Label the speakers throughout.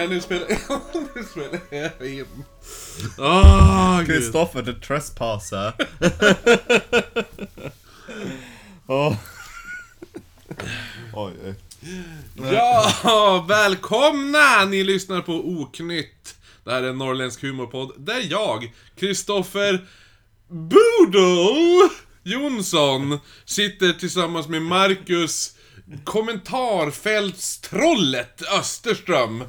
Speaker 1: Nej, nu spelar nu spelar jag in. Åh, gud.
Speaker 2: Kristoffer the trespasser. Åh. Oj, oj.
Speaker 1: Ja, välkomna! Ni lyssnar på Oknytt. Det här är en norrländsk humorpodd där jag, Kristoffer Boodle Jonsson, sitter tillsammans med Marcus kommentarfältstrollet Österström.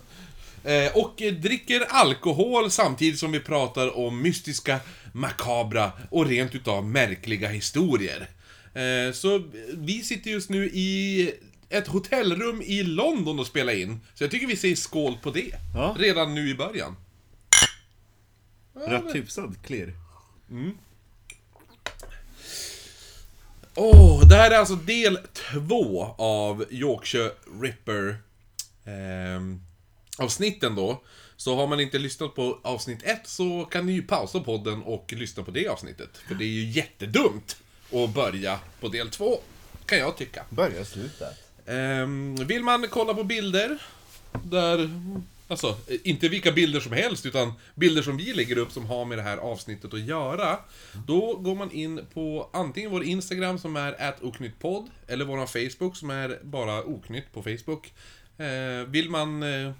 Speaker 1: Eh, och dricker alkohol samtidigt som vi pratar om mystiska, makabra och rent utav märkliga historier. Eh, så vi sitter just nu i ett hotellrum i London och spelar in. Så jag tycker vi säger skål på det.
Speaker 2: Ja.
Speaker 1: Redan nu i början.
Speaker 2: Rätt hyfsad klirr.
Speaker 1: Åh, det här är alltså del två av Yorkshire Ripper ehm, avsnitten då. Så har man inte lyssnat på avsnitt ett så kan ni ju pausa podden och lyssna på det avsnittet. För det är ju jättedumt att börja på del två, kan jag tycka.
Speaker 2: Börja sluta.
Speaker 1: Ehm, vill man kolla på bilder, där... Alltså, inte vilka bilder som helst, utan bilder som vi lägger upp som har med det här avsnittet att göra. Då går man in på antingen vår Instagram som är atoknyttpodd, eller vår Facebook som är bara oknytt på Facebook. Eh, vill man eh,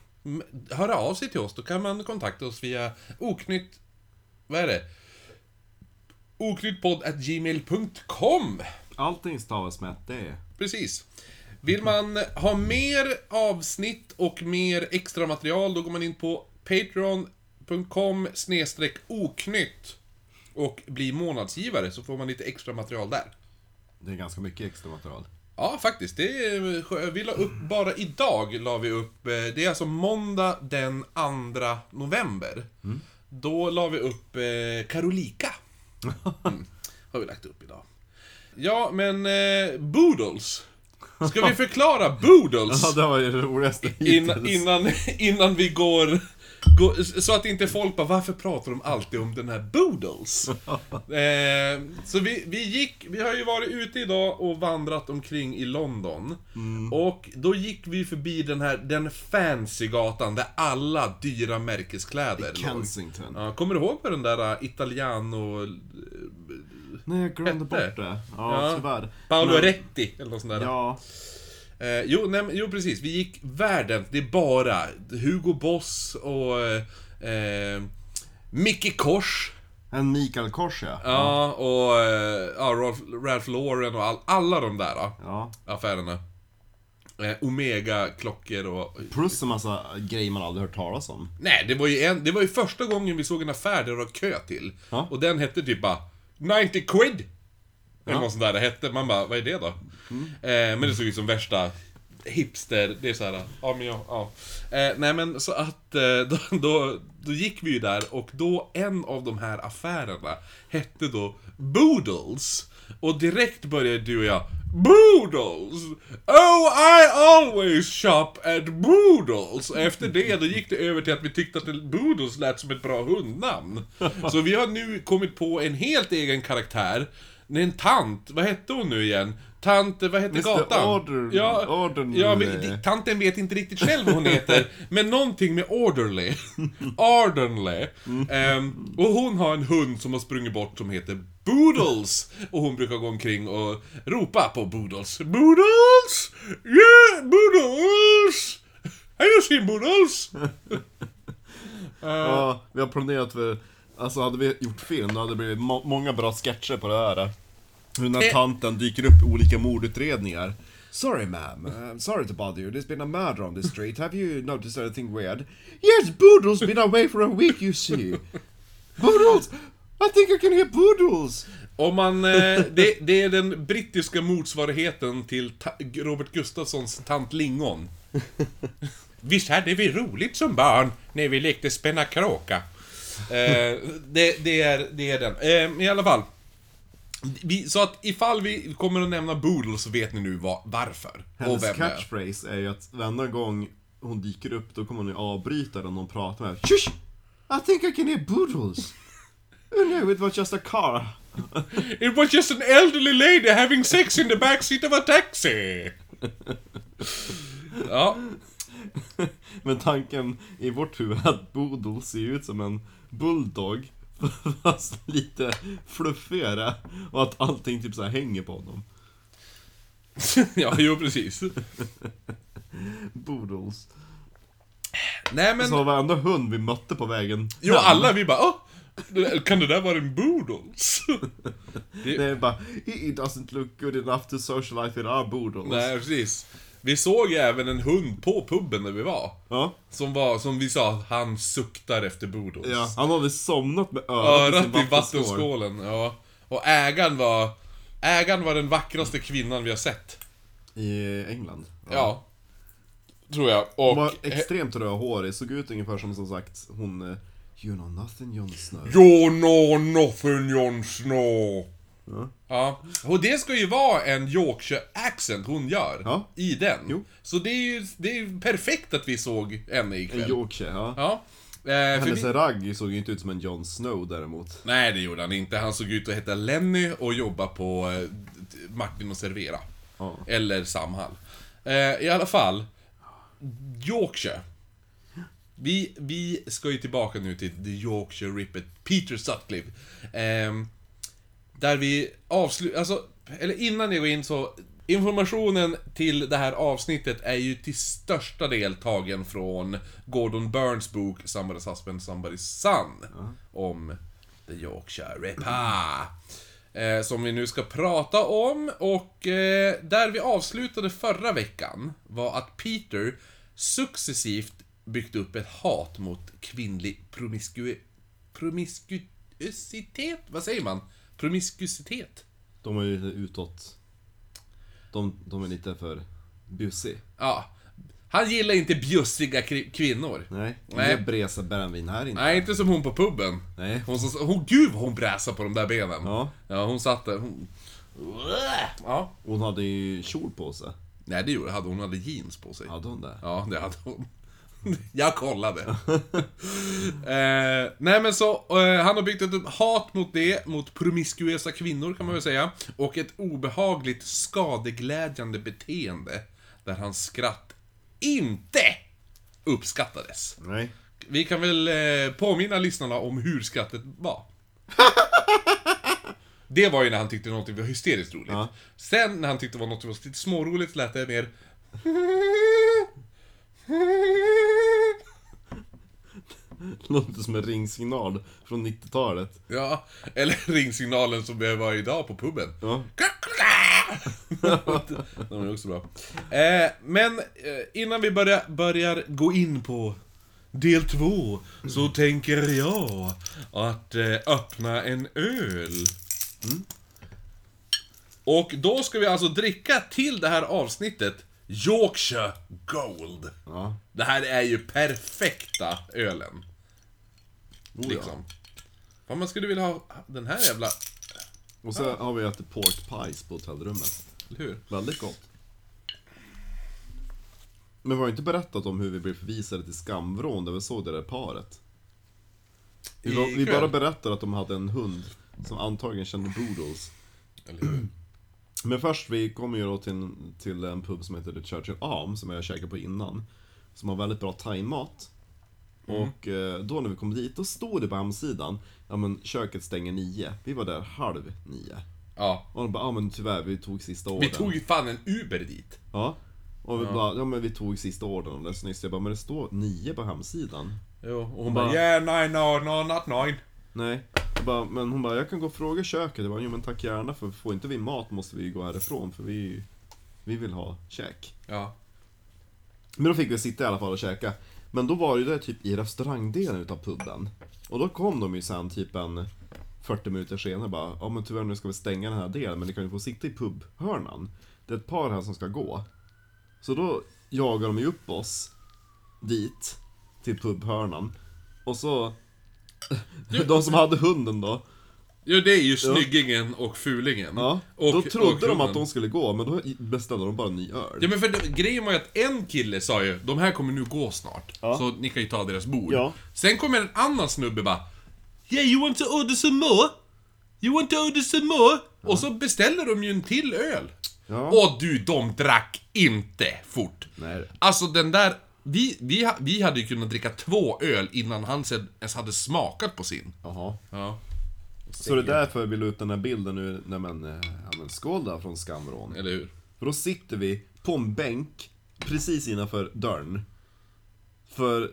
Speaker 1: höra av sig till oss, då kan man kontakta oss via oknytt... Vad är det? oknyttpodd.gmail.com
Speaker 2: Allting stavas med ett D.
Speaker 1: Precis. Vill man ha mer avsnitt och mer extra material, då går man in på patreon.com oknytt och blir månadsgivare, så får man lite extra material där.
Speaker 2: Det är ganska mycket extra material.
Speaker 1: Ja, faktiskt. Det är, skö- vi la upp, bara idag la vi upp, eh, det är alltså måndag den 2 november. Då la vi upp eh, Karolika. Mm, har vi lagt upp idag. Ja, men eh, Boodles. Ska vi förklara Boodles?
Speaker 2: Ja, det var ju det roligaste
Speaker 1: Innan, innan, innan vi går, Så att inte folk bara, varför pratar de alltid om den här Boodles? eh, så vi, vi gick, vi har ju varit ute idag och vandrat omkring i London. Och då gick vi förbi den här, den fancy gatan där alla dyra märkeskläder låg.
Speaker 2: Kensington.
Speaker 1: Ja, kommer du ihåg vad den där uh, Italiano...
Speaker 2: Nej, jag glömde bort det. Ja,
Speaker 1: Ja.
Speaker 2: tyvärr.
Speaker 1: Paolo
Speaker 2: Men-
Speaker 1: Retti, eller något sånt där.
Speaker 2: Ja.
Speaker 1: Eh, jo, nej, jo, precis. Vi gick världen. Det är bara Hugo Boss och eh, Micke Kors.
Speaker 2: En Mikael Kors, ja.
Speaker 1: Ja, och eh, ja, Ralph, Ralph Lauren och all, alla de där ja,
Speaker 2: Ja.
Speaker 1: affärerna. Eh, Omega-klockor och...
Speaker 2: Plus en massa grejer man aldrig hört talas om.
Speaker 1: Nej, det var ju, en, det var ju första gången vi såg en affär där det var kö till.
Speaker 2: Ja.
Speaker 1: Och den hette typ bara 90 quid. Eller
Speaker 2: Ja.
Speaker 1: något sånt där det hette. Man bara, vad är det då? Eh, men det såg ut som värsta hipster. Det är så här, ja men ja. ja. Eh, nej men så att eh, då, då, då gick vi ju där och då en av de här affärerna hette då Boodles. Och direkt började du och jag Boodles! Oh, I always shop at Boodles! Och efter det, då gick det över till att vi tyckte att Boodles lät som ett bra hundnamn. Så vi har nu kommit på en helt egen karaktär. En tant, vad hette hon nu igen? Tant, vad hette
Speaker 2: Mr.
Speaker 1: gatan?
Speaker 2: Order-
Speaker 1: ja,
Speaker 2: Orderly.
Speaker 1: ja, men tanten vet inte riktigt själv vad hon heter. men någonting med orderly. Orderly. Ehm, och hon har en hund som har sprungit bort som heter Boodles. Och hon brukar gå omkring och ropa på Boodles. Boodles! Yeah, Boodles! Have you seen Boodles?
Speaker 2: Ja, vi har planerat för... Alltså hade vi gjort film, då hade det blivit må många bra sketcher på det här. Hur den här
Speaker 1: Eh.
Speaker 2: tanten dyker upp i olika mordutredningar. Sorry ma'am, uh, sorry to bother you. There's been a murder on this street. Have you noticed anything weird? Yes, Boodle's been away for a week you see. Boodles! I think I can hear Boodles!
Speaker 1: Om man, eh, det, det är den brittiska motsvarigheten till ta Robert Gustafssons tant Lingon. Visst hade vi roligt som barn när vi lekte spänna kråka. Eh, det, det, är, det är den. Eh, I alla fall. Vi, så att ifall vi kommer att nämna Boodle så vet ni nu var, varför. och
Speaker 2: Hennes
Speaker 1: är.
Speaker 2: catchphrase är ju att varenda gång hon dyker upp, då kommer hon ju avbryta den hon pratar med. Shush! I think I can hear Boodles! Oh no, it was just a car.
Speaker 1: It was just an elderly lady having sex in the backseat of a taxi. Ja.
Speaker 2: Men tanken i vårt huvud är att Boodle ser ut som en bulldog Fast lite fluffigare och att allting typ så här hänger på honom
Speaker 1: ja, jo precis.
Speaker 2: Boodles
Speaker 1: Nej men,
Speaker 2: Så varenda hund vi mötte på vägen
Speaker 1: jo
Speaker 2: hem,
Speaker 1: alla vi bara Åh! Kan det där vara en Boodles?
Speaker 2: Det är bara He doesn't look good enough to socialize with our Boodles
Speaker 1: Nej, precis. Vi såg ju även en hund på puben där vi var.
Speaker 2: Ja,
Speaker 1: Som var, som vi sa, han suktar efter Boodles.
Speaker 2: ja, han hade somnat med örat,
Speaker 1: Örat
Speaker 2: i
Speaker 1: i
Speaker 2: sin
Speaker 1: vattenskålen, ja. Och ägaren var... Ägaren var den vackraste kvinnan vi har sett.
Speaker 2: I England
Speaker 1: Ja. Tror jag.
Speaker 2: Hon
Speaker 1: Och...
Speaker 2: var extremt rödhårig, såg ut ungefär som som sagt hon eh, You know nothing Jon Snow
Speaker 1: You know nothing Jon Snow.
Speaker 2: Ja.
Speaker 1: Ja. Och det ska ju vara en Yorkshire accent hon gör.
Speaker 2: Ja.
Speaker 1: I den.
Speaker 2: Jo.
Speaker 1: Så det är ju det är ju perfekt att vi såg henne
Speaker 2: En
Speaker 1: ikväll.
Speaker 2: Yorkshire, ja
Speaker 1: Ja. Eh, för
Speaker 2: Hennes
Speaker 1: vi...
Speaker 2: ragg såg ju inte ut som en Jon Snow däremot
Speaker 1: Nej, det gjorde han inte. Han såg ut att heta Lenny och jobba på eh, Martin och Servera.
Speaker 2: Ja.
Speaker 1: Eller Samhall. Eh, I alla fall. Yorkshire. Vi, vi ska ju tillbaka nu till The Yorkshire Rippet, Peter Sutcliffe. Ehm, där vi avslutar, alltså, eller innan jag går in så, informationen till det här avsnittet är ju till största del tagen från Gordon Burns bok Somebody's Husband, Somebody's Son. Om The Yorkshire Ripper. Eh, som vi nu ska prata om och eh, där vi avslutade förra veckan var att Peter successivt byggt upp ett hat mot kvinnlig promisku... promiskuositet? Vad säger man? Promiskuositet?
Speaker 2: De är ju utåt De, de är lite för busy
Speaker 1: Ja. Han gillar inte bjussiga kvinnor.
Speaker 2: Nej,
Speaker 1: Nej.
Speaker 2: inga bresa brännvin här inte
Speaker 1: Nej, inte som hon på puben.
Speaker 2: Nej.
Speaker 1: Hon, som, hon, gud hon bräsade på de där benen.
Speaker 2: Ja.
Speaker 1: Ja, hon satt där. Hon... Ja.
Speaker 2: Hon hade ju kjol på sig
Speaker 1: Nej, det gjorde hade hon. hade jeans på sig.
Speaker 2: Hade hon det?
Speaker 1: Ja, det hade hon. Jag kollade. eh, nej men så, eh, han har byggt ett hat mot det, mot promiskuösa kvinnor kan man väl säga. Och ett obehagligt skadeglädjande beteende. Där hans skratt inte uppskattades.
Speaker 2: Nej
Speaker 1: Vi kan väl eh, påminna lyssnarna om hur skrattet var. Det var ju när han tyckte något var hysteriskt roligt.
Speaker 2: Ja.
Speaker 1: Sen när han tyckte något var lite småroligt lät det mer...
Speaker 2: Låter som en ringsignal från 90-talet
Speaker 1: Ja, eller ringsignalen som vi var idag på puben.
Speaker 2: Ja
Speaker 1: De är också bra. Eh, men eh, innan vi börjar, börjar gå in på del två så tänker jag att eh, öppna en öl. Och då ska vi alltså dricka till det här avsnittet Yorkshire Gold.
Speaker 2: Ja
Speaker 1: Det här är ju perfekta ölen.
Speaker 2: Oh, ja.
Speaker 1: Liksom. Fan, man skulle vilja ha den här jävla...
Speaker 2: Och så har vi ätit pork pies på hotellrummet
Speaker 1: Eller hur?
Speaker 2: Väldigt gott Men vi har inte berättat om hur vi blev förvisade till Skamvrån där vi såg det där paret Vi, var, vi bara berättade att de hade en hund som antagligen kände Boodles
Speaker 1: Eller hur?
Speaker 2: Men först, vi kom ju då till, till en pub som heter The Churchill Arm, som jag käkade på innan. Som har väldigt bra thaimat. Och eh, då när vi kom dit, då stod det på hemsidan, ja men köket stänger nio. Vi var där halv nio.
Speaker 1: Ja.
Speaker 2: Och de bara, ja men tyvärr, vi tog sista
Speaker 1: Vi
Speaker 2: orden.
Speaker 1: tog ju fan en Uber dit.
Speaker 2: Ja. Och vi bara, ja men vi tog sista orden alldeles nyss. Jag bara, men det står nio på hemsidan.
Speaker 1: Jo, och hon
Speaker 2: Bara-
Speaker 1: bara yeah, nine, no, no, not nine.
Speaker 2: Nej. Bara, men hon bara, jag kan gå och fråga köket. Jag bara, jo men tack gärna för får inte vi mat måste vi gå härifrån för vi, vi vill ha käk.
Speaker 1: Ja.
Speaker 2: Men då fick vi sitta i alla fall och käka. Men då var det ju det typ i restaurangdelen utav puben. Och då kom de ju sen typ en 40 minuter senare bara, ja men tyvärr nu ska vi stänga den här delen men ni kan ju få sitta i pubhörnan. Det är ett par här som ska gå. Så då jagar de ju upp oss dit, till pubhörnan. Och så, de som hade hunden då,
Speaker 1: Jo, det är ju snyggingen och fulingen.
Speaker 2: ja,
Speaker 1: och,
Speaker 2: då trodde
Speaker 1: och
Speaker 2: de
Speaker 1: hunden.
Speaker 2: att de skulle gå men då beställde de bara en ny öl.
Speaker 1: Ja men för det, grejen var ju att en kille sa ju, de här kommer nu gå snart.
Speaker 2: Ja.
Speaker 1: Så ni kan ju ta deras bord.
Speaker 2: Ja.
Speaker 1: Sen kommer en annan snubbe bara Yeah you want to order some more? You want to order some more? Och så beställer de ju en till öl.
Speaker 2: Ja.
Speaker 1: Och du, de drack inte fort.
Speaker 2: Nej.
Speaker 1: Alltså den där Vi, vi, vi hade ju kunnat dricka två öl innan han ens hade smakat på sin.
Speaker 2: Jaha.
Speaker 1: Ja.
Speaker 2: Så det är därför vi la ut den här bilden nu, nej men, eh, ja men skål då från Skamvrån.
Speaker 1: Eller hur?
Speaker 2: För då sitter vi på en bänk precis innanför dörren. För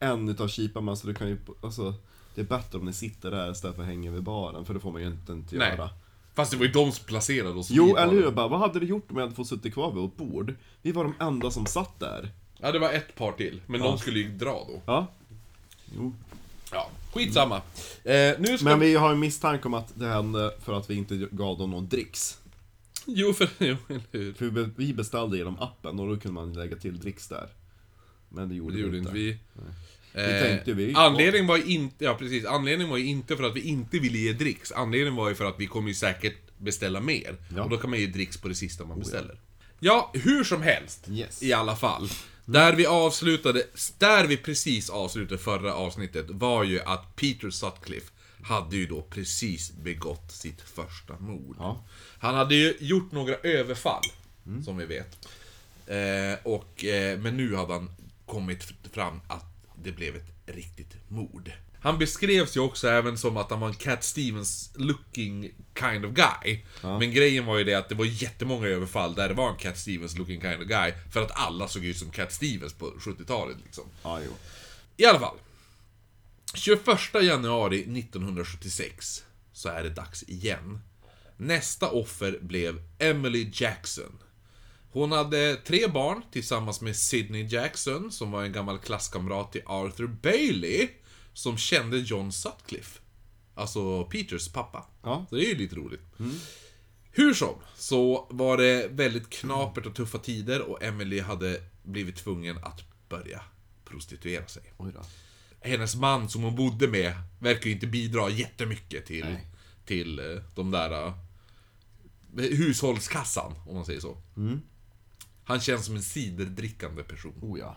Speaker 2: en utav kiparna, så det kan ju, alltså, det är bättre om ni sitter där istället för att hänga vid baren, för det får man ju inte, inte
Speaker 1: Nej.
Speaker 2: göra.
Speaker 1: Fast det var ju de som placerade oss
Speaker 2: Jo, eller hur? bara, vad hade du gjort om jag hade fått sitta kvar vid vårt bord? Vi var de enda som satt där.
Speaker 1: Ja, det var ett par till. Men de skulle ju dra då.
Speaker 2: Ja. Jo.
Speaker 1: Ja, skitsamma. Eh, nu ska...
Speaker 2: Men vi har en misstanke om att det hände för att vi inte gav dem någon dricks.
Speaker 1: Jo, för... Jo, eller hur?
Speaker 2: För vi- vi beställde genom appen och då kunde man lägga till dricks där. Men det gjorde,
Speaker 1: Det gjorde inte vi.
Speaker 2: Vi tänkte vi-
Speaker 1: Anledningen var ju inte, ja precis, anledningen var ju inte för att vi inte ville ge dricks. Anledningen var ju för att vi kommer ju säkert beställa mer.
Speaker 2: Ja.
Speaker 1: Och då kan man ge dricks på det sista man beställer. Ja, hur som helst.
Speaker 2: Yes.
Speaker 1: I alla fall. Där vi avslutade, där vi precis avslutade förra avsnittet var ju att Peter Sutcliffe hade ju då precis begått sitt första mord.
Speaker 2: Ja.
Speaker 1: Han hade ju gjort några överfall, som vi vet. Eh, och, eh, men nu hade han kommit fram att det blev ett riktigt mord. Han beskrevs ju också även som att han var en Cat Stevens looking kind of guy. Men grejen var ju det att det var jättemånga överfall där det var en Cat Stevens looking kind of guy. För att alla såg ut som Cat Stevens på 70-talet liksom.
Speaker 2: Ja, jo.
Speaker 1: I alla fall. 21 januari 1976 så är det dags igen. Nästa offer blev Emily Jackson. Hon hade tre barn tillsammans med Sidney Jackson, som var en gammal klasskamrat till Arthur Bailey, som kände John Sutcliffe. Alltså Peters pappa.
Speaker 2: Ja.
Speaker 1: Så det är ju lite roligt. Hur som, så var det väldigt knapert och tuffa tider och Emily hade blivit tvungen att börja prostituera sig. Hennes man som hon bodde med verkar ju inte bidra jättemycket till,
Speaker 2: Nej.
Speaker 1: till eh, de där eh, hushållskassan, om man säger så. Han känns som en ciderdrickande person.
Speaker 2: Oh ja.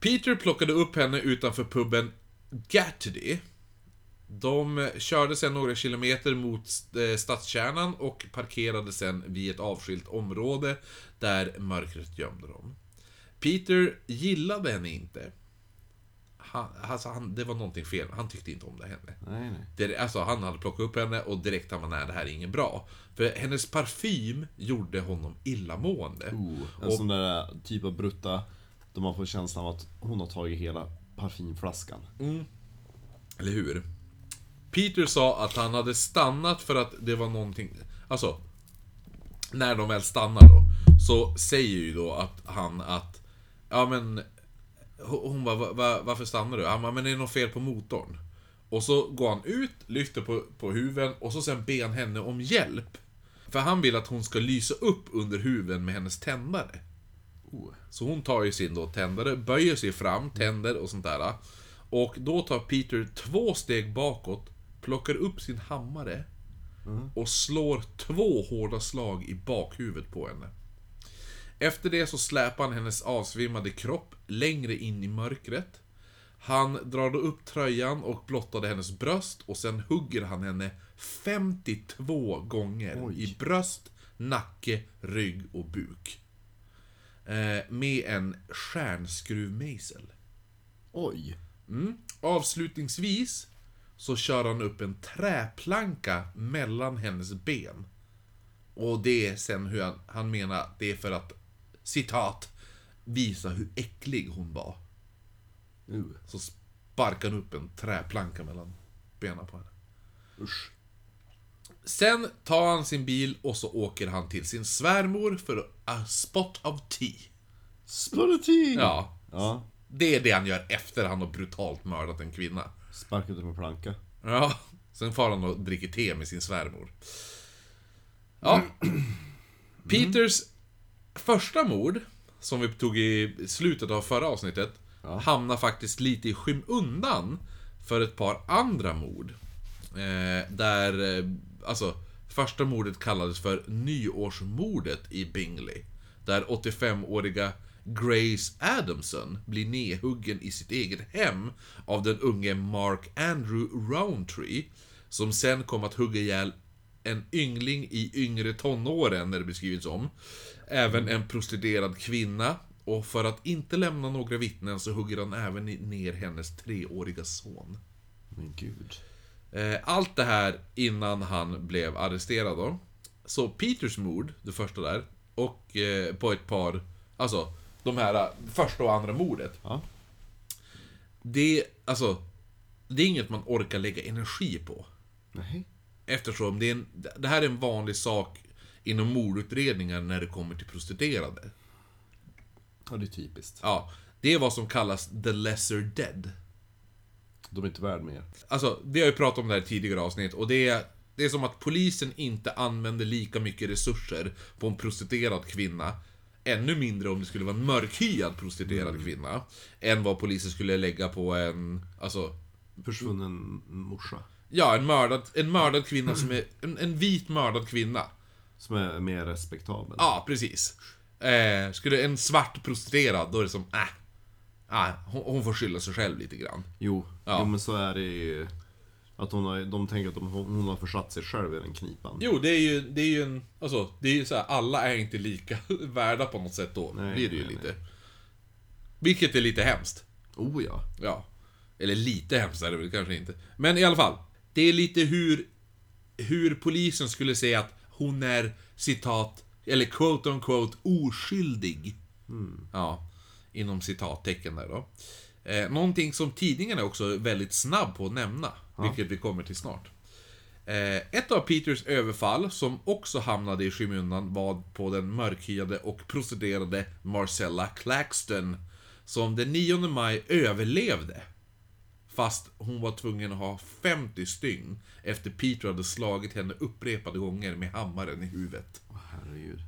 Speaker 1: Peter plockade upp henne utanför puben Gatterdy. De körde sen några kilometer mot eh, stadskärnan och parkerade sen vid ett avskilt område där mörkret gömde dem. Peter gillade henne inte. Han, alltså han, det var någonting fel, han tyckte inte om det henne.
Speaker 2: Nej, nej.
Speaker 1: Det, alltså han hade plockat upp henne och direkt han var nej det här är inget bra. För hennes parfym gjorde honom illamående.
Speaker 2: Oh, en
Speaker 1: Och-
Speaker 2: sån där typ av brutta, där man får känslan av att hon har tagit hela parfymflaskan.
Speaker 1: Eller hur? Peter sa att han hade stannat för att det var någonting... Alltså, när de väl stannar då, så säger ju då att han att... Ja men... Hon hon bara, va, va, varför stannar du? Han bara, men det är något fel på motorn. Och så går han ut, lyfter på, på huven och så sen ber han henne om hjälp. För han vill att hon ska lysa upp under huven med hennes tändare.
Speaker 2: Oh.
Speaker 1: Så hon tar ju sin då tändare, böjer sig fram, tänder och sånt där. Och då tar Peter två steg bakåt, plockar upp sin hammare och slår två hårda slag i bakhuvudet på henne. Efter det så släpar han hennes avsvimmade kropp längre in i mörkret. Han drar då upp tröjan och blottade hennes bröst och sen hugger han henne 52 gånger
Speaker 2: Oj.
Speaker 1: i bröst, nacke, rygg och buk. Eh, med en stjärnskruvmejsel.
Speaker 2: Oj.
Speaker 1: Mm. Avslutningsvis så kör han upp en träplanka mellan hennes ben. Och det är sen hur han, han menar, det är för att, citat, visa hur äcklig hon var.
Speaker 2: Uh.
Speaker 1: Så sparkar han upp en träplanka mellan benen på henne.
Speaker 2: Usch.
Speaker 1: Sen tar han sin bil och så åker han till sin svärmor för a spot of tea.
Speaker 2: Splutty!
Speaker 1: Ja,
Speaker 2: Ja.
Speaker 1: det är det han gör efter han har brutalt mördat en kvinna.
Speaker 2: Sparkat upp en planka.
Speaker 1: Ja, sen far han och dricker te med sin svärmor. Ja. Peters första mord, som vi tog i slutet av förra avsnittet, hamnar faktiskt lite i skymundan för ett par andra mord. Eh, där, eh, alltså, första mordet kallades för nyårsmordet i Bingley. Där 85-åriga Grace Adamson blir nedhuggen i sitt eget hem av den unge Mark Andrew Rowntree, som sen kom att hugga ihjäl en yngling i yngre tonåren, när det beskrivits om. Även en prostituerad kvinna Och för att inte lämna några vittnen så hugger han även ner hennes treåriga son.
Speaker 2: Men gud.
Speaker 1: Eh, Allt det här innan han blev arresterad då. Så Peters mord, det första där, och eh, på ett par, alltså de här eh, första och andra mordet.
Speaker 2: Ja.
Speaker 1: Det, alltså, det är inget man orkar lägga energi på.
Speaker 2: Nej.
Speaker 1: Eftersom det, är en, det här är en vanlig sak inom mordutredningar när det kommer till prostituerade.
Speaker 2: Ja, det är typiskt.
Speaker 1: Ja, det är vad som kallas the lesser dead.
Speaker 2: De är inte värd mer.
Speaker 1: Alltså, vi har ju pratat om det här i tidigare avsnitt och det är, det är som att polisen inte använder lika mycket resurser på en prostituerad kvinna Ännu mindre om det skulle vara en mörkhyad prostituerad kvinna Än vad polisen skulle lägga på en, alltså
Speaker 2: Försvunnen morsa.
Speaker 1: Ja, en mördad, en mördad kvinna som är, en, en vit mördad kvinna
Speaker 2: Som är mer respektabel.
Speaker 1: Ja, precis eh, Skulle en svart prostituerad, då är det som, äh, äh hon, hon får skylla sig själv lite grann
Speaker 2: Jo,
Speaker 1: Ja.
Speaker 2: jo, men så är det ju. Att hon har, de tänker att de, hon har försatt sig själv i den knipan.
Speaker 1: Jo, det är ju, det är ju en... Alltså, det är ju så här, alla är inte lika värda på något sätt då.
Speaker 2: Nej,
Speaker 1: blir det ju
Speaker 2: nej,
Speaker 1: lite. Vilket är lite hemskt.
Speaker 2: Oh ja.
Speaker 1: Ja. Eller lite hemskt är det väl kanske inte. Men i alla fall. Det är lite hur... Hur polisen skulle säga att hon är, citat, eller quote on quote, oskyldig. Ja. Inom citattecken där då. Eh, någonting som tidningen är också väldigt snabb på att nämna. Vilket vi kommer till snart. Eh, ett av Peters överfall, som också hamnade i skymundan, var på den mörkhyade och prostituerade Marcella Claxton. Som den 9 maj överlevde. Fast hon var tvungen att ha 50 stygn efter Peter hade slagit henne upprepade gånger med hammaren i huvudet.
Speaker 2: Herregud.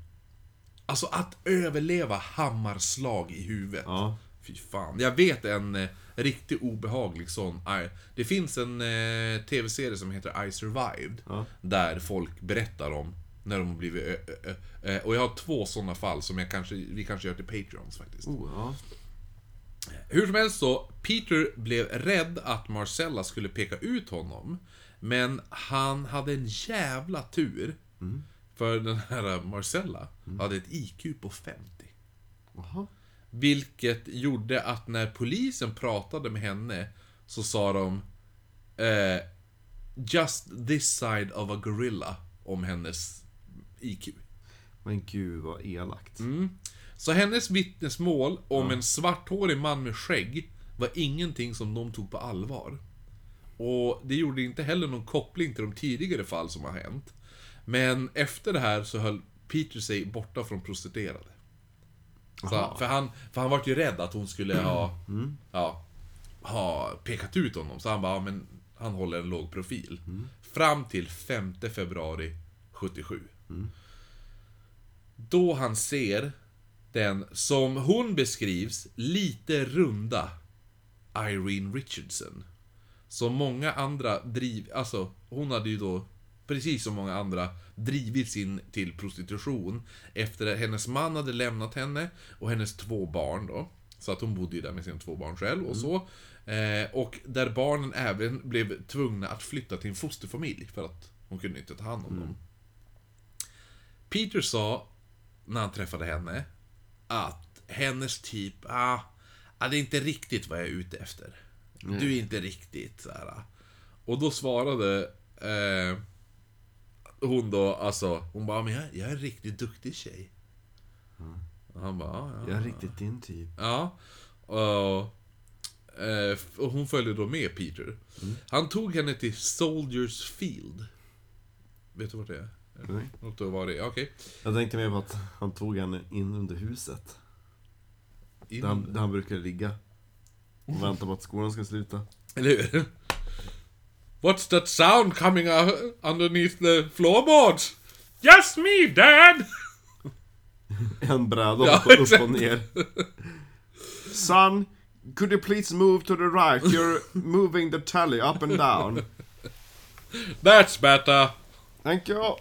Speaker 1: Alltså att överleva hammarslag i huvudet.
Speaker 2: Ja.
Speaker 1: Fy fan. Jag vet en eh, riktigt obehaglig sån. I, det finns en eh, tv-serie som heter I survived.
Speaker 2: Ja.
Speaker 1: Där folk berättar om när de har blivit... Ö, ö, ö, och jag har två såna fall som jag kanske, vi kanske gör till Patreons faktiskt.
Speaker 2: Oh, ja.
Speaker 1: Hur som helst så, Peter blev rädd att Marcella skulle peka ut honom. Men han hade en jävla tur. För den här Marcella hade ett IQ på 50.
Speaker 2: Jaha.
Speaker 1: Vilket gjorde att när polisen pratade med henne så sa de eh, Just this side of a gorilla om hennes IQ.
Speaker 2: Men gud vad elakt.
Speaker 1: Så hennes vittnesmål om en svarthårig man med skägg var ingenting som de tog på allvar. Och det gjorde inte heller någon koppling till de tidigare fall som har hänt. Men efter det här så höll Peter sig borta från prostituerade. Så, för, han, för han var ju rädd att hon skulle ha, ja, ha pekat ut honom. Så han bara, ja, men han håller en låg profil. Fram till 5 februari 77. Då han ser den, som hon beskrivs, lite runda Irene Richardson. Som många andra driv... Alltså, hon hade ju då, precis som många andra, drivits in till prostitution efter att hennes man hade lämnat henne och hennes två barn då. Så att hon bodde ju där med sina två barn själv och så. Eh, och där barnen även blev tvungna att flytta till en fosterfamilj för att hon kunde inte ta hand om dem. Peter sa, när han träffade henne, att hennes typ, ah, ah, det är inte riktigt vad jag är ute efter. Du är inte riktigt så här. Och då svarade eh, hon då, alltså, hon bara, men jag, jag är en riktigt duktig tjej. Och han bara, ja, ja.
Speaker 2: Jag är riktigt din typ.
Speaker 1: Ja. Och, eh, och hon följde då med Peter. Han tog henne till Soldiers Field. Vet du vart det är?
Speaker 2: Nej.
Speaker 1: Något vara det, okej.
Speaker 2: Jag tänkte mer på att han tog henne in under huset.
Speaker 1: In-
Speaker 2: Där han, där han brukar ligga. Och vänta på att skolan ska sluta.
Speaker 1: Eller hur? What's that sound coming uh, underneath the floorboards? Just me, dad!
Speaker 2: En bräda
Speaker 1: Ja,
Speaker 2: upp, upp och ner. Son, could you please move to the right? You're moving the tally up and down.
Speaker 1: That's better.
Speaker 2: Thank you.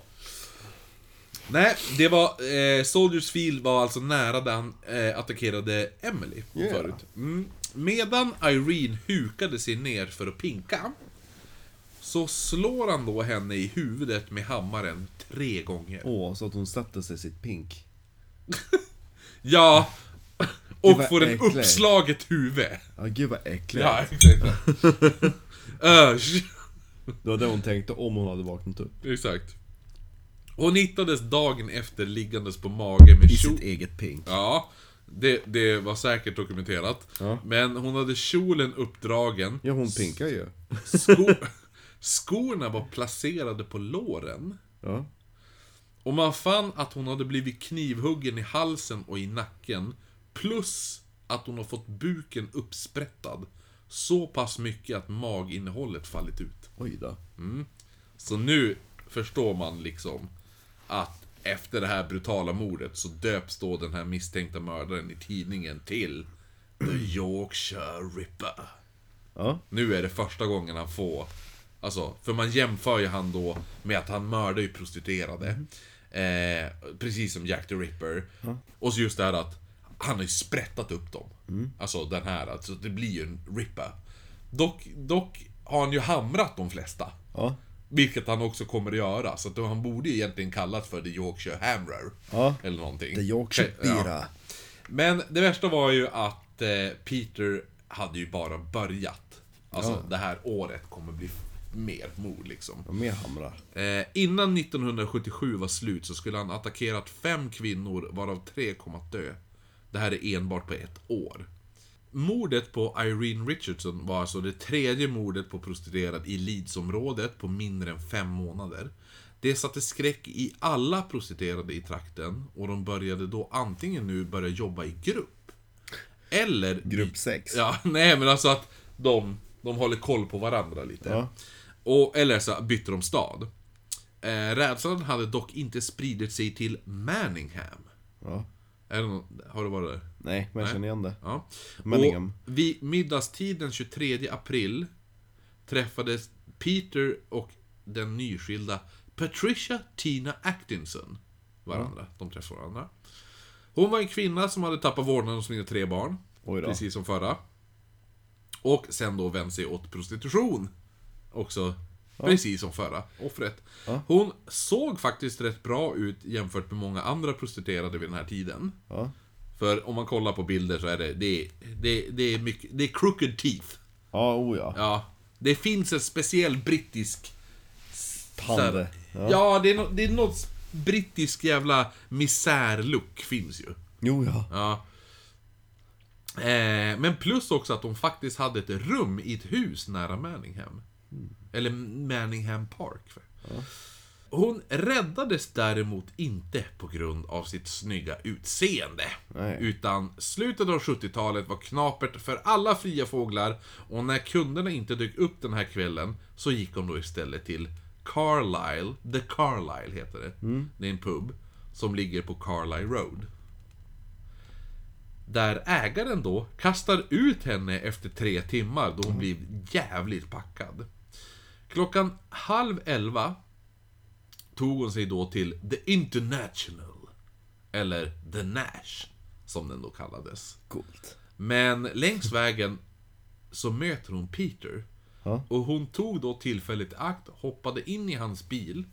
Speaker 1: Nej, det var... Eh, Soldiers Field var alltså nära där han eh, attackerade Emily
Speaker 2: Yeah.
Speaker 1: förut. Mm. Medan Irene hukade sig ner för att pinka, så slår han då henne i huvudet med hammaren tre gånger.
Speaker 2: Åh, så att hon sätter sig sitt pink.
Speaker 1: Ja, Och får en
Speaker 2: äckligt.
Speaker 1: uppslaget huvud.
Speaker 2: Ja, gud vad äckligt.
Speaker 1: Ja. Ösch.
Speaker 2: Det var det hon tänkte om hon hade vaknat upp.
Speaker 1: Exakt. Hon hittades dagen efter liggandes på mage med
Speaker 2: I
Speaker 1: kjol...
Speaker 2: sitt eget pink.
Speaker 1: Ja, det, det var säkert dokumenterat.
Speaker 2: Ja.
Speaker 1: Men hon hade kjolen uppdragen.
Speaker 2: Ja, hon pinkar ju.
Speaker 1: Sko... Skorna var placerade på låren.
Speaker 2: Ja.
Speaker 1: Och man fann att hon hade blivit knivhuggen i halsen och i nacken. Plus att hon har fått buken uppsprättad. Så pass mycket att maginnehållet fallit ut.
Speaker 2: Oj då.
Speaker 1: Så nu förstår man liksom att efter det här brutala mordet så döps då den här misstänkta mördaren i tidningen till The Yorkshire Ripper.
Speaker 2: Ja.
Speaker 1: Nu är det första gången han får... Alltså, för man jämför ju han då med att han mördar ju prostituerade. Eh, precis som Jack the Ripper. Och så just det här att han har ju sprättat upp dem. Alltså den här, alltså det blir ju en Ripper. Dock, dock har han ju hamrat de flesta.
Speaker 2: Ja.
Speaker 1: Vilket han också kommer att göra. Så att han borde ju egentligen kallas för The Yorkshire Hammer.
Speaker 2: Ja.
Speaker 1: Eller någonting.
Speaker 2: The Yorkshire
Speaker 1: Ja.
Speaker 2: Bira.
Speaker 1: Men det värsta var ju att eh, Peter hade ju bara börjat. Alltså det här året kommer bli mer mord liksom.
Speaker 2: Och mer hamrar.
Speaker 1: Eh, innan 1977 var slut så skulle han attackerat fem kvinnor varav tre kom att dö. Det här är enbart på ett år. Mordet på Irene Richardson var alltså det tredje mordet på prostituerad i Leedsområdet på mindre än fem månader. Det satte skräck i alla prostituerade i trakten och de började då antingen nu börja jobba i grupp. Eller...
Speaker 2: Grupp sex.
Speaker 1: Ja, nej men alltså att de, de håller koll på varandra lite.
Speaker 2: Ja.
Speaker 1: Och, eller så bytte de stad. Eh, rädslan hade dock inte spridit sig till Manningham.
Speaker 2: Ja.
Speaker 1: Är det någon, har du varit där?
Speaker 2: Nej, men jag känner igen det.
Speaker 1: Ja.
Speaker 2: Manningham.
Speaker 1: Och vid middagstid den 23 april träffades Peter och den nyskilda Patricia Tina Atkinson varandra. De träffade varandra. Hon var en kvinna som hade tappat vårdnaden om sina tre barn. Precis som förra. Och sen då vänt sig åt prostitution. Också precis som förra offret.
Speaker 2: Ja.
Speaker 1: Hon såg faktiskt rätt bra ut jämfört med många andra prostituerade vid den här tiden.
Speaker 2: Ja.
Speaker 1: För om man kollar på bilder så är det, det, det, det är mycket, det är crooked teeth.
Speaker 2: Ja, oh ja.
Speaker 1: Ja. Det finns en speciell brittisk...
Speaker 2: Tand. Ja.
Speaker 1: Ja, det är, no, det är något brittisk jävla misärlook finns ju.
Speaker 2: Jo, ja.
Speaker 1: Ja. Eh, men plus också att de faktiskt hade ett rum i ett hus nära Manningham. Eller Manningham Park. Hon räddades däremot inte på grund av sitt snygga utseende.
Speaker 2: Nej.
Speaker 1: Utan slutet av 70-talet var knapert för alla fria fåglar och när kunderna inte dök upp den här kvällen så gick hon då istället till Carlisle, The Carlisle heter det. Det är en pub som ligger på Carlisle Road. Där ägaren då kastar ut henne efter tre timmar då hon blir jävligt packad. Klockan halv elva tog hon sig då till The International. Eller The Nash, som den då kallades.
Speaker 2: Coolt.
Speaker 1: Men längs vägen så möter hon Peter.
Speaker 2: Ja.
Speaker 1: Och hon tog då tillfället i akt, hoppade in i hans bil.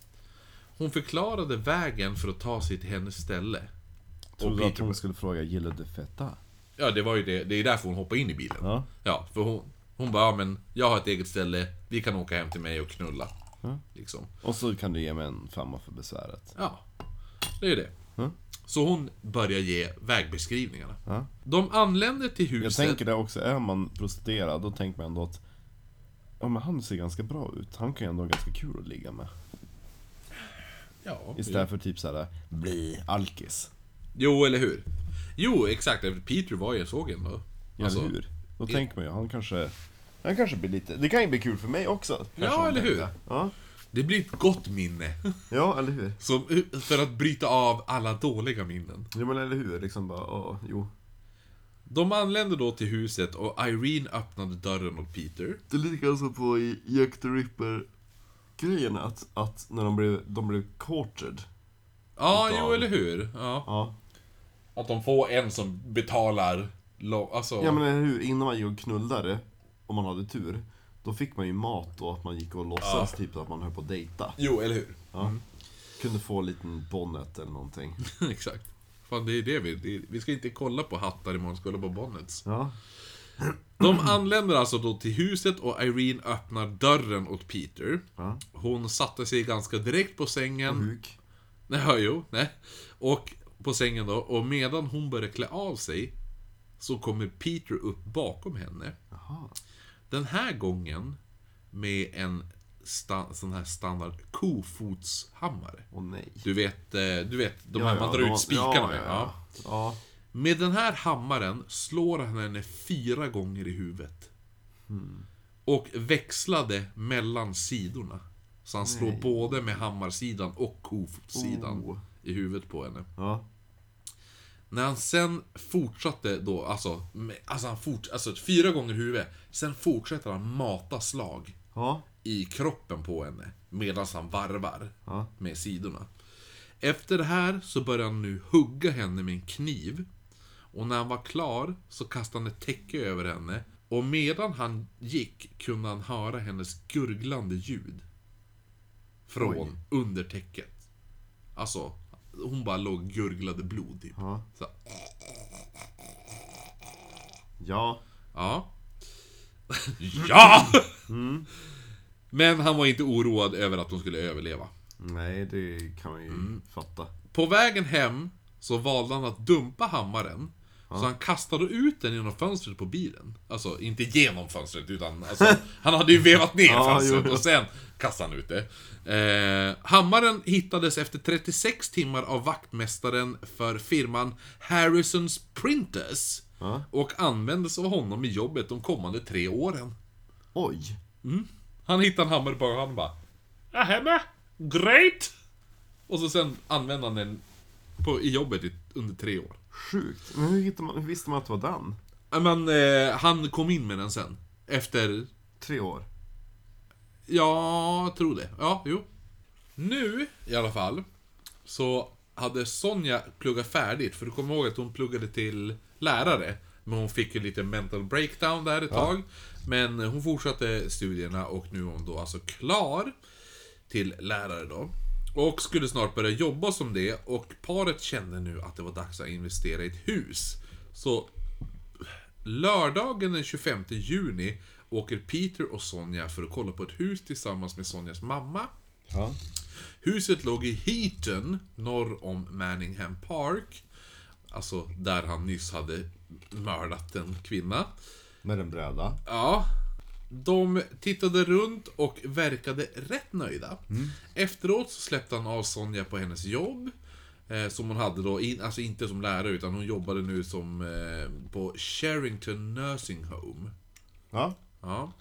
Speaker 1: Hon förklarade vägen för att ta sig till hennes ställe.
Speaker 2: Trodde att
Speaker 1: Peter,
Speaker 2: hon skulle fråga, gillar du fetta?
Speaker 1: ja det var ju det, det är därför hon hoppade in i bilen.
Speaker 2: Ja.
Speaker 1: Ja, för hon, hon bara, ja men jag har ett eget ställe, vi kan åka hem till mig och knulla.
Speaker 2: Ja.
Speaker 1: Liksom.
Speaker 2: Och så kan du ge mig en femma för besväret.
Speaker 1: Ja, det är det.
Speaker 2: Ja.
Speaker 1: Så hon börjar ge vägbeskrivningarna.
Speaker 2: Ja.
Speaker 1: De anländer till
Speaker 2: Jag
Speaker 1: huset.
Speaker 2: tänker det också, är man prostituerad, då tänker man ändå att Ja men han ser ganska bra ut, han kan ju ändå vara ganska kul att ligga med.
Speaker 1: Ja,
Speaker 2: Istället för typ såhär, bli alkis.
Speaker 1: Jo, eller hur? Jo, exakt. Peter var ju såg ändå.
Speaker 2: Ja,
Speaker 1: Alltså,
Speaker 2: eller hur? Då
Speaker 1: i-
Speaker 2: tänker man ju, han kanske... Han kanske blir lite... Det kan ju bli kul för mig också.
Speaker 1: Ja, eller hur?
Speaker 2: Ja,
Speaker 1: Det blir ett gott minne.
Speaker 2: ja, eller hur?
Speaker 1: Som, för att bryta av alla dåliga minnen.
Speaker 2: Jo men eller hur, liksom bara, ja, jo.
Speaker 1: De anlände då till huset och Irene öppnade dörren åt Peter.
Speaker 2: Det är lite grann som på i Jack the Ripper grejen att, att när de blev, de blev courted.
Speaker 1: Ja,
Speaker 2: Utav-
Speaker 1: jo, eller hur? Ja.
Speaker 2: Ja.
Speaker 1: Att de får en som betalar... Alltså...
Speaker 2: Ja men hur, innan man gick och knullade, om man hade tur, då fick man ju mat och att man gick och låtsas typ att man höll på att dejta.
Speaker 1: Jo, eller hur?
Speaker 2: Ja. Kunde få en liten bonnet eller någonting.
Speaker 1: Exakt. Fan, det är det vi... Det, vi ska inte kolla på hattar imorgon, vi ska kolla på bonnets.
Speaker 2: Ja.
Speaker 1: De anländer alltså då till huset och Irene öppnar dörren åt Peter.
Speaker 2: Ja.
Speaker 1: Hon satte sig ganska direkt på sängen.
Speaker 2: Huk.
Speaker 1: Nej, ja, jo, nej. Och på sängen då, och medan hon börjar klä av sig så kommer Peter upp bakom henne.
Speaker 2: Jaha.
Speaker 1: Den här gången med en sån här standard kofotshammare.
Speaker 2: Åh nej.
Speaker 1: Du vet, eh, du vet de
Speaker 2: Ja,
Speaker 1: här man drar ut spikarna med.
Speaker 2: ja,
Speaker 1: Ja. Med den här hammaren slår han henne fyra gånger i huvudet.
Speaker 2: Hmm.
Speaker 1: Och växlade mellan sidorna. Så han slår
Speaker 2: Nej.
Speaker 1: både med hammarsidan och kofotssidan
Speaker 2: Oh.
Speaker 1: i huvudet på henne. När han sen fortsatte då, alltså, med, alltså, han fort, alltså fyra gånger huvudet. Sen fortsätter han mata slag
Speaker 2: Ja.
Speaker 1: i kroppen på henne. Medan han varvar
Speaker 2: Ja.
Speaker 1: med sidorna. Efter det här så började han nu hugga henne med en kniv. Och när han var klar så kastade han ett täcke över henne. Och medan han gick kunde han höra hennes gurglande ljud. Från under täcket. Alltså, hon bara låg och gurglade blod typ.
Speaker 2: Ja.
Speaker 1: Så,
Speaker 2: Ja.
Speaker 1: ja. ja! Men han var inte oroad över att hon skulle överleva.
Speaker 2: Nej, det kan man ju
Speaker 1: Mm.
Speaker 2: fatta.
Speaker 1: På vägen hem så valde han att dumpa hammaren. Så han kastade ut den genom fönstret på bilen. Alltså, inte genom fönstret, utan alltså, han hade ju vevat ner
Speaker 2: Ja,
Speaker 1: fönstret
Speaker 2: jo.
Speaker 1: och sen kastade han ut det. Eh, hammaren hittades efter 36 timmar av vaktmästaren för firman Harrisons Printers.
Speaker 2: Ja.
Speaker 1: Och användes av honom i jobbet de kommande tre åren.
Speaker 2: Oj.
Speaker 1: Han hittade en hammare på han bara hemma? Great! Och så sen använde han den på, i jobbet i, under tre år.
Speaker 2: Sjukt. Men hur, man, hur visste man att det var den?
Speaker 1: Men eh, han kom in med den sen. Efter,
Speaker 2: Tre år.
Speaker 1: Ja, jag tror det. Ja, jo. Nu, i alla fall, så hade Sonja pluggat färdigt. För du kommer ihåg att hon pluggade till lärare. Men hon fick ju lite mental breakdown där ett tag. Men hon fortsatte studierna och nu är hon då alltså klar till lärare då. Och skulle snart börja jobba som det och paret kände nu att det var dags att investera i ett hus. Så lördagen den 25 juni åker Peter och Sonja för att kolla på ett hus tillsammans med Sonjas mamma.
Speaker 2: Ja.
Speaker 1: Huset låg i Heaton, norr om Manningham Park. Alltså där han nyss hade mördat en kvinna.
Speaker 2: Med en bräda.
Speaker 1: Ja. De tittade runt och verkade rätt nöjda. Efteråt så släppte han av Sonja på hennes jobb. Eh, som hon hade då, in, alltså inte som lärare utan hon jobbade nu som eh, på Sherrington Nursing Home.
Speaker 2: Ja.
Speaker 1: Ja.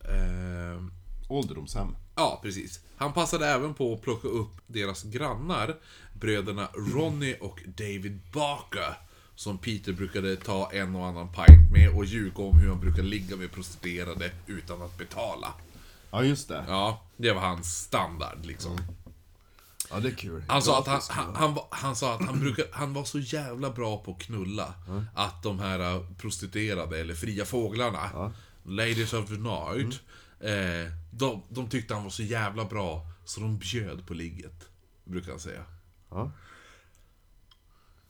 Speaker 1: Eh,
Speaker 2: Ålderdomshem.
Speaker 1: Ja, precis. Han passade även på att plocka upp deras grannar, bröderna Ronnie och David Barker. Som Peter brukade ta en och annan pint med och ljuga om hur han brukar ligga med prostituerade utan att betala.
Speaker 2: Ja, just det.
Speaker 1: Ja, det var hans standard liksom.
Speaker 2: Ja, det är kul.
Speaker 1: Han sa att han, han, han, var- han sa att han, brukar, han var så jävla bra på att knulla. Att de här äh, prostituerade, eller fria fåglarna, Ladies of the Night, eh, de, de tyckte han var så jävla bra så de bjöd på ligget. Brukar han säga.
Speaker 2: Ja.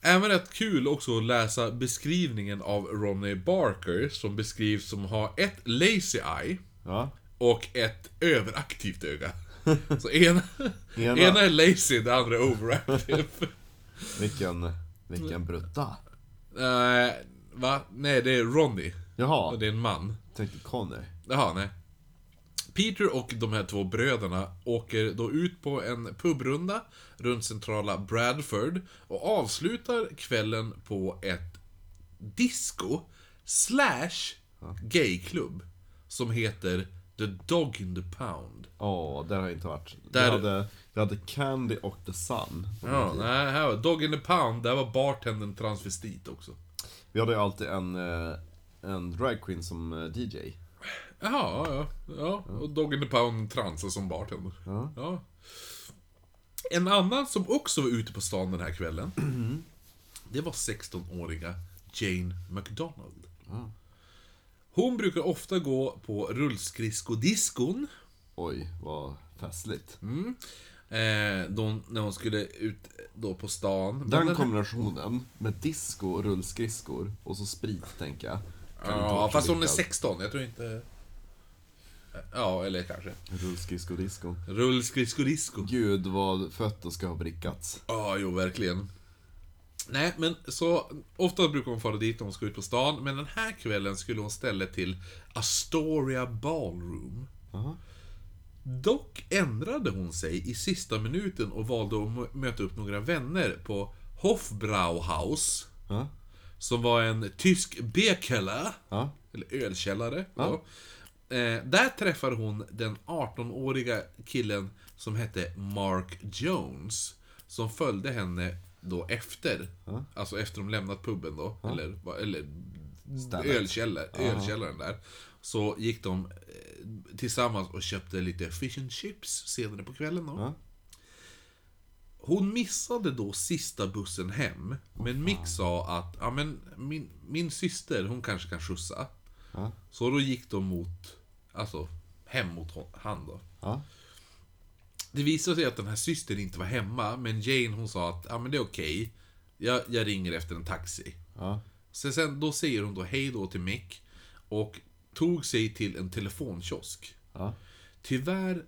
Speaker 1: Även rätt kul också att läsa beskrivningen av Ronnie Barker som beskrivs som ha ett lazy eye
Speaker 2: Ja.
Speaker 1: och ett överaktivt öga. Så ena,
Speaker 2: Ena-
Speaker 1: ena är lazy, det andra är overactive.
Speaker 2: Vilken, vilken brutta.
Speaker 1: Nej, va? Nej, det är Ronnie. Och
Speaker 2: Jaha,
Speaker 1: det är en man.
Speaker 2: Tänkte Conny.
Speaker 1: Jaha, nej. Peter och de här två bröderna åker då ut på en pubrunda runt centrala Bradford och avslutar kvällen på ett disco slash gayklubb som heter The Dog in the Pound.
Speaker 2: Åh, där har jag inte varit.
Speaker 1: Där-
Speaker 2: Vi, hade, vi hade Candy och The Sun.
Speaker 1: Ja, nej, här var Dog in the Pound, där var bartendern transvestit också.
Speaker 2: Vi hade ju alltid en, eh, en dragqueen som eh, DJ.
Speaker 1: Jaha, ja, ja. Och Dog in the Pound transar som bartender.
Speaker 2: Ja.
Speaker 1: Ja. En annan som också var ute på stan den här kvällen, det var 16-åriga Jane McDonald. Hon brukar ofta gå på rullskridskodiskon.
Speaker 2: Oj, vad festligt.
Speaker 1: Eh, då, när hon skulle ut då på stan.
Speaker 2: Den kombinationen med disco och rullskridskor och så sprit, tänker jag.
Speaker 1: Ja, fast hon är
Speaker 2: lyckad.
Speaker 1: 16. Jag tror inte... Ja, eller kanske.
Speaker 2: Rullskridsko-disco.
Speaker 1: Rullskridsko-disco.
Speaker 2: Gud vad fötter ska ha vrickats.
Speaker 1: Ja, jo, verkligen. Nej, men så ofta brukar hon fara dit om hon ska ut på stan, men den här kvällen skulle hon ställa till Astoria Ballroom.
Speaker 2: Aha.
Speaker 1: Dock ändrade hon sig i sista minuten och valde att mö- möta upp några vänner på Hofbrauhaus,
Speaker 2: Ja,
Speaker 1: som var en tysk bierkeller,
Speaker 2: ja,
Speaker 1: eller ölkällare.
Speaker 2: Ja.
Speaker 1: Eh, där träffade hon den 18-åriga killen som hette Mark Jones. Som följde henne då efter.
Speaker 2: Ja.
Speaker 1: Alltså efter de lämnat puben då. Eller, va- eller
Speaker 2: Stället.
Speaker 1: ölkällare, ölkällaren där. Så gick de eh, tillsammans och köpte lite fish and chips senare på kvällen då. Hon missade då sista bussen hem. Men Mick sa att ja, men min, min syster, hon kanske kan skjutsa.
Speaker 2: Ja.
Speaker 1: Så då gick de mot, alltså, hem mot hon- han då.
Speaker 2: ja.
Speaker 1: Det visade sig att den här systern inte var hemma, men Jane hon sa att ja, men det är okej. Jag, jag ringer efter en taxi.
Speaker 2: ja.
Speaker 1: Så sen, då säger hon då hej då till Mick och tog sig till en telefonkiosk.
Speaker 2: ja.
Speaker 1: Tyvärr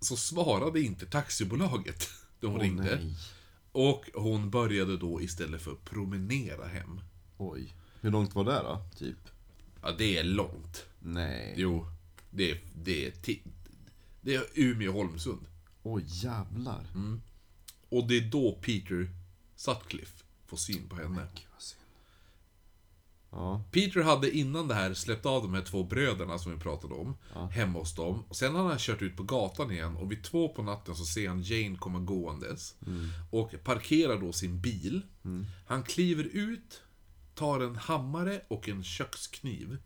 Speaker 1: så svarade inte taxibolaget då hon
Speaker 2: Åh,
Speaker 1: ringde.
Speaker 2: nej.
Speaker 1: Och hon började då istället för att promenera hem.
Speaker 2: Oj. Hur långt var det då, typ?
Speaker 1: Ja, det är långt.
Speaker 2: Nej.
Speaker 1: Jo, det är, det är, det är Umeå-Holmsund.
Speaker 2: Oj, jävlar.
Speaker 1: Och det är då Peter Sutcliffe får syn på henne.
Speaker 2: Gud vad synd. Ja,
Speaker 1: Peter hade innan det här släppt av de här två bröderna som vi pratade om, hemma hos dem. Sen har han kört ut på gatan igen och vid två på natten så ser han Jane komma gåendes. Och parkerar då sin bil. Han kliver ut, tar en hammare och en kökskniv.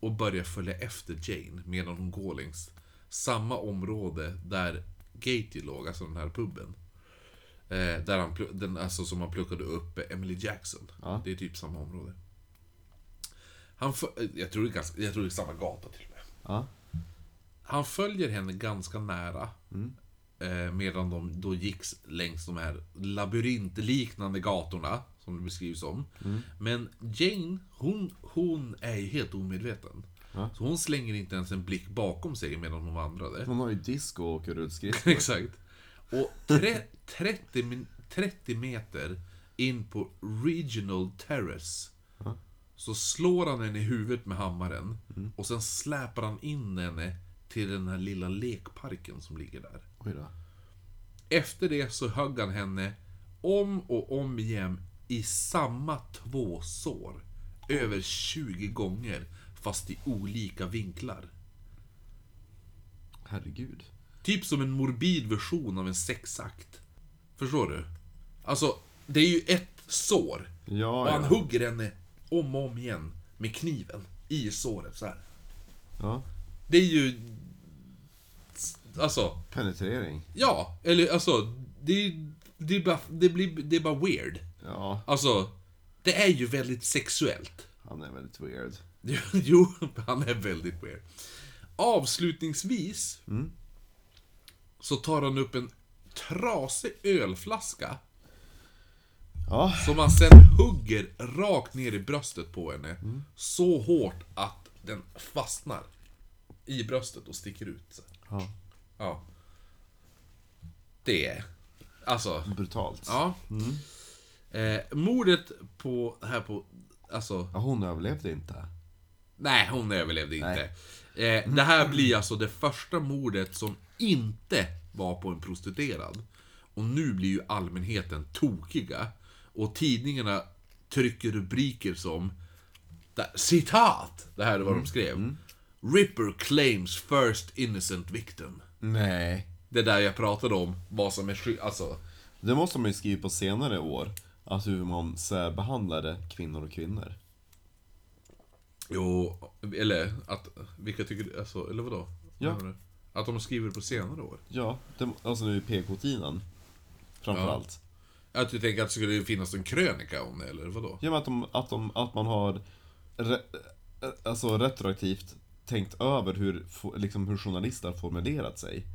Speaker 1: Och börjar följa efter Jane medan hon går längs samma område där Gaty låg, alltså den här puben. Eh, där han, den, alltså som han plockade upp Emily Jackson.
Speaker 2: Ja.
Speaker 1: Det är typ samma område. Han jag, tror det är ganska, jag tror det är samma gata till och med.
Speaker 2: ja.
Speaker 1: Han följer henne ganska nära. Eh, medan de då gick längs de här labyrintliknande gatorna, som det beskrivs som. Men Jane, hon, hon är ju helt omedveten.
Speaker 2: Ja.
Speaker 1: Så hon slänger inte ens en blick bakom sig medan hon vandrade.
Speaker 2: Hon har ju disco och rullskridskor.
Speaker 1: Exakt. Och tre, 30, min- 30 meter in på Regional Terrace
Speaker 2: Ja.
Speaker 1: Så slår han henne i huvudet med hammaren och sen släpar han in henne till den här lilla lekparken som ligger där.
Speaker 2: Oj då.
Speaker 1: Efter det så högg han henne om och om igen i samma två sår. Över 20 gånger, fast i olika vinklar.
Speaker 2: Herregud.
Speaker 1: Typ som en morbid version av en sexakt. Förstår du? Alltså, det är ju ett sår.
Speaker 2: Ja,
Speaker 1: och han
Speaker 2: ja.
Speaker 1: hugger henne om och om igen med kniven i såret så här.
Speaker 2: Ja.
Speaker 1: Det är ju... Alltså,
Speaker 2: Penetrering.
Speaker 1: ja. Eller alltså, det är, det är, bara, det blir, det är bara weird.
Speaker 2: Ja,
Speaker 1: Alltså, det är ju väldigt sexuellt.
Speaker 2: han är väldigt weird.
Speaker 1: Jo, han är väldigt weird. Avslutningsvis så tar han upp en trasig ölflaska
Speaker 2: Ja,
Speaker 1: som han sen hugger rakt ner i bröstet på henne. Så hårt att den fastnar i bröstet och sticker ut.
Speaker 2: Ja.
Speaker 1: Ja. Det är... Alltså...
Speaker 2: brutalt.
Speaker 1: Ja. Eh, mordet på... Här på... Alltså...
Speaker 2: Ja, hon överlevde inte.
Speaker 1: Nej, hon överlevde inte. Eh, det här blir alltså det första mordet som inte var på en prostituerad. Och nu blir ju allmänheten tokiga. Och tidningarna trycker rubriker som citat! Det här är vad de skrev. Ripper claims first innocent victim.
Speaker 2: Nej.
Speaker 1: Det där jag pratade om, vad som är sky- alltså...
Speaker 2: Det måste man ju skriva på senare år. Alltså hur man särbehandlade kvinnor och kvinnor.
Speaker 1: Jo, eller att... Vilka tycker du... Alltså, eller vadå?
Speaker 2: Ja.
Speaker 1: Att de skriver på senare år?
Speaker 2: Ja, det, alltså nu i PK-tiden. Framförallt.
Speaker 1: Att du tänker att det skulle finnas en krönika om det, eller vadå?
Speaker 2: Ja, men att, de, att, de, att man har re, alltså retroaktivt tänkt över hur, liksom, hur journalister har formulerat sig.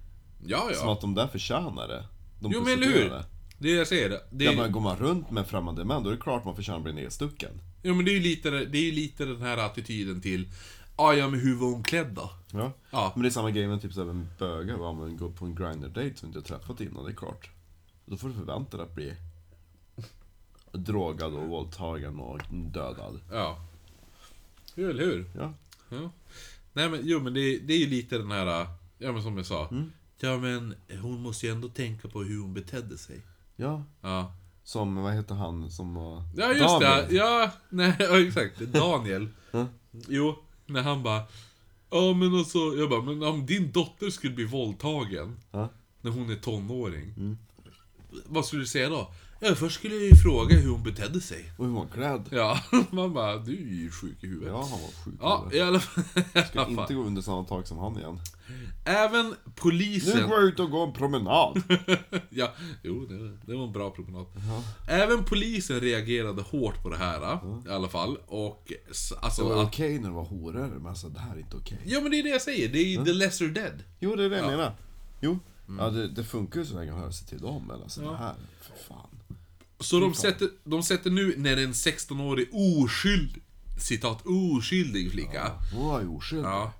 Speaker 1: Ja,
Speaker 2: Som
Speaker 1: ja.
Speaker 2: att de där förtjänar det. De
Speaker 1: Jo men eller hur? Det det jag säger. Det
Speaker 2: Ja
Speaker 1: är,
Speaker 2: men går man runt med främmande män, då är det klart man förtjänar att bli nedstucken.
Speaker 1: jo, men det är ju lite, det är ju lite den här attityden till Ah, ja, men hur var hon klädd då?
Speaker 2: Ja.
Speaker 1: Ja.
Speaker 2: Men det är samma grej med typ såhär med bögar, va? men går på en grinder-date som du inte har träffat innan, det är klart. Då får du förvänta dig att bli drogad och våldtagen och dödad.
Speaker 1: Ja. Jo, eller hur?
Speaker 2: Ja.
Speaker 1: Ja. Nej men, jo men det, det är ju lite den här, ja men som jag sa.
Speaker 2: Mm.
Speaker 1: Ja men, hon måste ju ändå tänka på hur hon betedde sig.
Speaker 2: Ja.
Speaker 1: Ja.
Speaker 2: Som, vad heter han som var...
Speaker 1: Ja just
Speaker 2: Daniel.
Speaker 1: det, ja, nej, ja, exakt. Daniel. Jo, när han bara Ja men alltså, jag bara, men om din dotter skulle bli våldtagen
Speaker 2: Ja.
Speaker 1: när hon är tonåring.
Speaker 2: Mm.
Speaker 1: Vad skulle du säga då? Ja, först skulle jag ju fråga hur hon betedde sig.
Speaker 2: Och hur var han klädd?
Speaker 1: Ja, man bara, du är ju sjuk i huvudet.
Speaker 2: Ja, han var sjuk.
Speaker 1: Ja, i alla fall.
Speaker 2: Ska inte gå under samma tak som han igen.
Speaker 1: Även
Speaker 2: Nu
Speaker 1: polisen...
Speaker 2: går jag ut och går en promenad.
Speaker 1: Ja, jo, det, det var en bra promenad. Även polisen reagerade hårt på det här, i alla fall. Och s-
Speaker 2: Det
Speaker 1: alltså...
Speaker 2: var
Speaker 1: Att,
Speaker 2: okej när det var horor, men alltså det här är inte okej.
Speaker 1: ja, men det är det jag säger. Det är ju the lesser dead.
Speaker 2: Jo, det är det jag
Speaker 1: Ja.
Speaker 2: menar. Jo. Ja, det, det funkar ju så länge man hör sig till dem, men alltså
Speaker 1: Ja.
Speaker 2: det här, för fan.
Speaker 1: Så de sätter, de sätter nu, när en 16-årig oskyldig, citat, oskyldig flicka.
Speaker 2: Hon var ju oskyldig.
Speaker 1: Ja.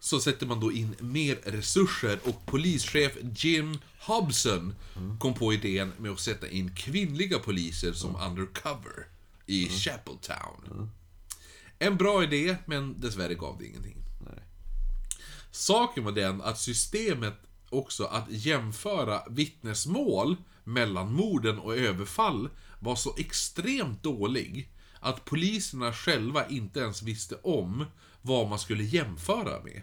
Speaker 1: Så sätter man då in mer resurser och polischef Jim Hobson kom på idén med att sätta in kvinnliga poliser som undercover i Chapeltown. En bra idé, men dessvärre gav det ingenting.
Speaker 2: Nej.
Speaker 1: Saken var den att systemet också att jämföra vittnesmål mellan morden och överfall var så extremt dålig att poliserna själva inte ens visste om vad man skulle jämföra med.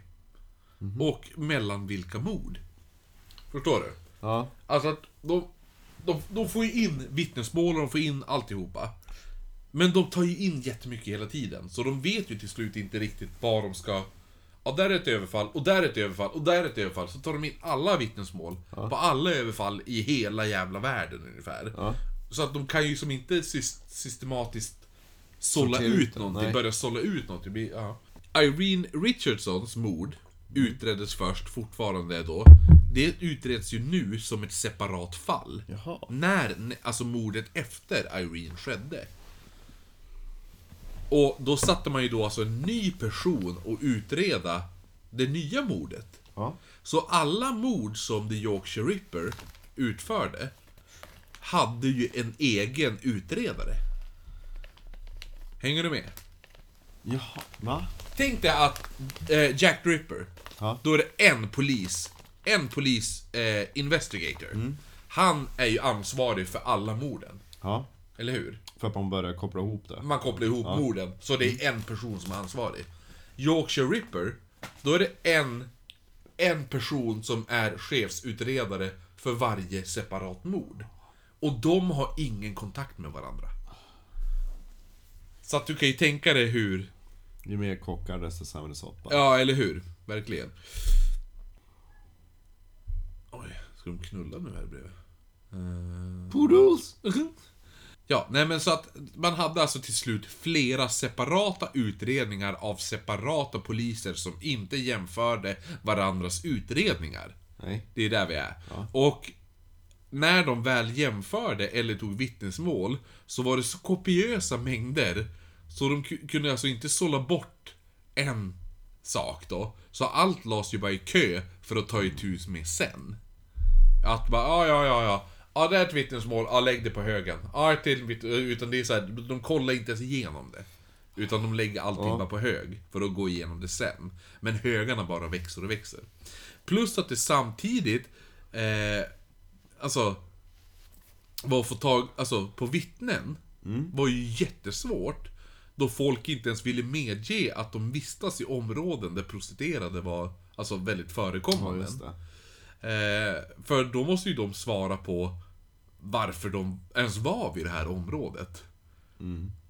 Speaker 1: Och mellan vilka mord. Förstår du?
Speaker 2: Ja.
Speaker 1: Alltså att de, de, de får ju in vittnesmål och de får in alltihopa. Men de tar ju in jättemycket hela tiden. Så de vet ju till slut inte riktigt vad de ska... Ja, där är ett överfall, och där är ett överfall, och där är ett överfall. Så tar de in alla vittnesmål på alla överfall i hela jävla världen ungefär.
Speaker 2: Ja.
Speaker 1: Så att de kan ju som inte sys- systematiskt sålla
Speaker 2: Sortera
Speaker 1: ut någonting,
Speaker 2: nej.
Speaker 1: börja sålla ut blir, ja. Irene Richardsons mord utreddes först, fortfarande då. Det utreds ju nu som ett separat fall.
Speaker 2: Jaha.
Speaker 1: När, alltså mordet efter Irene skedde. Och då satte man ju då alltså en ny person och utreda det nya mordet.
Speaker 2: Ja.
Speaker 1: Så alla mord som The Yorkshire Ripper utförde hade ju en egen utredare. Hänger du med?
Speaker 2: Jaha. Va?
Speaker 1: Tänk dig att eh, Jack the Ripper,
Speaker 2: Ja.
Speaker 1: då är det en polis, en polis eh, investigator. Han är ju ansvarig för alla morden.
Speaker 2: Ja.
Speaker 1: Eller hur?
Speaker 2: För att man börjar koppla ihop det.
Speaker 1: Man kopplar ihop morden, så det är en person som är ansvarig. Yorkshire Ripper, då är det en, en person som är chefsutredare för varje separat mord. Och de har ingen kontakt med varandra. Så att du kan ju tänka dig hur...
Speaker 2: Ju mer kockar desto sämre soppa.
Speaker 1: Ja, eller hur? Verkligen. Oj, ska de knulla nu här bredvid? Eh,
Speaker 2: Poodles!
Speaker 1: Ja, nej men så att man hade alltså till slut flera separata utredningar av separata poliser som inte jämförde varandras utredningar.
Speaker 2: Nej.
Speaker 1: Det är där vi är. Och när de väl jämförde eller tog vittnesmål så var det så kopiösa mängder så de ku- kunde alltså inte sålla bort en sak då. Så allt lades ju bara i kö för att ta itu med sen. Att bara, ja, ja, ja, ja. Ja, det är ett vittnesmål. Ja, lägg det på högen. Ja, ett till Utan det är så här, de kollar inte ens igenom det. Utan de lägger allting
Speaker 2: Ja.
Speaker 1: bara på hög. För att gå igenom det sen. Men högarna bara växer och växer. Plus att det samtidigt, eh, alltså, var att få tag, alltså på vittnen, var ju jättesvårt. Då folk inte ens ville medge att de vistas i områden där prostituerade var, alltså väldigt
Speaker 2: Ja,
Speaker 1: förekommande.
Speaker 2: det.
Speaker 1: Eh, för då måste ju de svara på varför de ens var vid det här området.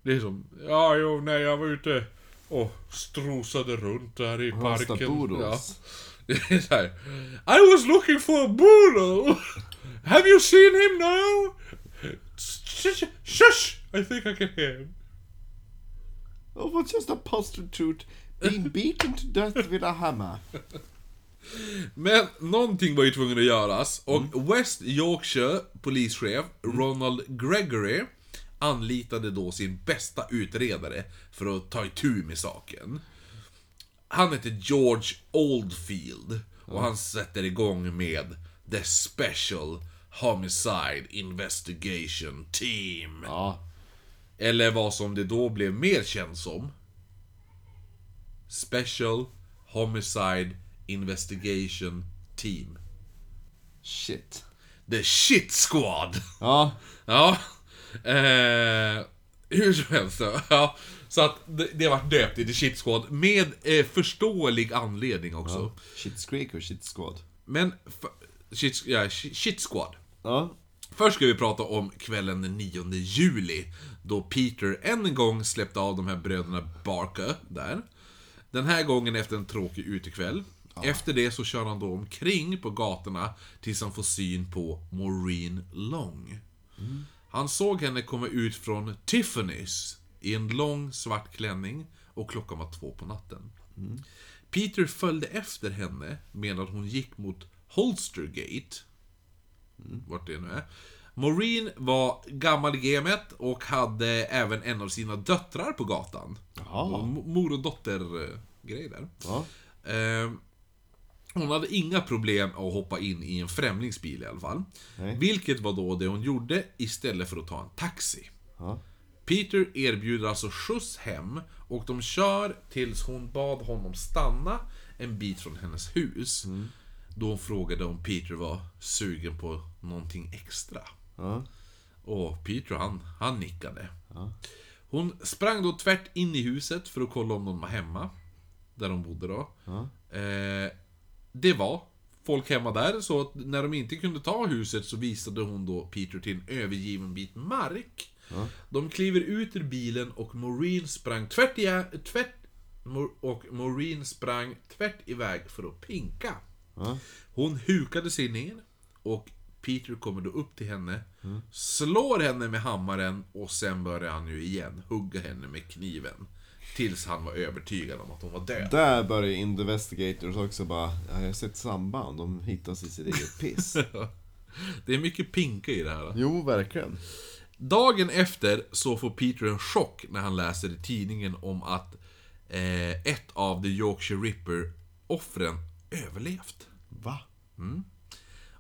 Speaker 1: Det är som, ja jo, nej jag var ute och strosade runt där i parken. så här, I was looking for a boodle! Have you seen him now? Shush! I think I can hear him.
Speaker 2: Oh, was just a prostitute being beaten to death with a hammer.
Speaker 1: Men någonting var ju tvungen att göras och West Yorkshire polischef Ronald Gregory anlitade då sin bästa utredare för att ta itu med saken. Han heter George Oldfield och han sätter igång med The Special Homicide Investigation Team.
Speaker 2: Ja.
Speaker 1: Eller vad som det då blev mer känt som. Special Homicide Investigation Team.
Speaker 2: Shit.
Speaker 1: The Shit Squad!
Speaker 2: Ja.
Speaker 1: Ja. Eh, hur som helst så. Ja, så att det, det var döpt i The Shit Squad med eh, förståelig anledning också.
Speaker 2: Shit Creek och Shit Squad.
Speaker 1: Men... Shit, ja, shit Squad.
Speaker 2: Ja.
Speaker 1: Först ska vi prata om kvällen den 9 juli. Då Peter än en gång släppte av de här bröderna Barker där. Den här gången efter en tråkig utekväll. Efter det så kör han då omkring på gatorna tills han får syn på Maureen Long. Han såg henne komma ut från Tiffany's i en lång svart klänning och klockan var två på natten. Peter följde efter henne medan hon gick mot Holstergate vart det nu är. Maureen var gammal i gamet och hade även en av sina döttrar på gatan. Mor och dotter-grej där.
Speaker 2: Ja.
Speaker 1: Ehm, hon hade inga problem att hoppa in i en främlingsbil i alla fall.
Speaker 2: Nej.
Speaker 1: Vilket var då det hon gjorde istället för att ta en taxi.
Speaker 2: Ja.
Speaker 1: Peter erbjuder alltså skjuts hem och de kör tills hon bad honom stanna en bit från hennes hus. Då hon frågade om Peter var sugen på någonting extra.
Speaker 2: Ja.
Speaker 1: Och Peter han, han nickade. Hon sprang då tvärt in i huset för att kolla om någon var hemma. Där de bodde då. Eh, det var folk hemma där, så när de inte kunde ta huset så visade hon då Peter till en övergiven bit mark. De kliver ut ur bilen och Maureen sprang tvärt, i, tvärt och Maureen sprang tvärt iväg för att pinka.
Speaker 2: Ja.
Speaker 1: Hon hukade sig ner och Peter kommer då upp till henne, slår henne med hammaren och sen börjar han ju igen hugga henne med kniven. Tills han var övertygad om att hon var död.
Speaker 2: Där börjar Investigators också bara, ja, jag har sett samband, de hittar sig sitt eget piss.
Speaker 1: Det är mycket pinka i det här.
Speaker 2: jo, verkligen.
Speaker 1: Dagen efter så får Peter en chock när han läser i tidningen om att eh, ett av The Yorkshire Ripper-offren överlevt.
Speaker 2: Va?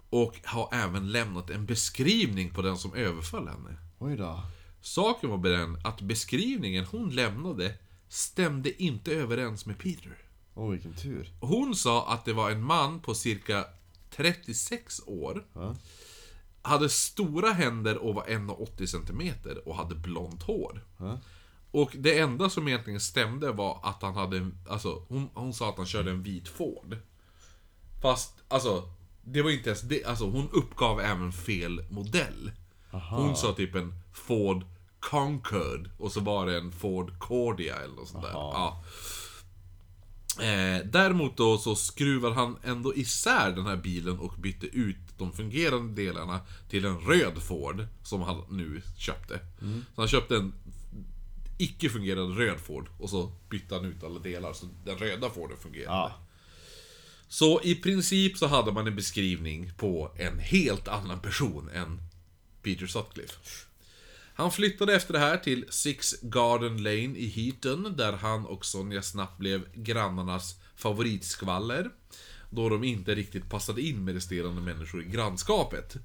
Speaker 1: Och har även lämnat en beskrivning på den som överföll henne.
Speaker 2: Oj då.
Speaker 1: Saken var den att beskrivningen hon lämnade stämde inte överens med Peter.
Speaker 2: Åh, vilken tur.
Speaker 1: Hon sa att det var en man på cirka 36 år.
Speaker 2: Ja.
Speaker 1: Hade stora händer och var 1,80 cm och hade blont hår.
Speaker 2: Ja.
Speaker 1: Och det enda som egentligen stämde var att han hade, en- alltså hon, hon sa att han körde en vit Ford. Fast, alltså, det var inte ens det, alltså hon uppgav även fel modell. Hon sa typ en Ford Concord och så var det en Ford Cordia eller något sånt där. Ja. Eh, däremot då så skruvar han ändå isär den här bilen och bytte ut de fungerande delarna till en röd Ford som han nu köpte. Så han köpte en icke-fungerande röd Ford och så bytte han ut alla delar så den röda Forden fungerade.
Speaker 2: Ja.
Speaker 1: Så i princip så hade man en beskrivning på en helt annan person än Peter Sutcliffe. Han flyttade efter det här till Six Garden Lane i Heaton, där han och Sonja snabbt blev grannarnas favoritskvaller. Då de inte riktigt passade in med resterande människor i grannskapet.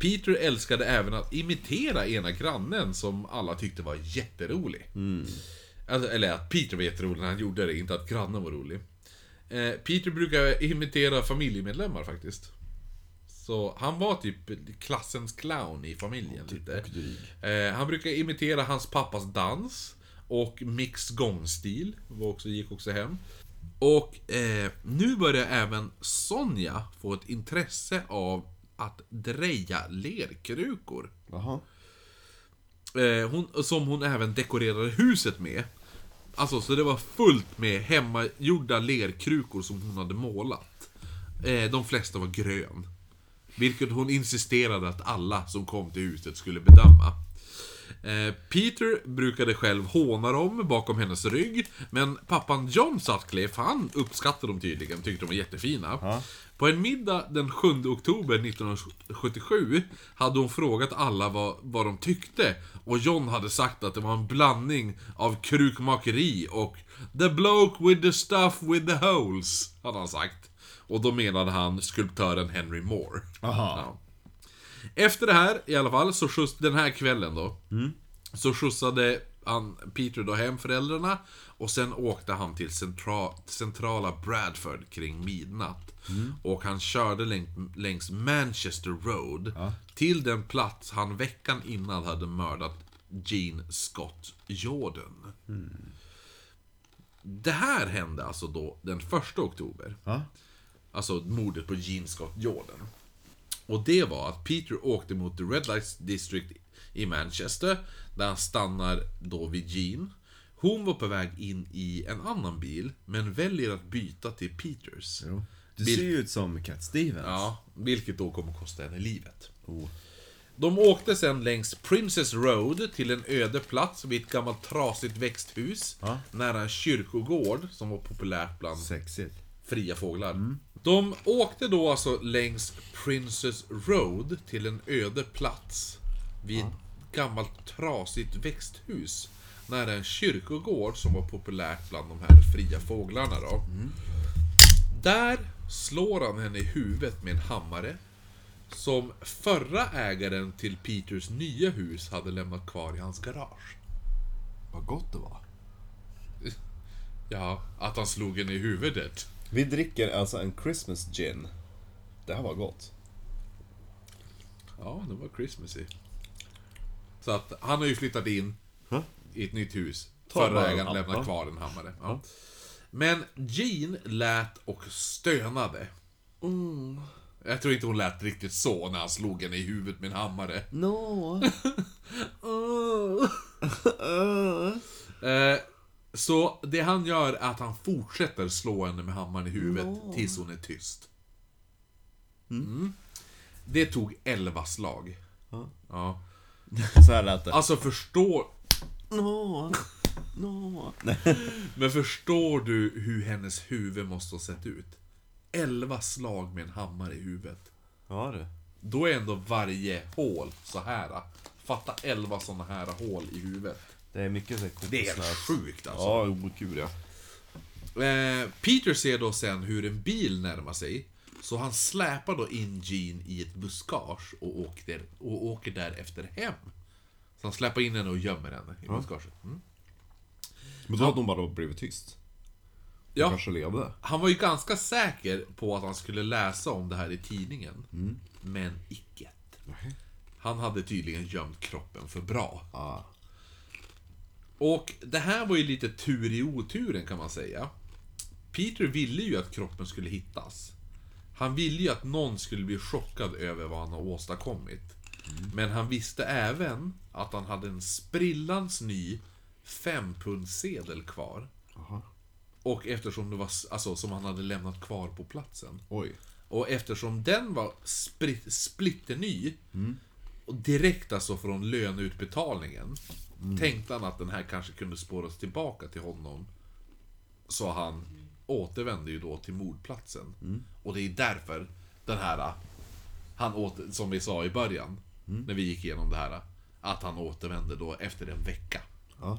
Speaker 1: Peter älskade även att imitera ena grannen som alla tyckte var jätterolig. Alltså, eller att Peter var jätterolig när han gjorde det, inte att grannen var rolig. Eh, Peter brukar imitera familjemedlemmar faktiskt. Så han var typ klassens clown i familjen lite.
Speaker 2: och.
Speaker 1: Eh, han brukar imitera hans pappas dans. Och Micks gångstil var också, gick också hem. Och eh, nu börjar även Sonja få ett intresse av att dreja lerkrukor. Eh, hon, som hon även dekorerade huset med. Alltså, så det var fullt med hemmagjorda lerkrukor som hon hade målat. Eh, de flesta var grön. Vilket hon insisterade att alla som kom till huset skulle bedöma. Eh, Peter brukade själv håna dem bakom hennes rygg, men pappan John Sutcliffe, han uppskattade dem tydligen, tyckte de var jättefina. På en middag den 7 oktober 1977 hade hon frågat alla vad, vad de tyckte, och John hade sagt att det var en blandning av krukmakeri och The bloke with the stuff with the holes, hade han sagt. Och då menade han skulptören Henry Moore.
Speaker 2: Aha.
Speaker 1: Ja. Efter det här, i alla fall, så skjuts, den här kvällen då. Så skjutsade han, Peter då hem föräldrarna. Och sen åkte han till centra, centrala Bradford kring midnatt. Och han körde längs, längs Manchester Road. Till den plats han veckan innan hade mördat Gene Scott Jordan. Det här hände alltså då den 1 oktober.
Speaker 2: Ja.
Speaker 1: Alltså mordet på Gene Scott Jordan. Och det var att Peter åkte mot The Red Light District i Manchester, där han stannar då vid Jean. Hon var på väg in i en annan bil, men väljer att byta till Peters.
Speaker 2: Jo. Du ser ju ut som Cat Stevens.
Speaker 1: Ja, vilket då kommer kosta henne livet.
Speaker 2: Oh.
Speaker 1: De åkte sen längs Princess Road till en öde plats vid ett gammalt trasigt växthus
Speaker 2: Ja.
Speaker 1: nära en kyrkogård som var populärt bland
Speaker 2: Sexigt.
Speaker 1: fria fåglar. De åkte då alltså längs Princess Road till en öde plats vid ett gammalt trasigt växthus nära en kyrkogård som var populärt bland de här fria fåglarna då. Där slår han henne i huvudet med en hammare som förra ägaren till Peters nya hus hade lämnat kvar i hans garage.
Speaker 2: Vad gott det var.
Speaker 1: Ja, att han slog henne i huvudet.
Speaker 2: Vi dricker alltså en Christmas gin. Det här var gott.
Speaker 1: Ja, det var Christmassy. Så att han har ju flyttat in
Speaker 2: Ja.
Speaker 1: i ett nytt hus.
Speaker 2: Ta
Speaker 1: Förra
Speaker 2: en
Speaker 1: ägaren lämnade kvar en hammare. Ja. Men Jean lät och stönade.
Speaker 2: Mm.
Speaker 1: Jag tror inte hon lät riktigt så när han slog henne i huvudet med en hammare.
Speaker 2: No.
Speaker 1: Eh, så det han gör är att han fortsätter slå henne med hammaren i huvudet tills hon är tyst. Mm. Det tog 11 slag.
Speaker 2: Ja.
Speaker 1: Ja.
Speaker 2: Så här lät det.
Speaker 1: Alltså förstår...
Speaker 2: No. No.
Speaker 1: Men förstår du hur hennes huvud måste ha sett ut? 11 slag med en hammare i huvudet.
Speaker 2: Ja du.
Speaker 1: Då är ändå varje hål så här. Fatta 11 såna här hål i huvudet.
Speaker 2: Det är mycket så
Speaker 1: Det är helt sjukt alltså.
Speaker 2: Ja, oh, gud ja.
Speaker 1: Eh, Peter ser då sen hur en bil närmar sig. Så han släpar då in Jean i ett buskage och åker, och åker därefter hem. Så han släpar in henne och gömmer henne i buskaget. Mm.
Speaker 2: Men då hade hon bara blivit tyst.
Speaker 1: Ja,
Speaker 2: kanske levde.
Speaker 1: han var ju ganska säker på att han skulle läsa om det här i tidningen. Men icke. Han hade tydligen gömt kroppen för bra.
Speaker 2: Ah.
Speaker 1: Och det här var ju lite tur i oturen kan man säga. Peter ville ju att kroppen skulle hittas. Han ville ju att någon skulle bli chockad över vad han har åstadkommit. Men han visste även att han hade en sprillans ny fempundsedel kvar. Och eftersom det var, alltså som han hade lämnat kvar på platsen.
Speaker 2: Oj.
Speaker 1: Och eftersom den var sprit, splitterny, och direkt alltså från löneutbetalningen, tänkte han att den här kanske kunde spåras tillbaka till honom. Så han återvände ju då till mordplatsen. Och det är därför den här, han åter, som vi sa i början, när vi gick igenom det här, att han återvände då efter en vecka.
Speaker 2: Ja.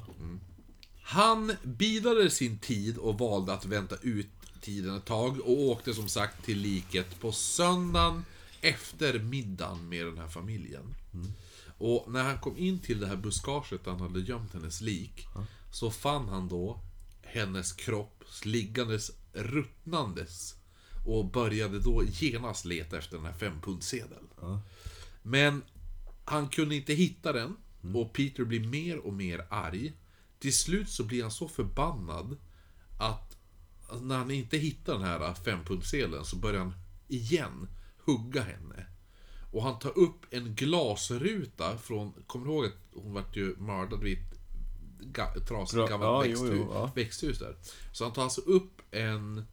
Speaker 1: Han bidade sin tid och valde att vänta ut tiden ett tag och åkte som sagt till liket på söndagen efter middagen med den här familjen. Och när han kom in till det här buskaget där han hade gömt hennes lik så fann han då hennes kropp liggandes ruttnandes och började då genast leta efter den här fempundsedeln. Men han kunde inte hitta den och Peter blir mer och mer arg. Till slut så blir han så förbannad att när han inte hittar den här fempundsedeln så börjar han igen hugga henne. Och han tar upp en glasruta från, kommer du ihåg att hon vart ju mördad vid ett trasigt
Speaker 2: Ja,
Speaker 1: gammalt
Speaker 2: jo,
Speaker 1: växthus,
Speaker 2: jo, ja.
Speaker 1: växthus där. Så han tar alltså upp en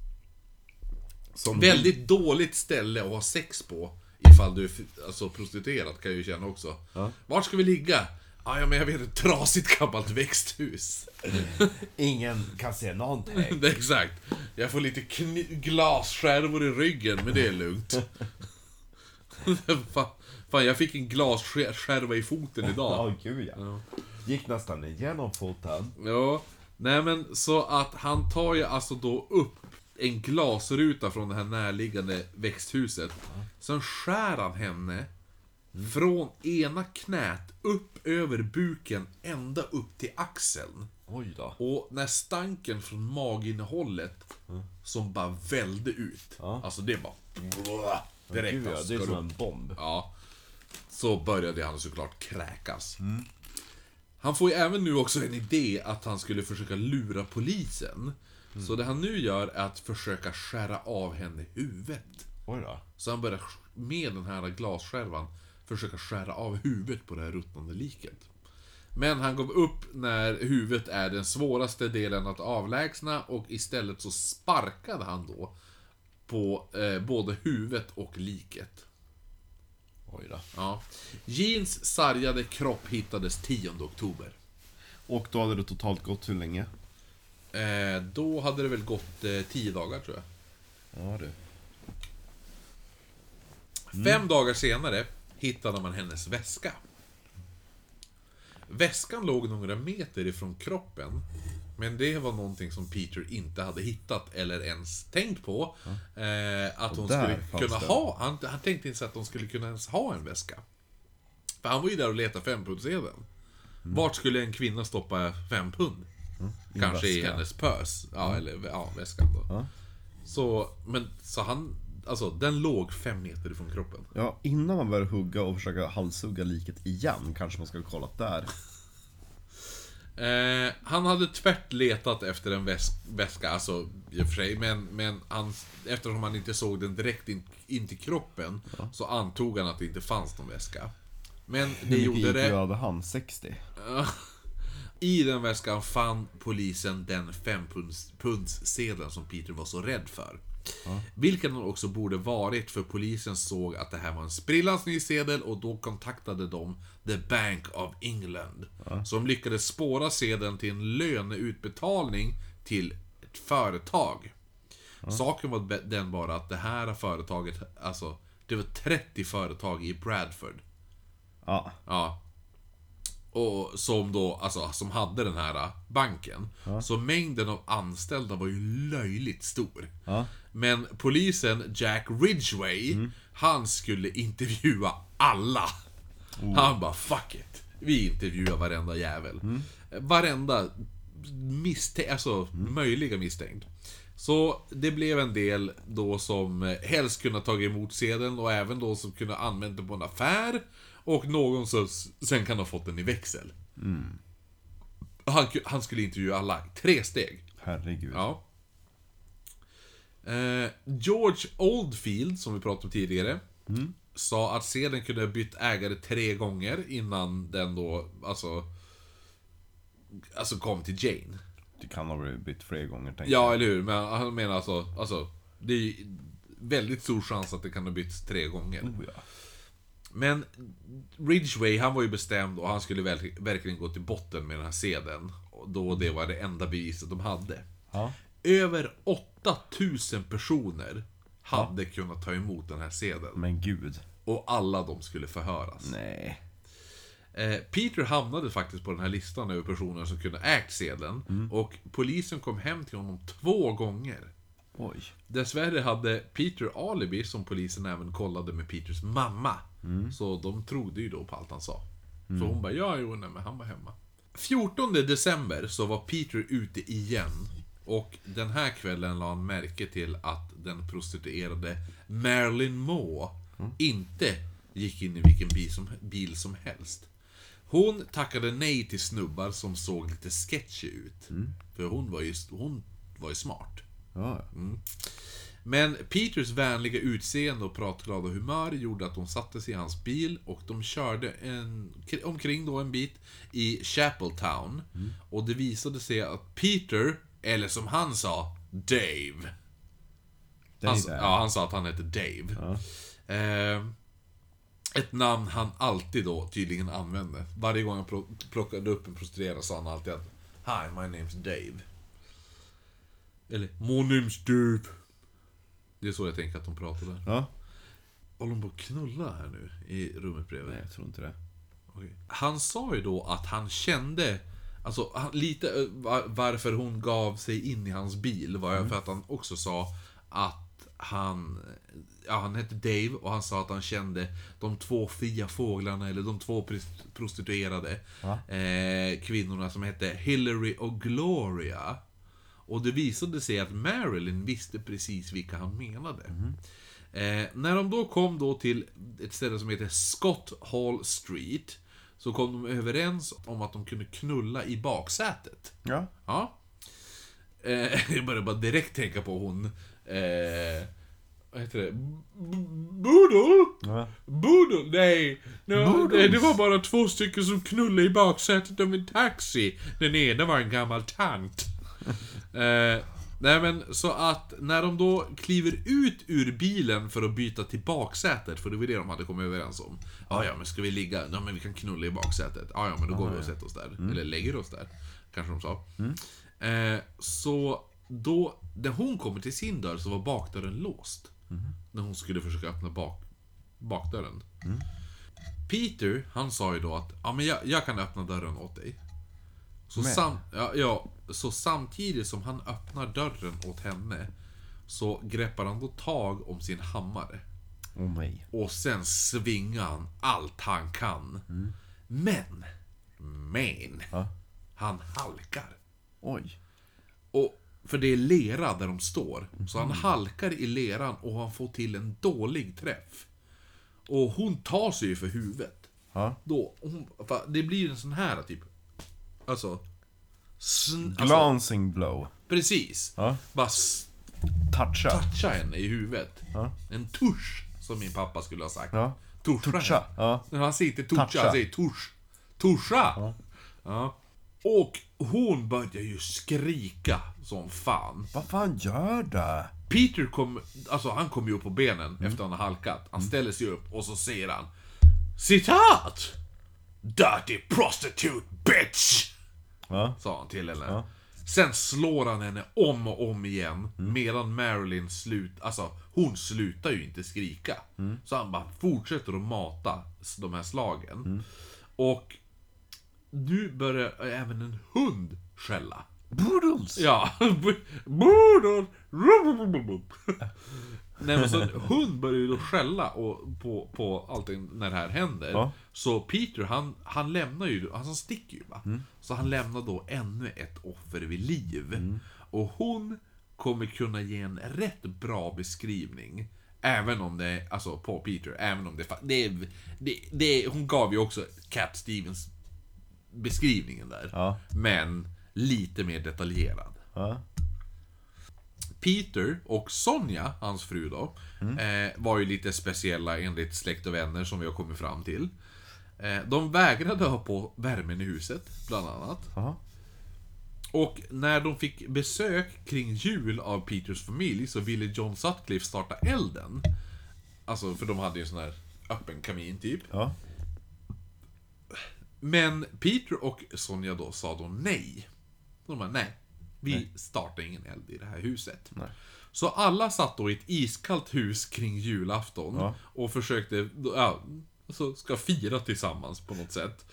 Speaker 2: Som
Speaker 1: Väldigt dåligt ställe att ha sex på. Ifall du är alltså, prostituerad kan jag ju känna också.
Speaker 2: Ja.
Speaker 1: Vart ska vi ligga? Ja, men jag vet ett trasigt gammalt växthus.
Speaker 2: Ingen kan se någonting.
Speaker 1: Det är exakt. Jag får lite glasskärvor i ryggen, men det är lugnt. fan, fan, jag fick en glasskärva i foten
Speaker 2: Ja,
Speaker 1: idag.
Speaker 2: gud ja. Gick nästan igenom foten.
Speaker 1: Ja, nej men så att han tar ju alltså då upp en glasruta från det här närliggande växthuset. Sen skär han henne från ena knät upp över buken ända upp till axeln.
Speaker 2: Oj då.
Speaker 1: Och när stanken från maginnehållet som bara välde ut.
Speaker 2: Ja.
Speaker 1: Alltså det bara... Direkt
Speaker 2: Gud ja,
Speaker 1: alltså,
Speaker 2: det är
Speaker 1: ska
Speaker 2: som
Speaker 1: du-
Speaker 2: en bomb.
Speaker 1: Ja. Så började han såklart kräkas. Han får ju även nu också en idé att han skulle försöka lura polisen. Så det han nu gör är att försöka skära av henne huvudet.
Speaker 2: Oj då.
Speaker 1: Så han börjar med den här glasskärvan försöka skära av huvudet på det här ruttnande liket. Men han gav upp när huvudet är den svåraste delen att avlägsna och istället så sparkade han då på eh, både huvudet och liket.
Speaker 2: Oj då.
Speaker 1: Ja. Jeans sargade kropp hittades 10 oktober.
Speaker 2: Och då hade det totalt gått hur länge?
Speaker 1: Eh, då hade det väl gått eh, 10 dagar tror jag.
Speaker 2: Ja du.
Speaker 1: Fem dagar senare hittade man hennes väska. Väskan låg några meter ifrån kroppen. Men det var någonting som Peter inte hade hittat eller ens tänkt på. Eh, att hon skulle kunna
Speaker 2: det.
Speaker 1: ha. Han, han tänkte inte så att de skulle kunna ens ha en väska. För han var ju där och letade fempundssedeln.
Speaker 2: Mm.
Speaker 1: Vart skulle en kvinna stoppa fem pund?
Speaker 2: en
Speaker 1: Kanske i
Speaker 2: väska.
Speaker 1: hennes pös. Ja, eller ja, väskan då.
Speaker 2: Ja.
Speaker 1: Så, men, så han... Alltså, den låg fem meter ifrån kroppen.
Speaker 2: Ja, innan man börjar hugga och försöka halshugga liket igen kanske man ska ha kollat där.
Speaker 1: Eh, han hade tvärt letat efter en väs väska, alltså i och för sig, men, men han, eftersom han inte såg den direkt in, in till kroppen så antog han att det inte fanns någon väska. Men det
Speaker 2: Hur
Speaker 1: gjorde det.
Speaker 2: hade han? 60?
Speaker 1: I den väskan fann polisen den fempundssedeln som Peter var så rädd för. Vilken den också borde varit för polisen såg att det här var en sprillans ny sedel och då kontaktade de The Bank of England. Som lyckades spåra sedeln till en löneutbetalning till ett företag. Saken var den bara att det här företaget, alltså det var 30 företag i Bradford.
Speaker 2: Ja.
Speaker 1: Ja. Och som då, alltså som hade den här äh, banken. Så mängden av anställda var ju löjligt stor.
Speaker 2: Ja.
Speaker 1: Men polisen Jack Ridgway, han skulle intervjua alla. Han bara 'fuck it' Vi intervjuar varenda jävel. Varenda misstänkt, alltså möjliga misstänkt. Så det blev en del då som eh, helst kunde ha tagit emot sedeln och även då som kunde använt den på en affär. Och någon som sen kan ha fått den i växel. Han, ku- han skulle intervjua alla. Tre steg.
Speaker 2: Herregud.
Speaker 1: Ja. Eh, George Oldfield, som vi pratade om tidigare, sa att sedeln kunde ha bytt ägare tre gånger innan den då, alltså... Alltså kom till Jane.
Speaker 2: Det kan ha blivit fler gånger tänker
Speaker 1: Ja, eller hur? Men han menar alltså, alltså... Det är ju väldigt stor chans att det kan ha bytts tre gånger.
Speaker 2: Oh, ja.
Speaker 1: Men Ridgway, han var ju bestämd och han skulle verk- verkligen gå till botten med den här sedeln. Och Då det var det enda beviset de hade.
Speaker 2: Ja.
Speaker 1: Över 8000 personer hade kunnat ta emot den här sedeln.
Speaker 2: Men gud.
Speaker 1: Och alla de skulle förhöras.
Speaker 2: Nej.
Speaker 1: Eh, Peter hamnade faktiskt på den här listan över personer som kunde ägt sedeln. Och polisen kom hem till honom två gånger.
Speaker 2: Oj.
Speaker 1: Dessvärre hade Peter alibi som polisen även kollade med Peters mamma. Så de trodde ju då på allt han sa. För hon bara, ja jo, nej men han var hemma. 14 december så var Peter ute igen. Och den här kvällen la han märke till att den prostituerade Marilyn Moore inte gick in i vilken bil som, bil som helst. Hon tackade nej till snubbar som såg lite sketchy ut. För hon var ju, hon var ju smart.
Speaker 2: Ja.
Speaker 1: Men Peters vänliga utseende och pratglada humör gjorde att de satte sig i hans bil och de körde en, omkring då en bit i Chapeltown. Och det visade sig att Peter, eller som han sa, Dave. Han, ja, han sa att han hette Dave. Eh, Ett namn han alltid då tydligen använde. Varje gång han plo- plockade upp en prostituerad sa han alltid att Hi, my name's Dave. Eller My name's Dave. Det är så jag tänker att de pratade.
Speaker 2: Ja.
Speaker 1: Håller de på att knulla här nu i rummet bredvid?
Speaker 2: Nej, jag tror inte det.
Speaker 1: Okej. Han sa ju då att han kände, alltså han, lite eh, va- varför hon gav sig in i hans bil var ju för att han också sa att han, ja han hette Dave och han sa att han kände de två fria fåglarna, eller de två pris- prostituerade eh, kvinnorna som hette Hillary och Gloria. Och det visade sig att Marilyn visste precis vilka han menade. Eh, när de då kom då till ett ställe som heter Scott Hall Street Så kom de överens om att de kunde knulla i baksätet.
Speaker 2: Ja.
Speaker 1: Ja. Eh, jag började bara direkt tänka på hon... Eh, vad heter det? Boodle?
Speaker 2: ja.
Speaker 1: Boodle? Nej. No, nej, det var bara två stycken som knullade i baksätet av en taxi. Den ena var en gammal tant. eh, nej men, så att när de då kliver ut ur bilen för att byta till baksätet, för det var det de hade kommit överens om. Ja, ja, men ska vi ligga? Ja, men vi kan knulla i baksätet. Ja, ja, men då går vi och sätter oss där. Eller lägger oss där. Kanske de sa. Eh, så då, när hon kommer till sin dörr så var bakdörren låst. När hon skulle försöka öppna bak, bakdörren. Peter, han sa ju då att ja, men jag, jag kan öppna dörren åt dig. Så, sam, ja, ja, så samtidigt som han öppnar dörren åt henne så greppar han då tag om sin hammare.
Speaker 2: Åh nej.
Speaker 1: Och sen svingar han allt han kan. Men, men,
Speaker 2: Ja.
Speaker 1: han halkar.
Speaker 2: Oj.
Speaker 1: Och, för det är lera där de står. Så han halkar i leran och han får till en dålig träff. Och hon tar sig ju för huvudet. Då, hon, det blir en sån här typ... Alltså... Sn, alltså
Speaker 2: Glancing blow.
Speaker 1: precis.
Speaker 2: Ja.
Speaker 1: Bara
Speaker 2: Toucha.
Speaker 1: toucha henne i huvudet.
Speaker 2: Ja.
Speaker 1: En tusch, som min pappa skulle ha sagt.
Speaker 2: Ja.
Speaker 1: Tuscha.
Speaker 2: Toucha. Ja.
Speaker 1: Han säger inte toucha,
Speaker 2: Toucha.
Speaker 1: han säger tusch. Tuscha! Ja. Och hon börjar ju skrika som fan.
Speaker 2: Vad fan gör det?
Speaker 1: Peter kom, alltså han kom ju upp på benen efter han har halkat. Han ställer sig upp och så säger han Citat! Dirty prostitute bitch!
Speaker 2: Ja.
Speaker 1: Sa han till henne.
Speaker 2: Ja.
Speaker 1: Sen slår han henne om och om igen. Medan Marilyn slut, alltså hon slutar ju inte skrika. Så han bara fortsätter att mata de här slagen. Och nu börjar även en hund skälla.
Speaker 2: Boodles.
Speaker 1: Ja, Boodle! Nej men så hund börjar ju då skälla och, på, på allting när det här händer.
Speaker 2: Ja.
Speaker 1: Så Peter han, han lämnar ju, alltså han sticker ju va. Så han lämnar då ännu ett offer vid liv. Och hon kommer kunna ge en rätt bra beskrivning. Även om det, alltså på Peter, även om det, det, det, det hon gav ju också Cat Stevens beskrivningen där.
Speaker 2: Ja.
Speaker 1: Men lite mer detaljerad.
Speaker 2: Ja.
Speaker 1: Peter och Sonja, hans fru då, eh, var ju lite speciella enligt släkt och vänner som vi har kommit fram till. Eh, de vägrade ha på värmen i huset, bland annat.
Speaker 2: Ja.
Speaker 1: Och när de fick besök kring jul av Peters familj så ville John Sutcliffe starta elden. Alltså, för de hade ju en sån här öppen kamin typ.
Speaker 2: Ja.
Speaker 1: Men Peter och Sonja då sa då nej. De bara, nej. Vi startar ingen eld i det här huset.
Speaker 2: Nej.
Speaker 1: Så alla satt då i ett iskallt hus kring julafton
Speaker 2: Ja.
Speaker 1: och försökte, ja, alltså ska fira tillsammans på något sätt.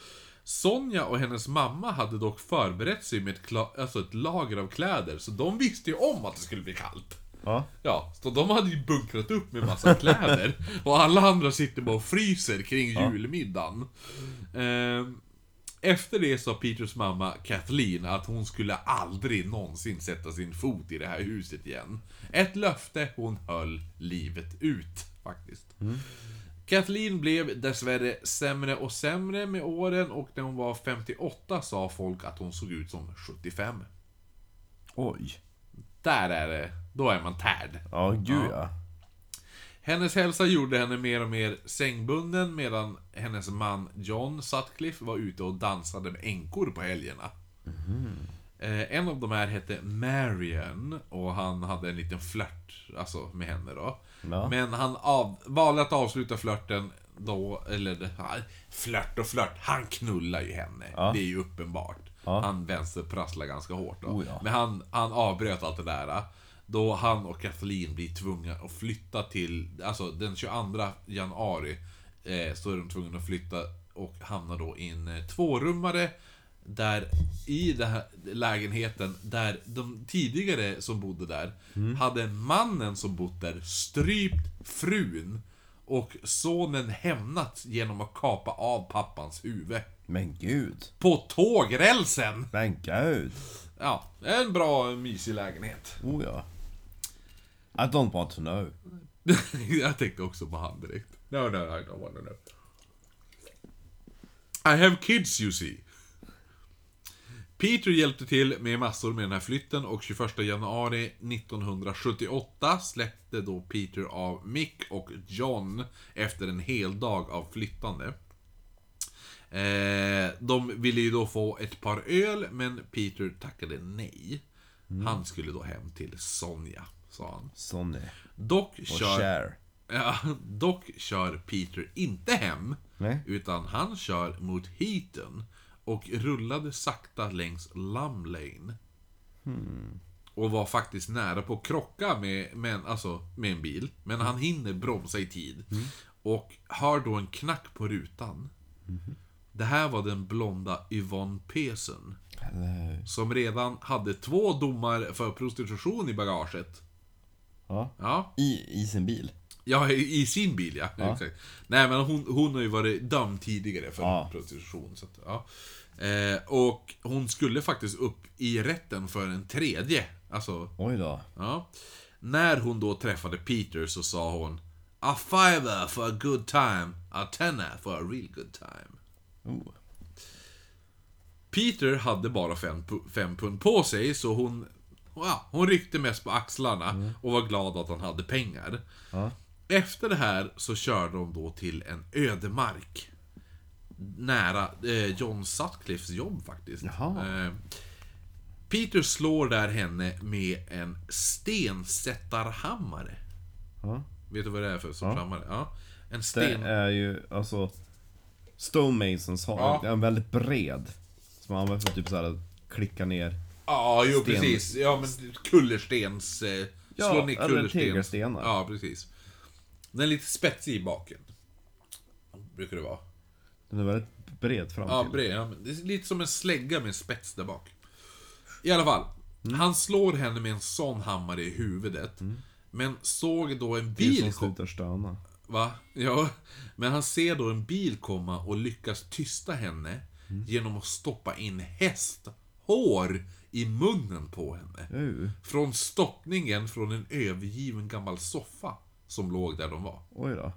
Speaker 1: Sonja och hennes mamma hade dock förberett sig med ett, alltså ett lager av kläder, så de visste ju om att det skulle bli kallt.
Speaker 2: Ja.
Speaker 1: Ja, så de hade ju bunkrat upp med massa kläder. Och alla andra sitter bara och fryser kring julmiddagen. Ehm, Efter det sa Peters mamma Kathleen att hon skulle aldrig någonsin sätta sin fot i det här huset igen. Ett löfte hon höll livet ut, faktiskt. Kathleen blev dessvärre sämre och sämre med åren och när hon var 58 sa folk att hon såg ut som 75.
Speaker 2: Oj.
Speaker 1: Där är det, då är man tärd.
Speaker 2: Ja, gud ja.
Speaker 1: Hennes hälsa gjorde henne mer och mer sängbunden medan hennes man John Sutcliffe var ute och dansade med änkor på helgerna. Eh, en av de här hette Marian och han hade en liten flört alltså, med henne då.
Speaker 2: Ja.
Speaker 1: Men han av, valde att avsluta flörten då, eller flört och flört, han knullar ju henne.
Speaker 2: Ja.
Speaker 1: Det är ju uppenbart.
Speaker 2: Ja.
Speaker 1: Han vänsterprasslar ganska hårt då.
Speaker 2: Oh, ja.
Speaker 1: Men han, han avbröt allt det där. Då han och Kathleen blir tvungna att flytta till, alltså den 22 januari eh, så är de tvungna att flytta och hamnar då i en eh, tvårummare där i den här lägenheten där de tidigare som bodde där hade mannen som bott där strypt frun och sonen hämnats genom att kapa av pappans huvud.
Speaker 2: Men gud.
Speaker 1: På tågrälsen!
Speaker 2: Men gud.
Speaker 1: Ja, en bra mysig lägenhet.
Speaker 2: Oh ja. I don't want to know.
Speaker 1: Jag tänkte också på han direkt. No, no, I don't want to know. I have kids you see. Peter hjälpte till med massor med den här flytten och 21 januari 1978 släppte då Peter av Mick och John efter en hel dag av flyttande. Eh, de ville ju då få ett par öl, men Peter tackade nej. Han skulle då hem till Sonja, sa han.
Speaker 2: Sonny.
Speaker 1: Dock
Speaker 2: Och
Speaker 1: kör,
Speaker 2: Cher.
Speaker 1: ja, dock kör Peter inte hem,
Speaker 2: Nej.
Speaker 1: utan han kör mot Heaton och rullade sakta längs Lum Lane. Och var faktiskt nära på att krocka med, med, alltså, med en bil, men han hinner bromsa i tid. Och hör då en knack på rutan. Det här var den blonda Yvonne.
Speaker 2: Hello.
Speaker 1: Som redan hade två domar för prostitution i bagaget.
Speaker 2: Ja.
Speaker 1: Ja,
Speaker 2: I, I sin bil.
Speaker 1: Ja, i i sin bil ja.
Speaker 2: Ja.
Speaker 1: Exakt. Nej men hon, hon har ju varit dömd tidigare för
Speaker 2: Ja.
Speaker 1: prostitution. Så att, ja. eh, och hon skulle faktiskt upp i rätten för en tredje. Alltså,
Speaker 2: Oj då.
Speaker 1: ja. När hon då träffade Peter så sa hon A fiver for a good time, a tenner for a real good time.
Speaker 2: Oh.
Speaker 1: Peter hade bara fem, fem pund på sig, så hon, ja, hon ryckte mest på axlarna och var glad att han hade pengar.
Speaker 2: Ja.
Speaker 1: Efter det här så körde de då till en ödemark. Nära eh, John Sutcliffes jobb faktiskt. Eh, Peter slår där henne med en stensättarhammare.
Speaker 2: Ja.
Speaker 1: Vet du vad det är för sorts hammare? Ja. En
Speaker 2: Det
Speaker 1: sten...
Speaker 2: är ju alltså Stonemasons har
Speaker 1: Ja.
Speaker 2: en väldigt bred. Som man använder för att typ såhär klicka ner.
Speaker 1: Ja, jo
Speaker 2: Sten.
Speaker 1: precis. Ja, men kullerstens... Eh,
Speaker 2: Ja,
Speaker 1: slå ner
Speaker 2: eller tegelstenar.
Speaker 1: Ja, precis. Den är lite spetsig i baken. Brukar det vara.
Speaker 2: Den är väldigt bred fram
Speaker 1: Ja, bred. Ja, det är lite som en slägga med en spets där bak. I alla fall. Han slår henne med en sån hammare i huvudet. Men såg då en
Speaker 2: Bil
Speaker 1: bil
Speaker 2: som
Speaker 1: komma.
Speaker 2: slutar stöna.
Speaker 1: Va? Ja. Men han ser då en bil komma och lyckas tysta henne genom att stoppa in hästhår i munnen på henne.
Speaker 2: Uh,
Speaker 1: Från stoppningen från en övergiven gammal soffa som låg där de var.
Speaker 2: oj då.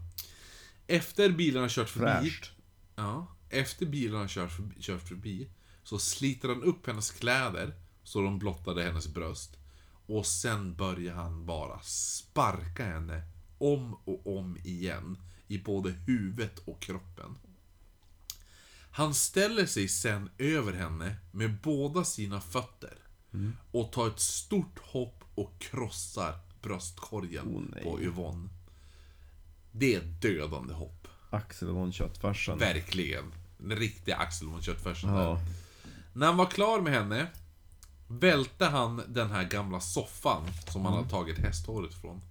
Speaker 1: Efter bilarna kört förbi...
Speaker 2: Fräscht.
Speaker 1: Ja, efter bilarna kört förbi, kört förbi så sliter han upp hennes kläder så de blottade hennes bröst. Och sen börjar han bara sparka henne om och om igen i både huvudet och kroppen. Han ställer sig sen över henne med båda sina fötter och tar ett stort hopp och krossar bröstkorgen
Speaker 2: nej.
Speaker 1: på Yvonne. Det är ett dödande hopp.
Speaker 2: Axel von Köttfarsan.
Speaker 1: Verkligen. En riktig Axel von Köttfärsen
Speaker 2: Ja.
Speaker 1: där. När han var klar med henne välte han den här gamla soffan som han hade tagit hästhåret från.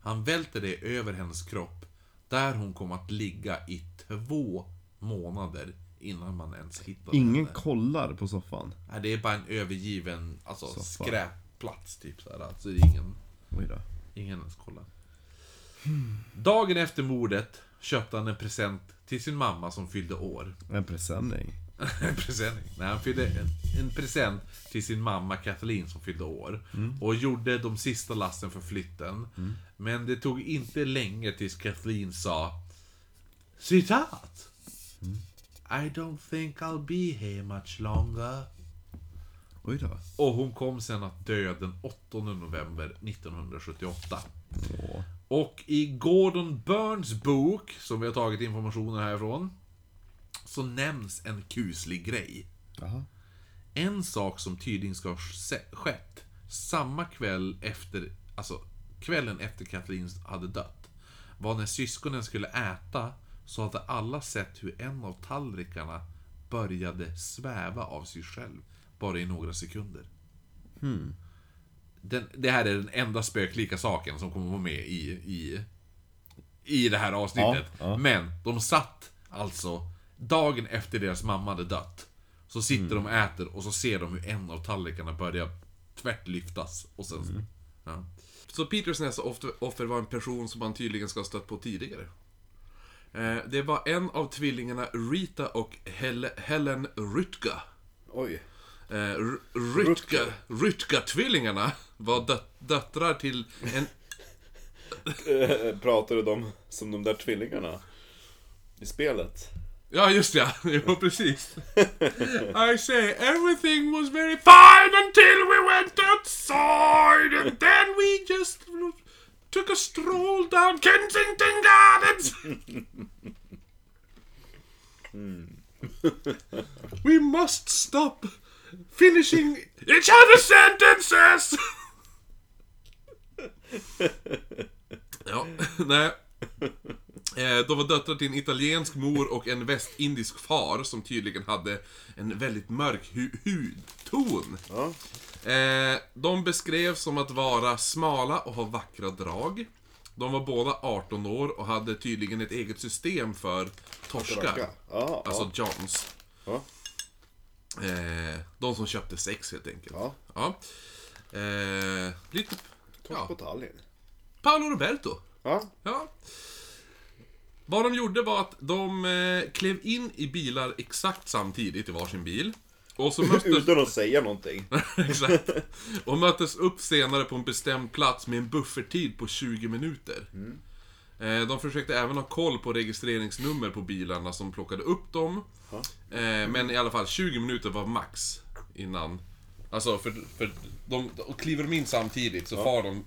Speaker 1: Han välte det över hennes kropp. Där hon kom att ligga i två månader innan man ens hittade
Speaker 2: Ingen
Speaker 1: henne.
Speaker 2: kollar på soffan.
Speaker 1: Nej, det är bara en övergiven alltså,
Speaker 2: Soffa.
Speaker 1: skräpplats typ såhär. Alltså, det är ingen...
Speaker 2: Oj då.
Speaker 1: Ingen ens kollar. Dagen efter mordet köpte han en present till sin mamma som fyllde år.
Speaker 2: En presenning.
Speaker 1: en present? Nej, han fyllde en, en present till sin mamma Kathleen som fyllde år. Och gjorde de sista lasten för flytten. Men det tog inte länge tills Kathleen sa Citat! I don't think I'll be here much longer.
Speaker 2: Oj då.
Speaker 1: Och hon kom sen att dö den 8 november 1978.
Speaker 2: Åh.
Speaker 1: Och i Gordon Burns bok, som vi har tagit informationen härifrån, så nämns en kuslig grej.
Speaker 2: Jaha.
Speaker 1: En sak som tydligen ska ha skett samma kväll efter, alltså kvällen efter Kathleen hade dött, var när syskonen skulle äta, så hade alla sett hur en av tallrikarna började sväva av sig själv, bara i några sekunder. Den, det här är den enda spöklika saken som kommer vara med i, i, i det här avsnittet.
Speaker 2: Ja, ja.
Speaker 1: Men de satt alltså, dagen efter deras mamma hade dött, så sitter de och äter och så ser de hur en av tallrikarna börjar tvärt lyftas. Och sen, ja.
Speaker 3: Så Peters nästa offer, offer var en person som han tydligen ska ha stött på tidigare. Eh, det var en av tvillingarna Rita och Hel Helen Rytka.
Speaker 2: Oj.
Speaker 3: Eh, Rytka, Rytka-tvillingarna var döt- döttrar till en...
Speaker 4: Eh, Pratade de som de där tvillingarna? I spelet?
Speaker 1: Ja, just ja. Jo, precis. I say, everything was very fine until we went outside and then we just took a stroll down Kensington Gardens. Hmm. we must stop finishing each other's sentences. Oh, ja, nej. Eh, De var döttrar till en italiensk mor och en västindisk far som tydligen hade en väldigt mörk hu- hudton.
Speaker 4: Ja.
Speaker 1: Eh, De beskrevs som att vara smala och ha vackra drag. De var båda 18 år och hade tydligen ett eget system för torskar.
Speaker 4: Ja,
Speaker 1: Alltså
Speaker 4: ja.
Speaker 1: Johns.
Speaker 4: Ja.
Speaker 1: Eh, de som köpte sex helt enkelt.
Speaker 4: Ja.
Speaker 1: Lite...
Speaker 4: Torsk på. Tallinn.
Speaker 1: Paolo Roberto.
Speaker 4: Ja.
Speaker 1: Ja. Vad de gjorde var att de eh, klev in i bilar exakt samtidigt i varsin bil. Och så möttes,
Speaker 4: Utan att säga någonting.
Speaker 1: exakt, och möttes upp senare på en bestämd plats med en bufferttid på 20 minuter. Eh, de försökte även ha koll på registreringsnummer på bilarna som plockade upp dem. Eh, men i alla fall 20 minuter var max innan... Alltså för, för de, och kliver de in samtidigt så far de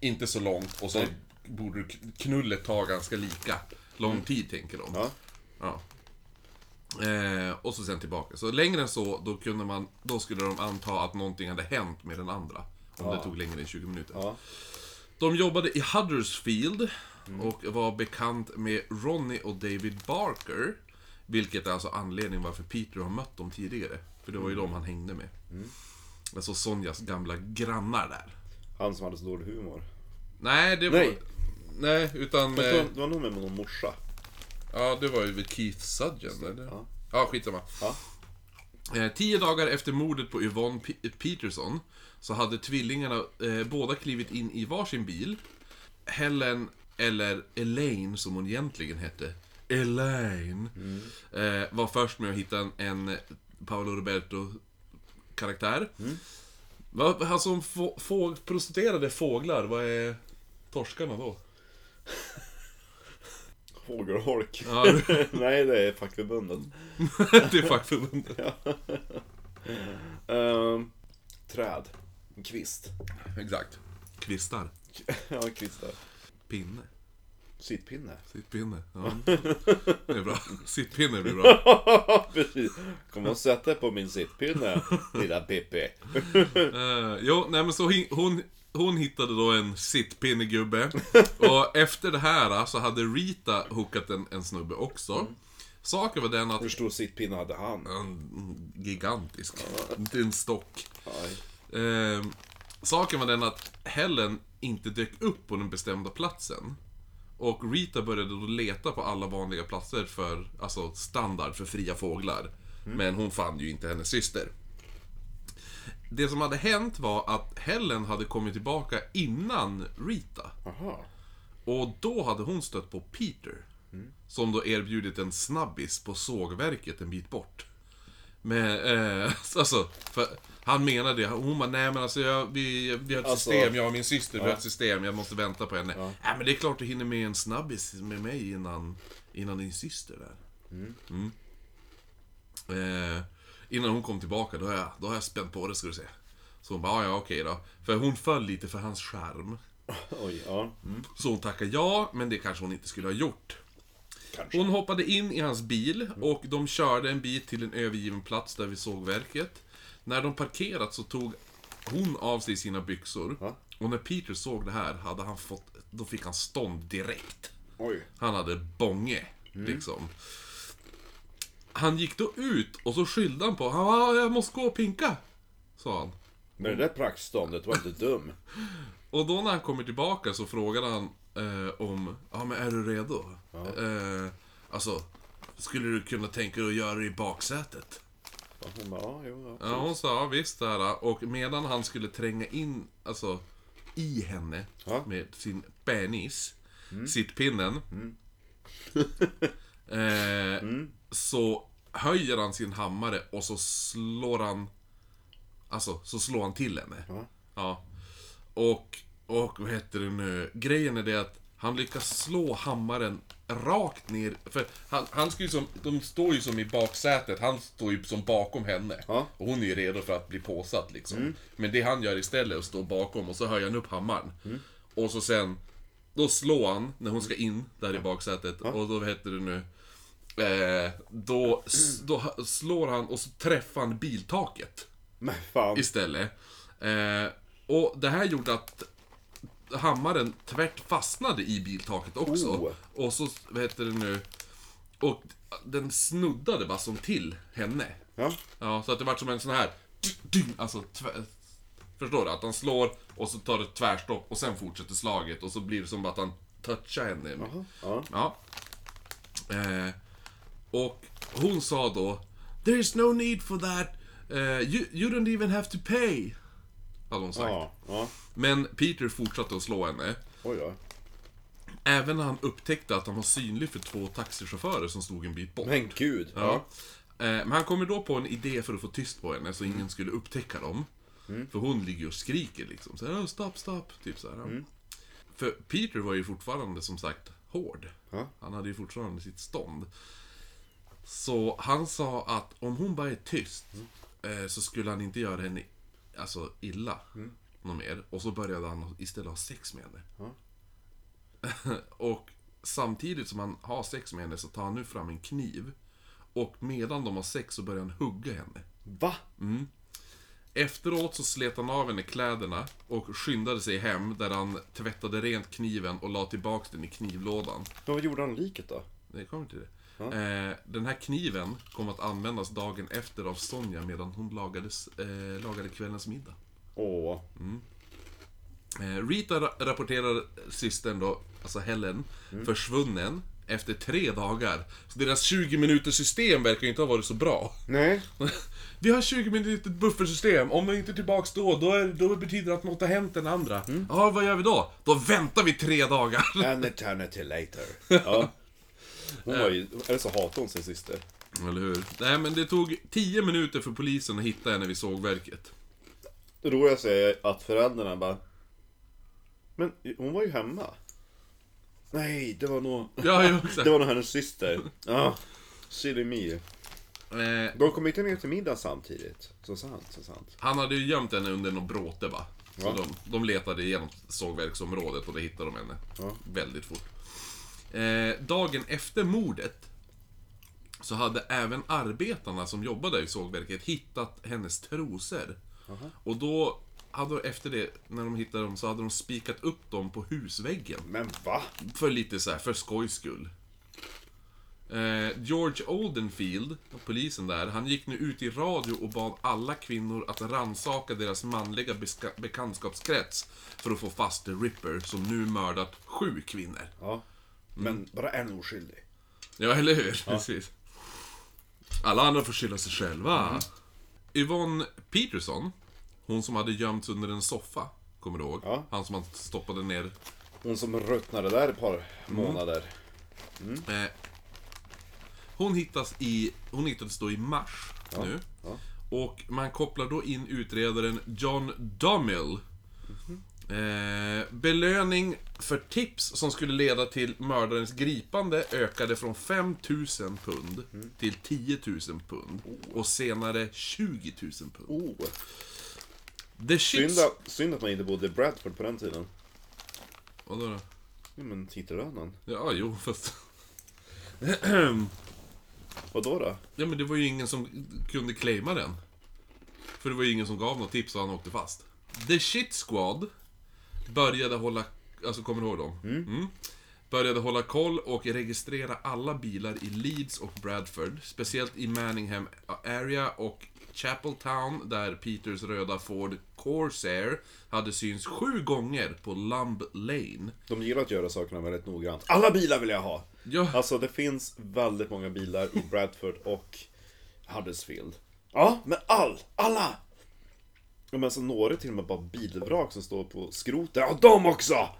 Speaker 1: inte så långt och så borde knullet ta ganska lika lång tid tänker de.
Speaker 4: Ja.
Speaker 1: Ja. Eh, och så sen tillbaka. Så längre än så, då kunde man, då skulle de anta att någonting hade hänt med den andra. Om det tog längre än 20 minuter.
Speaker 4: Ja.
Speaker 1: De jobbade i Huddersfield och var bekant med Ronnie och David Barker. Vilket är alltså anledningen varför Peter har mött dem tidigare. För det var ju de han hängde med. Alltså Sonjas gamla grannar där.
Speaker 4: Han som hade så dålig humor.
Speaker 1: Nej, det var...
Speaker 4: Nej.
Speaker 1: Nej, utan...
Speaker 4: Det
Speaker 1: Eh,
Speaker 4: var, det var nog med någon morsa.
Speaker 1: ja, det var ju vid Keith Sudgen, eller?
Speaker 4: Ja.
Speaker 1: Ja, skitsamma.
Speaker 4: Ja.
Speaker 1: Eh, tio dagar efter mordet på Yvonne P- Peterson så hade tvillingarna eh, båda klivit in i varsin bil. Helen, eller Elaine som hon egentligen hette, Elaine, eh, var först med att hitta en, en Paolo Roberto-karaktär. Vad, han som få, få, prostituerade fåglar, vad är torskarna då?
Speaker 4: Fågelholk.
Speaker 1: Ja,
Speaker 4: Nej, det är fackförbundet.
Speaker 1: det är fackförbundet.
Speaker 4: Ehm, träd. En kvist.
Speaker 1: Exakt. Kvistar.
Speaker 4: Ja, kvistar.
Speaker 1: Pinne.
Speaker 4: Sittpinne.
Speaker 1: Sittpinne. Ja. Det är bra. Sittpinne blir bra.
Speaker 4: Precis. Kom och sätt dig på min sittpinne, lilla Pippi.
Speaker 1: Uh, jo, nej men så hon, hon hittade då en sittpinnegubbe. Och efter det här så hade Rita hookat en, en snubbe också. Saken var den att...
Speaker 4: Hur stor sittpinne hade han?
Speaker 1: En gigantisk. Inte en stock.
Speaker 4: Aj.
Speaker 1: Eh, saken var den att Helen inte dök upp på den bestämda platsen. Och Rita började då leta på alla vanliga platser för, alltså standard för fria fåglar. Men hon fann ju inte hennes syster. Det som hade hänt var att Helen hade kommit tillbaka innan Rita.
Speaker 4: Aha.
Speaker 1: Och då hade hon stött på Peter. Som då erbjudit en snabbis på sågverket en bit bort. Men, eh, alltså, för han menade det. Hon bara, nej men alltså jag, vi, vi har ett
Speaker 4: Alltså-
Speaker 1: system, jag och min syster, vi har ett system, jag måste vänta på henne. Nej men det är klart du hinner med en snabbis med mig innan, innan din syster där. Mm. Eh, innan hon kom tillbaka, då har jag, då har jag spänt på det ska du se. Så hon bara, "Ja, ja okej då. För hon föll lite för hans skärm.
Speaker 4: Oj, ja.
Speaker 1: Så hon tackade ja, men det kanske hon inte skulle ha gjort.
Speaker 4: Kanske.
Speaker 1: Hon hoppade in i hans bil och de körde en bit till en övergiven plats där vid sågverket. När de parkerat så tog hon av sig sina byxor.
Speaker 4: Ja.
Speaker 1: Och när Peter såg det här hade han fått, då fick han stånd direkt.
Speaker 4: Oj.
Speaker 1: Han hade bånge. Liksom. Han gick då ut och så skyllde han på "Ja, jag måste gå och pinka. Sa han.
Speaker 2: Men det där praktståndet var inte dum.
Speaker 1: Och då när han kommer tillbaka så frågade han eh, om, ja men är du redo? Eh, alltså, skulle du kunna tänka dig att göra det i baksätet?
Speaker 2: Och hon bara, ja, jo, ja.
Speaker 1: Ja, hon sa ja, visst det här. Och medan han skulle tränga in, alltså, i henne
Speaker 2: Ja.
Speaker 1: med sin penis, sittpinnen. eh, Så höjer han sin hammare och så slår han, alltså, så slår han till henne.
Speaker 2: Ja.
Speaker 1: Ja. Och, och vad heter det nu? Grejen är det att han lyckas slå hammaren rakt ner. För han, han ska ju som, de står ju som i baksätet, han står ju som bakom henne.
Speaker 2: Ja.
Speaker 1: Och hon är ju redo för att bli påsatt liksom. Men det han gör istället är att stå bakom och så höjer han upp hammaren. Och så sen, då slår han när hon ska in där i baksätet. Och då, vad heter det nu? Eh, då, då slår han och så träffar han biltaket
Speaker 2: Men fan.
Speaker 1: istället. Eh, och det här gjorde att hammaren tvärt fastnade i biltaket också.
Speaker 2: Oh.
Speaker 1: Och så, vad heter det nu? Och den snuddade bara som till henne.
Speaker 2: Ja.
Speaker 1: Ja, så att det vart som en sån här... Alltså, tvär, förstår du? Att han slår och så tar det tvärstopp och sen fortsätter slaget och så blir det som att han touchar henne.
Speaker 2: Ja.
Speaker 1: Ja. Eh, och hon sa då There's no need for that. Eh, you, you don't even have to pay. Hade hon sagt.
Speaker 2: Ja. Ja.
Speaker 1: Men Peter fortsatte att slå henne.
Speaker 2: Oj då.
Speaker 1: Även när han upptäckte att han var synlig för två taxichaufförer som stod en bit bort.
Speaker 2: Men gud.
Speaker 1: Ja. Eh, Men han kommer då på en idé för att få tyst på henne så ingen skulle upptäcka dem. För hon ligger och skriker liksom. Så här, "Oh, stopp, stopp. Typ så här. För Peter var ju fortfarande som sagt hård.
Speaker 2: Ja.
Speaker 1: Han hade ju fortfarande sitt stånd. Så han sa att om hon bara är tyst eh, så skulle han inte göra henne alltså, illa. Något mer. Och så började han istället ha sex med henne.
Speaker 2: Ja.
Speaker 1: och samtidigt som han har sex med henne så tar han nu fram en kniv. Och medan de har sex så börjar han hugga henne.
Speaker 2: Va?
Speaker 1: Efteråt så slet han av henne kläderna och skyndade sig hem där han tvättade rent kniven och la tillbaks den i knivlådan.
Speaker 2: Men vad gjorde han liket då?
Speaker 1: Det kommer till det. Eh, den här kniven kom att användas dagen efter av Sonja medan hon lagades, eh, lagade kvällens middag.
Speaker 2: Åh.
Speaker 1: Eh, Rita ra- rapporterar systern då, alltså Helen, försvunnen efter tre dagar. Så deras 20 minuters system verkar ju inte ha varit så bra.
Speaker 2: Nej.
Speaker 1: Vi har 20 minuters buffersystem, om vi inte är tillbaks då, då, är, då betyder det att något har hänt den andra. Ja, vad gör vi då? Då väntar vi tre dagar.
Speaker 2: An eternity later. Ja. Hon var ju, eller så hatade hon sin syster.
Speaker 1: Eller hur? Nej, men det tog 10 minuter för polisen att hitta henne vid sågverket.
Speaker 2: Det roligaste är att föräldrarna bara... Men hon var ju hemma. Nej, det var nog...
Speaker 1: Ja, ja, exakt.
Speaker 2: Det var nog hennes syster. Ja. Silly me.
Speaker 1: Eh,
Speaker 2: De kom inte ner till middag samtidigt. Så sant, så sant.
Speaker 1: han hade ju gömt henne under någon bråte va? Så
Speaker 2: Ja.
Speaker 1: de, de letade igenom sågverksområdet och då hittade de henne.
Speaker 2: Ja.
Speaker 1: Väldigt fort. Eh, dagen efter mordet så hade även arbetarna som jobbade i sågverket hittat hennes trosor. Och då hade de, efter det, när de hittade dem, så hade de spikat upp dem på husväggen.
Speaker 2: Men va?
Speaker 1: För lite så här, för skojs skull. Eh, George Oldenfield, polisen där, han gick nu ut i radio och bad alla kvinnor att rannsaka deras manliga bekantskapskrets för att få fast The Ripper som nu mördat sju kvinnor.
Speaker 2: Ja. Men bara en oskyldig.
Speaker 1: Ja, eller hur? Precis. Alla andra får skylla sig själva. Yvonne Peterson, hon som hade gömts under en soffa, kommer du ihåg?
Speaker 2: Ja.
Speaker 1: Han som man stoppade ner
Speaker 2: Hon som ruttnade där ett par månader.
Speaker 1: Eh, hon, hittas i, hon hittades då i mars nu.
Speaker 2: ja.
Speaker 1: Och man kopplar då in utredaren John Dummel. Eh, belöning för tips som skulle leda till mördarens gripande ökade från 5000 pund till 10 000 pund. Och senare 20 000 pund.
Speaker 2: Oh.
Speaker 1: The shits...
Speaker 2: Synd, att- synd att man inte bodde i Bradford på den tiden.
Speaker 1: Vadå då?
Speaker 2: Ja, men Titelönen.
Speaker 1: Ja, jo, fast...
Speaker 2: Vadå då?
Speaker 1: Ja men det var ju ingen som kunde claima den. För det var ju ingen som gav något tips och han åkte fast. The Shit Squad började hålla... Alltså kommer du ihåg dem? Mm. började hålla koll och registrera alla bilar i Leeds och Bradford. Speciellt i Manningham Area och Chapeltown, där Peters röda Ford Corsair hade syns sju gånger på Lumb Lane.
Speaker 2: De gillar att göra sakerna väldigt noggrant. Alla bilar vill jag ha!
Speaker 1: Ja.
Speaker 2: Alltså det finns väldigt många bilar i Bradford och Huddersfield. Ja, men all! Alla! Ja, men så några till och med bara bilvrak som står på skroten. Ja, de också! Ah,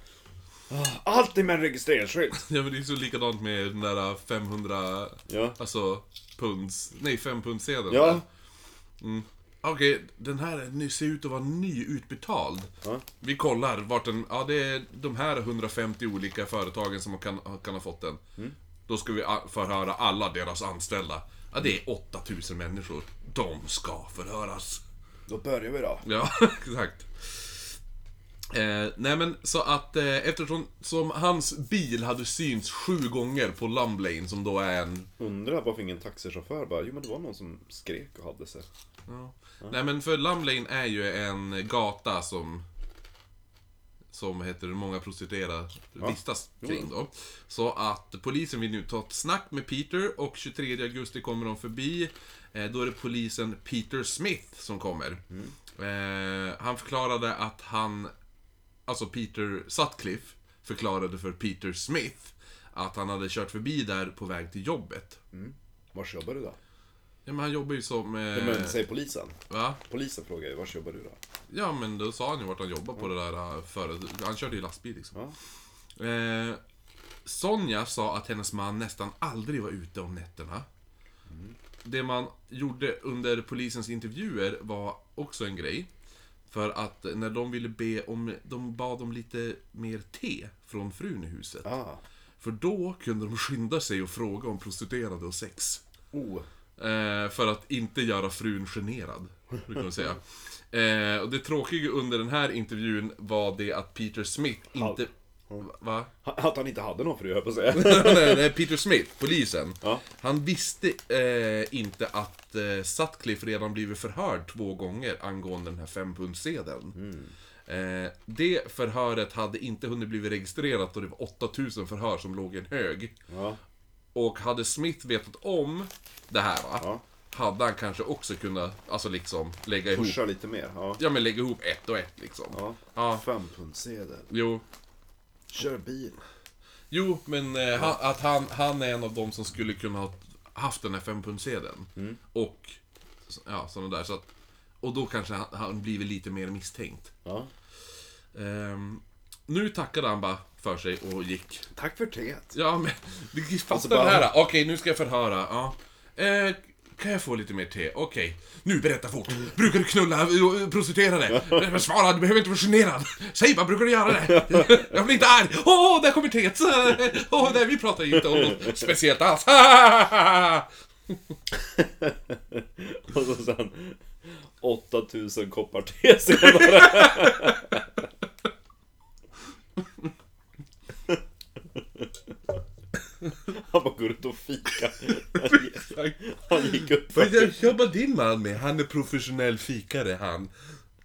Speaker 2: Alltid med en registreringsskylt.
Speaker 1: Ja men det är så likadant med den där 500,
Speaker 2: Ja.
Speaker 1: alltså punds, nej 5 pundsedeln.
Speaker 2: Ja.
Speaker 1: Okej, den här är- ser ut att vara nyutbetald.
Speaker 2: Ja.
Speaker 1: Vi kollar vart den, ja det är de här 150 olika företagen som kan, kan ha fått den.
Speaker 2: Mm.
Speaker 1: Då ska vi a- förhöra alla deras anställda. Ja, det är 8000 människor. De ska förhöras.
Speaker 2: Då börjar vi då.
Speaker 1: Ja, exakt. Eh, nej men så att eh, eftersom som hans bil hade synts sju gånger på Lumb Lane som då är en...
Speaker 2: Undrar varför ingen taxichaufför bara, jo men det var någon som skrek och hade sig.
Speaker 1: Ja. Nej men för Lumb Lane är ju en gata som... Som heter många prostituerade vistas kring då. Så att polisen vill nu ta ett snack med Peter och 23 augusti kommer de förbi. Eh, då är det polisen Peter Smith som kommer. Eh, han förklarade att han alltså Peter Sutcliffe förklarade för Peter Smith att han hade kört förbi där på väg till jobbet.
Speaker 2: Vars jobbar du då?
Speaker 1: Ja, men han jobbar ju som... Eh,
Speaker 2: Ja, men säg polisen.
Speaker 1: va?
Speaker 2: Polisen frågar ju, vars jobbar du då?
Speaker 1: Ja, men då sa han ju vart han jobbar på det där uh, före... Han körde ju lastbil liksom.
Speaker 2: Ja.
Speaker 1: Eh, Sonja sa att hennes man nästan aldrig var ute om nätterna. Det man gjorde under polisens intervjuer var också en grej. För att när de ville be om, de bad om lite mer te från frun i huset.
Speaker 2: Ah.
Speaker 1: För då kunde de skynda sig och fråga om prostituerade och sex.
Speaker 2: Oh.
Speaker 1: Eh, för att inte göra frun generad, brukar man säga. Eh, och det tråkiga under den här intervjun var det att Peter Smith inte... Va?
Speaker 2: Att han inte hade någon fru, jag på att säga.
Speaker 1: nej, nej, Peter Smith, polisen.
Speaker 2: Ja.
Speaker 1: Han visste eh, inte att eh, Sutcliffe redan blivit förhörd två gånger angående den här fempundsedeln. Eh, det förhöret hade inte hunnit bli registrerat och det var 8000 förhör som låg i en hög.
Speaker 2: Ja.
Speaker 1: Och hade Smith vetat om det här va,
Speaker 2: Ja.
Speaker 1: hade han kanske också kunnat, alltså liksom, lägga ihop,
Speaker 2: Pusha lite mer. Ja.
Speaker 1: ja men lägga ihop ett och ett liksom.
Speaker 2: ja.
Speaker 1: Ja.
Speaker 2: Fempundsedel.
Speaker 1: Jo.
Speaker 2: Kör bil.
Speaker 1: Jo, men eh, han, att han, han är en av dem som skulle kunna ha haft den här fempundsedeln. Och, ja, sådana där. Så att, och då kanske han, han blivit lite mer misstänkt.
Speaker 2: Ja.
Speaker 1: Ehm, nu tackade han bara för sig och gick.
Speaker 2: Tack för teet.
Speaker 1: Ja, men du fattar
Speaker 2: Alltså bara-
Speaker 1: det här. Okej, nu ska jag förhöra. Ja. Eh, kan jag få lite mer te? Okej. Nu berätta fort. Brukar du knulla eh, prostituerade? Men Svara, du behöver inte vara generad. Säg bara, brukar du göra det? Jag blir inte arg. Åh, där kommer teet. Åh, vi pratar ju inte om något speciellt alls.
Speaker 2: Och så sen 8000 koppar te senare. Han bara går ut och fikar. Upp
Speaker 1: Vad jobbar din man med? Han är professionell fikare, han.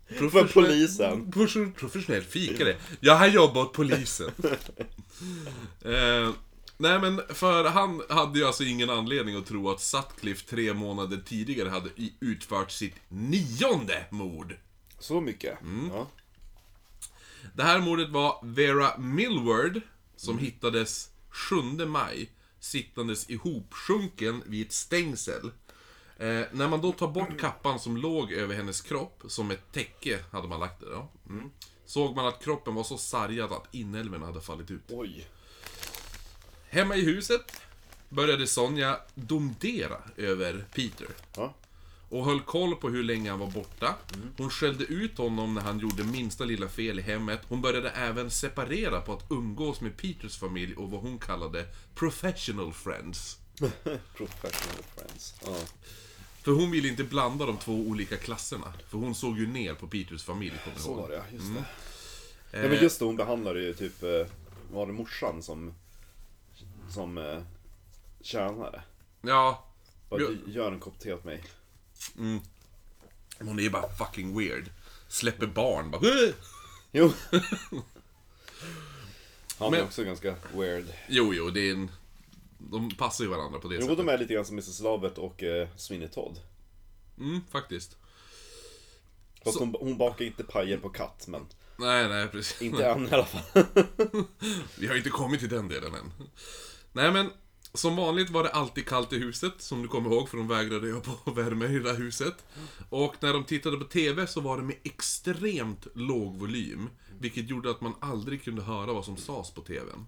Speaker 2: för polisen.
Speaker 1: Professionell, professionell fikare. Ja, han jobbar åt polisen. eh, nej men, för han hade ju alltså ingen anledning att tro att Sutcliffe tre månader tidigare hade utfört sitt nionde mord.
Speaker 2: Så mycket? Ja.
Speaker 1: Det här mordet var Vera Millward, som hittades 7 maj, sittandes ihopsjunken vid ett stängsel. Eh, när man då tar bort kappan som låg över hennes kropp, som ett täcke hade man lagt det då, mm, såg man att kroppen var så sargad att inälvorna hade fallit ut.
Speaker 2: Oj.
Speaker 1: Hemma i huset började Sonja domdera över Peter.
Speaker 2: Ja.
Speaker 1: Och höll koll på hur länge han var borta. Hon skällde ut honom när han gjorde minsta lilla fel i hemmet. Hon började även separera på att umgås med Peters familj och vad hon kallade professional friends.
Speaker 2: Professional friends. Ja.
Speaker 1: För hon ville inte blanda de två olika klasserna. För hon såg ju ner på Peters familj, kommer jag
Speaker 2: Så
Speaker 1: ihåg.
Speaker 2: var det ja, just det.
Speaker 1: Eh,
Speaker 2: Ja men just det, hon behandlade ju typ, eh, var det morsan som, som eh, tjänare?
Speaker 1: Ja,
Speaker 2: Bara, gör en kopp te åt mig.
Speaker 1: hon är ju bara fucking weird. Släpper barn, bara "Åh!"
Speaker 2: Jo. Han
Speaker 1: Men-
Speaker 2: är också ganska weird.
Speaker 1: Jo, jo, det är en... De passar ju varandra på det
Speaker 2: Jo,
Speaker 1: sättet.
Speaker 2: de är lite grann som Mrs. Lovett och eh, Sweeney Todd.
Speaker 1: Mm, faktiskt.
Speaker 2: Fast hon, hon bakar inte pajer på katt, men
Speaker 1: Nej, nej, precis.
Speaker 2: inte än i alla fall.
Speaker 1: Vi har inte kommit till den delen än. Nej men, som vanligt var det alltid kallt i huset, som du kommer ihåg, för de vägrade ju på värme i det där huset. Och när de tittade på TV så var det med extremt låg volym, vilket gjorde att man aldrig kunde höra vad som sades på TVn.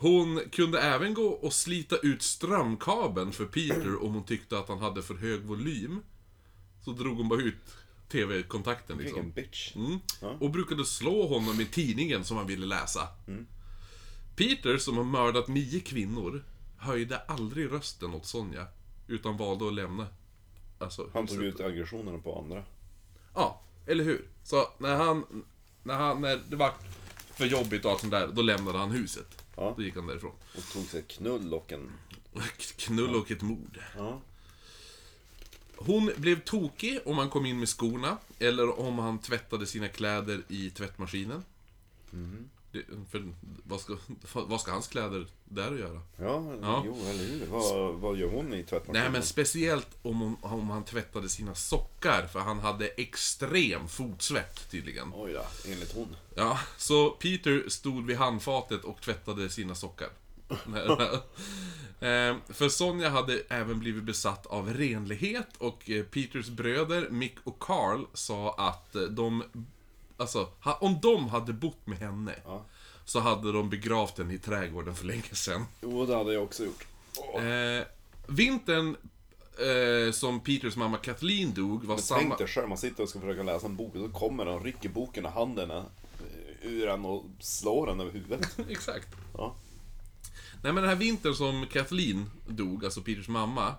Speaker 1: Hon kunde även gå och slita ut strömkabeln för Peter om hon tyckte att han hade för hög volym. Så drog hon bara ut TV-kontakten liksom.
Speaker 2: Bitch.
Speaker 1: Mm. Och brukade slå honom i tidningen som han ville läsa. Peter, som har mördat nio kvinnor, höjde aldrig rösten åt Sonja. Utan valde att lämna. Alltså,
Speaker 2: Han tog ut aggressionerna på andra.
Speaker 1: Ja, eller hur? Så när han... När, han, när det var för jobbigt och allt sånt där, då lämnade han huset.
Speaker 2: Ja.
Speaker 1: Då gick han därifrån.
Speaker 2: Och tog sig ett knull och en...
Speaker 1: Knull och ett mord.
Speaker 2: Ja.
Speaker 1: Hon blev tokig om han kom in med skorna, eller om han tvättade sina kläder i tvättmaskinen. Det, för vad ska, vad ska hans kläder där att göra?
Speaker 2: Ja,
Speaker 1: Ja.
Speaker 2: jo, eller hur. Vad, vad gör hon i tvättmaskinen?
Speaker 1: Nej men speciellt om, hon, om han tvättade sina sockar, för han hade extrem fotsvett tydligen.
Speaker 2: Oj då, enligt hon.
Speaker 1: Ja, så Peter stod vid handfatet och tvättade sina sockar. Eh, För Sonja hade även blivit besatt av renlighet och eh, Peters bröder Mick och Carl sa att eh, de... Alltså, ha- om de hade bott med henne
Speaker 2: Ja.
Speaker 1: så hade de begravt henne i trädgården för länge sedan.
Speaker 2: Jo, det hade jag också gjort.
Speaker 1: Eh, vintern eh, som Peters mamma Kathleen dog var
Speaker 2: Men
Speaker 1: samma...
Speaker 2: tänk dig själv, man sitter och ska försöka läsa en bok och så kommer och rycker boken ur handen eh, ur den och slår den över huvudet.
Speaker 1: Exakt.
Speaker 2: Ja.
Speaker 1: Nej men den här vintern som Kathleen dog, alltså Peters mamma,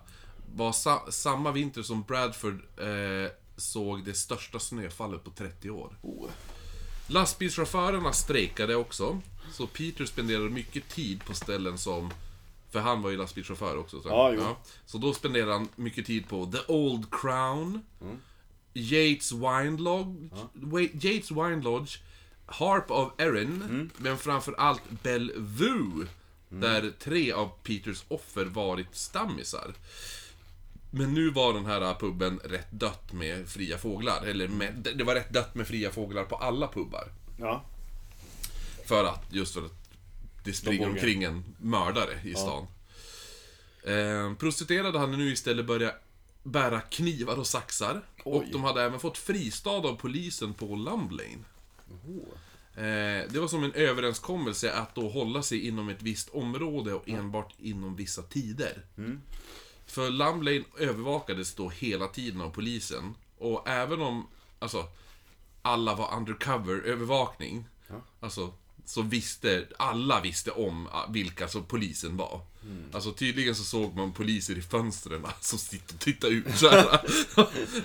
Speaker 1: var sa- samma vinter som Bradford eh, såg det största snöfallet på 30 år.
Speaker 2: Oh.
Speaker 1: Lastbilschaufförerna strejkade också, så Peter spenderade mycket tid på ställen som... För han var ju lastbilschaufför också. Så,
Speaker 2: Ja, jo.
Speaker 1: så då spenderade han mycket tid på The Old Crown, Yates Wine Lodge, Wa- Yates Wine Lodge, Harp of Erin, men framförallt Bellevue, där tre av Peters offer varit stammisar. Men nu var den här puben rätt dött med fria fåglar. Eller med, det- var rätt dött med fria fåglar på alla pubbar.
Speaker 2: Ja.
Speaker 1: För att, just för att det springer
Speaker 2: vågar.
Speaker 1: omkring en mördare i stan. Eh, prostituerade hade nu istället börjat bära knivar och saxar. Och
Speaker 2: Oj.
Speaker 1: de hade även fått fristad av polisen på Lumb Lane. Eh, det var som en överenskommelse att då hålla sig inom ett visst område och enbart inom vissa tider. För Lumb Lane övervakades då hela tiden av polisen. Och även om, alltså, alla var undercover-övervakning. Alltså, så visste, alla visste om ah, vilka som polisen var. Alltså tydligen så såg man poliser i fönstren som sitter och tittar ut så här.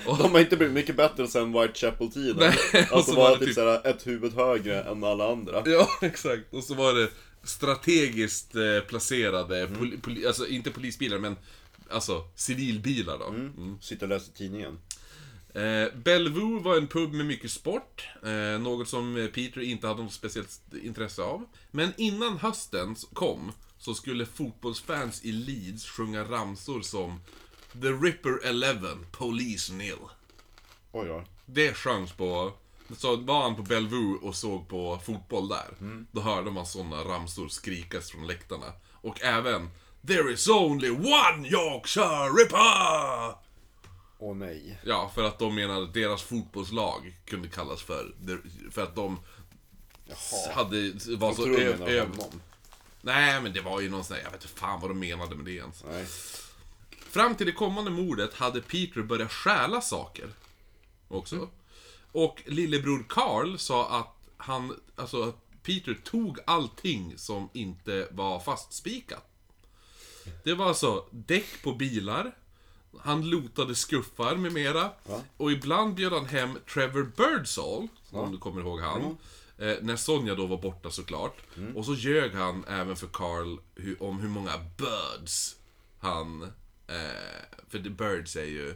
Speaker 1: och,
Speaker 2: De har inte blivit mycket bättre sen Whitechapel-tiden.
Speaker 1: Nej,
Speaker 2: Alltså
Speaker 1: så
Speaker 2: var
Speaker 1: var det
Speaker 2: typ
Speaker 1: typ-
Speaker 2: såhär ett huvud högre än alla andra.
Speaker 1: Ja, exakt. Och så var det strategiskt eh, placerade, poli, poli, alltså inte polisbilar men alltså civilbilar då. Mm.
Speaker 2: Sitter och läser tidningen.
Speaker 1: Eh, Bellevue var en pub med mycket sport, eh, något som Peter inte hade något speciellt intresse av. Men innan hösten kom så skulle fotbollsfans i Leeds sjunga ramsor som The Ripper 11, Police Nil.
Speaker 2: Oj, oj.
Speaker 1: Det sjöngs på... Så var han på Bellevue och såg på fotboll där. Då hörde man såna ramsor skrikas från läktarna. Och även There is only one Yorkshire Ripper!
Speaker 2: Åh nej.
Speaker 1: Ja, för att de menade att deras fotbollslag kunde kallas för... För att de
Speaker 2: Jaha.
Speaker 1: hade... Var
Speaker 2: Jag
Speaker 1: så
Speaker 2: tror
Speaker 1: ö-
Speaker 2: honom.
Speaker 1: Nej, men det var ju någon sån här, Jag vet inte fan vad de menade med det ens.
Speaker 2: Nej.
Speaker 1: Fram till det kommande mordet hade Peter börjat stjäla saker. Också. Och lillebror Carl sa att han, alltså att Peter tog allting som inte var fastspikat. Det var alltså däck på bilar, han lotade skuffar med mera. Och ibland bjöd han hem Trevor Birdsall, om du kommer ihåg han. Eh, när Sonja då var borta såklart. Och så ljög han även för Carl hu- om hur många birds han... Eh, för the birds är ju...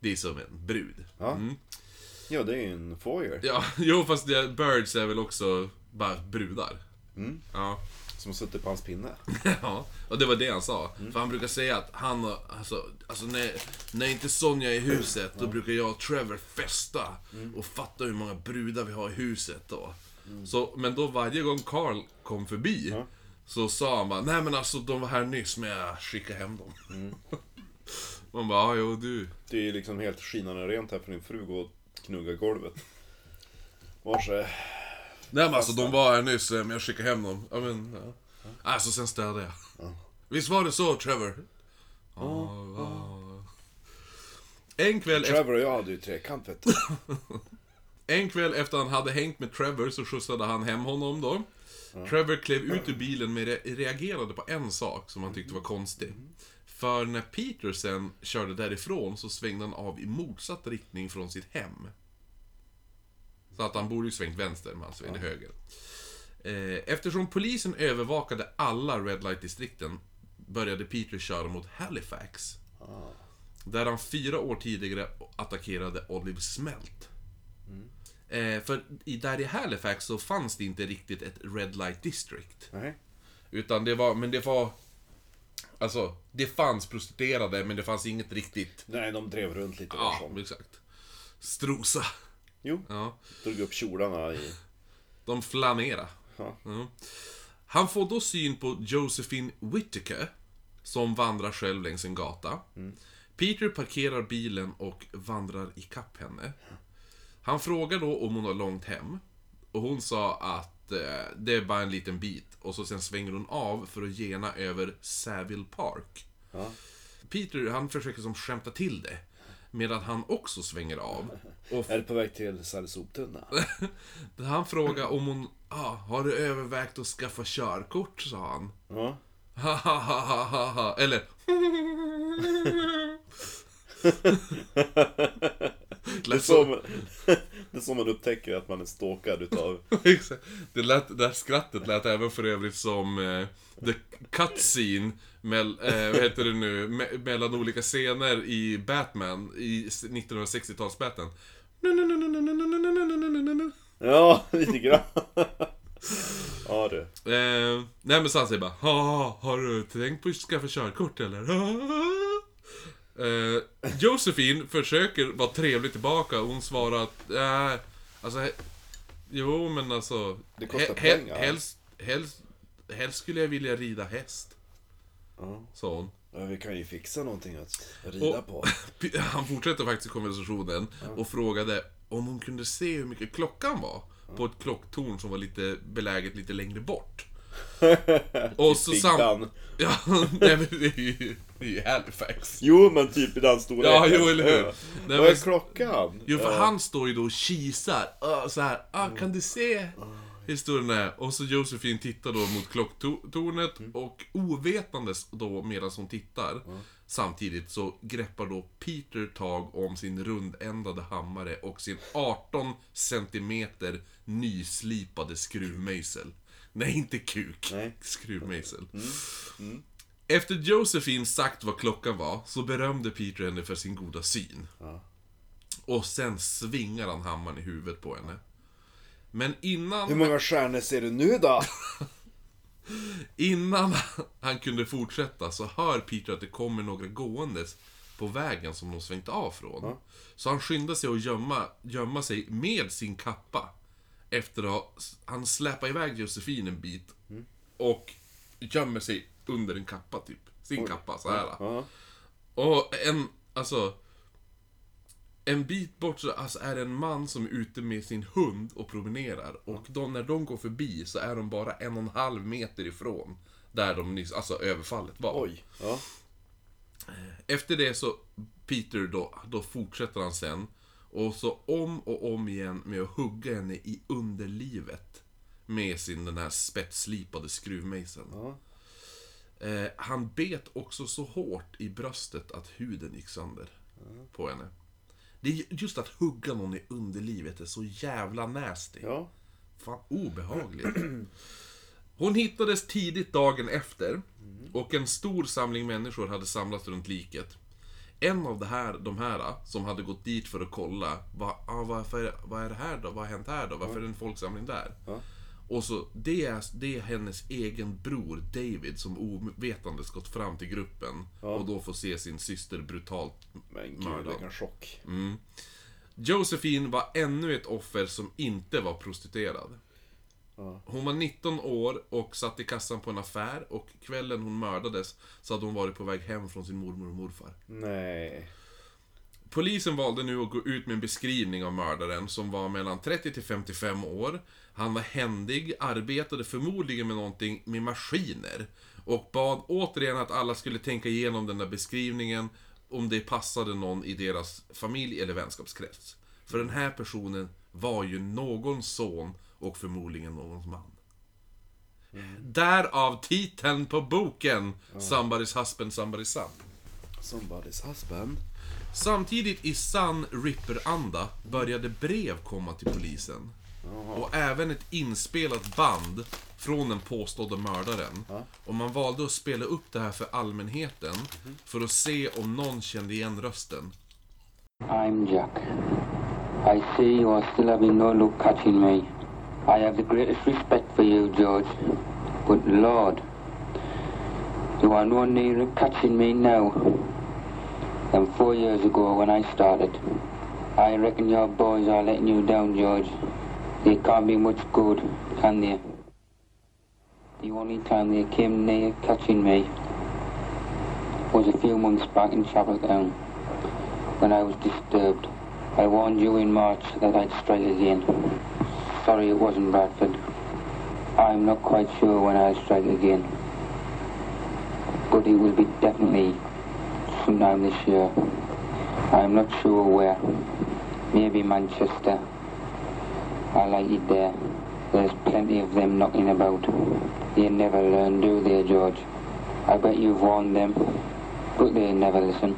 Speaker 1: Det är som en brud.
Speaker 2: Ja. Ja, det är ju en foyer.
Speaker 1: Ja, jo fast det, birds är väl också bara brudar. Ja.
Speaker 2: Som har suttit på hans pinne.
Speaker 1: Ja, och det var det han sa. För han brukar säga att han och, alltså, alltså när, när inte Sonja är i huset, då brukar jag och Trevor festa. Och fatta hur många brudar vi har i huset då. Så, men då varje gång Carl kom förbi, så sa han bara, nej men alltså de var här nyss, men jag skickar hem dem. Man bara, ja jo du.
Speaker 2: Det är liksom helt skinande rent här för din fru går och knuggar golvet. Varse.
Speaker 1: Nej men alltså de var här nyss, men jag skickar hem dem. Ja men, ja. Alltså sen städade jag. Visst var det så Trevor? Ja, ja. En kväll efter...
Speaker 2: Trevor och jag hade ju trekant vet du.
Speaker 1: En kväll efter han hade hängt med Trevor så skjutsade han hem honom då. Trevor klev ut ur bilen men re- reagerade på en sak som han tyckte var konstig. För när Peter sen körde därifrån så svängde han av i motsatt riktning från sitt hem. Så att han borde ju svängt vänster, men han svängde höger. Eh, Eftersom polisen övervakade alla Red Light-distrikten började Peter köra mot Halifax. Där han fyra år tidigare attackerade Olive Smelt. Eh, för i, där i Halifax så fanns det inte riktigt ett Red Light District.
Speaker 2: Nej.
Speaker 1: Utan det var, men det var... Alltså, det fanns prostituerade men det fanns inget riktigt...
Speaker 2: Nej, de drev runt lite
Speaker 1: Ja,
Speaker 2: som.
Speaker 1: exakt. Strosa.
Speaker 2: Jo,
Speaker 1: Ja.
Speaker 2: drog upp kjolarna i...
Speaker 1: De flanera.
Speaker 2: Ja.
Speaker 1: Ja. Han får då syn på Josephine Whittaker, som vandrar själv längs en gata. Peter parkerar bilen och vandrar ikapp henne. Han frågar då om hon har långt hem. Och hon sa att eh, det är bara en liten bit. Och så sen svänger hon av för att gena över Saville Park.
Speaker 2: Ja.
Speaker 1: Peter, han försöker som skämta till det. Medan han också svänger av. Och
Speaker 2: Är du på väg till soptunna?
Speaker 1: han frågar om hon, ah, har du övervägt att skaffa körkort? sa han.
Speaker 2: Ja.
Speaker 1: Ha. Eller...
Speaker 2: Det är, så man, det är så man upptäcker att man är stalkad utav...
Speaker 1: Det, lät, det här skrattet lät även för övrigt som eh, the cutscene mell, eh, vad heter det nu, me, mellan olika scener i Batman, i 1960-tals Batman.
Speaker 2: Ja, lite grann. Ja du.
Speaker 1: Eh, nej men så han säger bara ha, Har du tänkt på att skaffa körkort eller? Eh, Josephine försöker vara trevlig tillbaka och hon svarar att äh, Alltså Jo men alltså
Speaker 2: Det kostar
Speaker 1: he- he-
Speaker 2: pengar.
Speaker 1: helst, helst, helst skulle jag vilja rida häst
Speaker 2: Ja.
Speaker 1: Sa hon
Speaker 2: Ja, vi kan ju fixa någonting att rida
Speaker 1: Och-
Speaker 2: på.
Speaker 1: Han fortsätter faktiskt konversationen och frågade om hon kunde se hur mycket klockan var På ett klocktorn som var lite beläget lite längre bort Och så sam... Ja, nej men det är ju, det är ju Halifax.
Speaker 2: Jo, men typ i den storleken.
Speaker 1: Ja, jo, eller hur?
Speaker 2: Ja.
Speaker 1: Nej,
Speaker 2: Vad är
Speaker 1: men-
Speaker 2: klockan?
Speaker 1: Jo, för
Speaker 2: Ja.
Speaker 1: han står ju då och kisar. Så här, ah, kan du se hur stor den är? Och så Josefin tittar då mot klocktornet och ovetandes då medan hon tittar Samtidigt så greppar då Peter tag om sin rundändade hammare och sin 18 centimeter nyslipade skruvmejsel. Nej, inte kuk.
Speaker 2: Nej.
Speaker 1: Skruvmejsel. Efter Josefin sagt vad klockan var, så berömde Peter henne för sin goda syn.
Speaker 2: Ja.
Speaker 1: Och sen svingar han hammaren i huvudet på henne. Men innan,
Speaker 2: Hur många stjärnor ser du nu då?
Speaker 1: innan han kunde fortsätta så hör Peter att det kommer några gåendes på vägen som de svängt av från. Så han skyndar sig att gömma, gömma sig med sin kappa. Efter att ha, han släpar iväg Josefin en bit. Och gömmer sig under en kappa typ. Sin kappa, så här.
Speaker 2: Ja.
Speaker 1: Och en, alltså... En bit bort så alltså, är det en man som är ute med sin hund och promenerar. Och de, när de går förbi så är de bara en och en halv meter ifrån. Där de nyss, alltså överfallet var.
Speaker 2: Oj. Ja.
Speaker 1: Efter det så, Peter då, då fortsätter han sen. Och så om och om igen med att hugga henne i underlivet. Med sin den här spetsslipade skruvmejseln.
Speaker 2: Ja.
Speaker 1: Eh, han bet också så hårt i bröstet att huden gick sönder på henne. Det är just att hugga någon i underlivet är så jävla nasty.
Speaker 2: Ja.
Speaker 1: Fan, obehagligt. Hon hittades tidigt dagen efter och en stor samling människor hade samlats runt liket. En av det här, de här som hade gått dit för att kolla, var, ah, varför, vad är det här då? Vad har hänt här då? Varför är det en folksamling där?
Speaker 2: Ja.
Speaker 1: Och så, det är, det är hennes egen bror David som ovetandes gått fram till gruppen och då får se sin syster brutalt
Speaker 2: Men gud,
Speaker 1: mördad.
Speaker 2: vilken chock.
Speaker 1: Josephine var ännu ett offer som inte var prostituerad. Hon var 19 år och satt i kassan på en affär och kvällen hon mördades så hade hon varit på väg hem från sin mormor och morfar.
Speaker 2: Nej.
Speaker 1: Polisen valde nu att gå ut med en beskrivning av mördaren som var mellan 30 till 55 år. Han var händig, arbetade förmodligen med någonting med maskiner. Och bad återigen att alla skulle tänka igenom den där beskrivningen om det passade någon i deras familj eller vänskapskrets. För den här personen var ju någons son och förmodligen någons man. Därav titeln på boken Somebody's husband, somebody's son.
Speaker 2: Somebody's husband.
Speaker 1: Samtidigt i sann Ripper-anda började brev komma till polisen. Och även ett inspelat band från den påstådda mördaren. Och man valde att spela upp det här för allmänheten för att se om någon kände igen rösten.
Speaker 5: I'm Jack. I see you are still having no luck catching me. I have the greatest respect for you, George. But Lord, you are no nearer catching me now than four years ago when I started. I reckon your boys are letting you down, George. They can't be much good, can they? The only time they came near catching me was a few months back in Chapeltown when I was disturbed. I warned you in March that I'd strike again. Sorry it wasn't Bradford. I'm not quite sure when I'll strike again. But it will be definitely sometime this year. I'm not sure where. Maybe Manchester. I like it there. There's plenty of them knocking about. They never learn, do they, George? I bet you've warned them, but they never listen.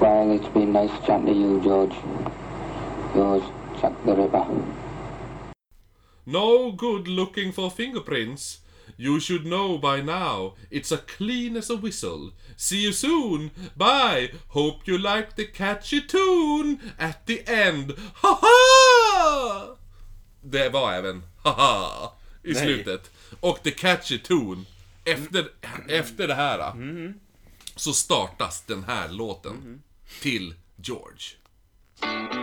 Speaker 5: Well, it's been nice chatting to you, George. Yours, Chuck the Ripper.
Speaker 1: No good looking for fingerprints. You should know by now. It's a clean as a whistle. See you soon. Bye. Hope you like the catchy tune at the end. Ha ha! Det var även haha i slutet. Och the catchy tune. Efter, efter det här så startas den här låten till George.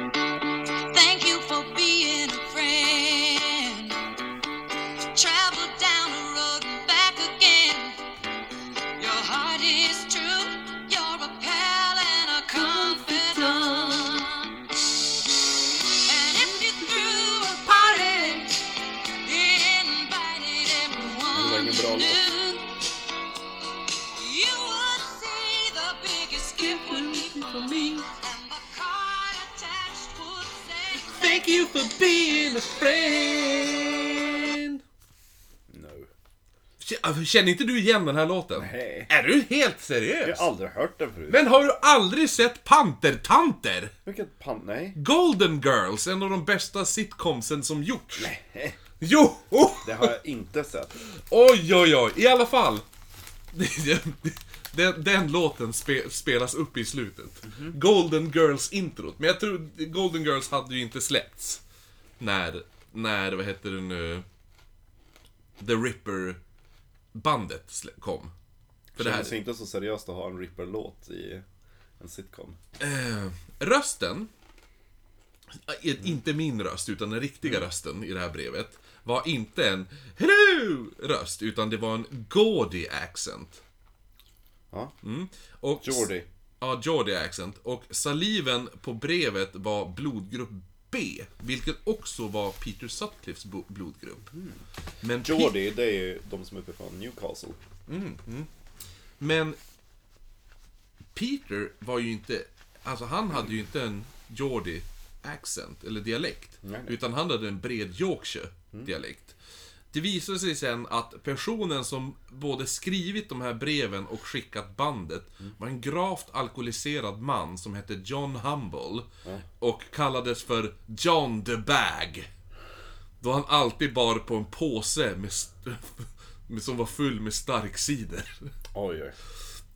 Speaker 3: You for being a friend.
Speaker 2: No.
Speaker 1: K- Känner inte du igen den här låten?
Speaker 2: Nej.
Speaker 1: Är du helt
Speaker 2: Jag
Speaker 1: seriös?
Speaker 2: har aldrig hört den förut.
Speaker 1: Men har du aldrig sett Pantertanter?
Speaker 2: Vilket pan... Nej.
Speaker 1: Golden Girls, en av de bästa sitcomsen som gjorts.
Speaker 2: Nej.
Speaker 1: Jo!
Speaker 2: Det har jag inte sett.
Speaker 1: Oj, oj, oj. I alla fall. Den, den låten spe, spelas upp i slutet. Golden Girls-introt. Men jag tror Golden Girls hade ju inte släppts. När, när, vad heter det nu? The Ripper-bandet kom. För det
Speaker 2: Det
Speaker 1: här,
Speaker 2: känns inte så seriöst att ha en Ripper-låt i en sitcom.
Speaker 1: Eh, rösten, eh, inte min röst, utan den riktiga rösten i det här brevet, var inte en Hello! röst, utan det var en Geordie accent.
Speaker 2: Ja.
Speaker 1: Och,
Speaker 2: Geordie.
Speaker 1: Ja, Geordie accent. Och saliven på brevet var blodgrupp B, vilket också var Peter Sutcliffes blodgrupp. Men Pe-
Speaker 2: Geordie, det är ju de som är uppe från Newcastle.
Speaker 1: Men Peter var ju inte, alltså han hade ju inte en Geordie accent, eller dialekt.
Speaker 2: Nej, nej.
Speaker 1: Utan han hade en bred Yorkshire dialekt. Det visade sig sen att personen som både skrivit de här breven och skickat bandet var en gravt alkoholiserad man som hette John Humble. Och kallades för John the Bag. Då han alltid bar på en påse med som var full med stark cider.
Speaker 2: Oj, oj.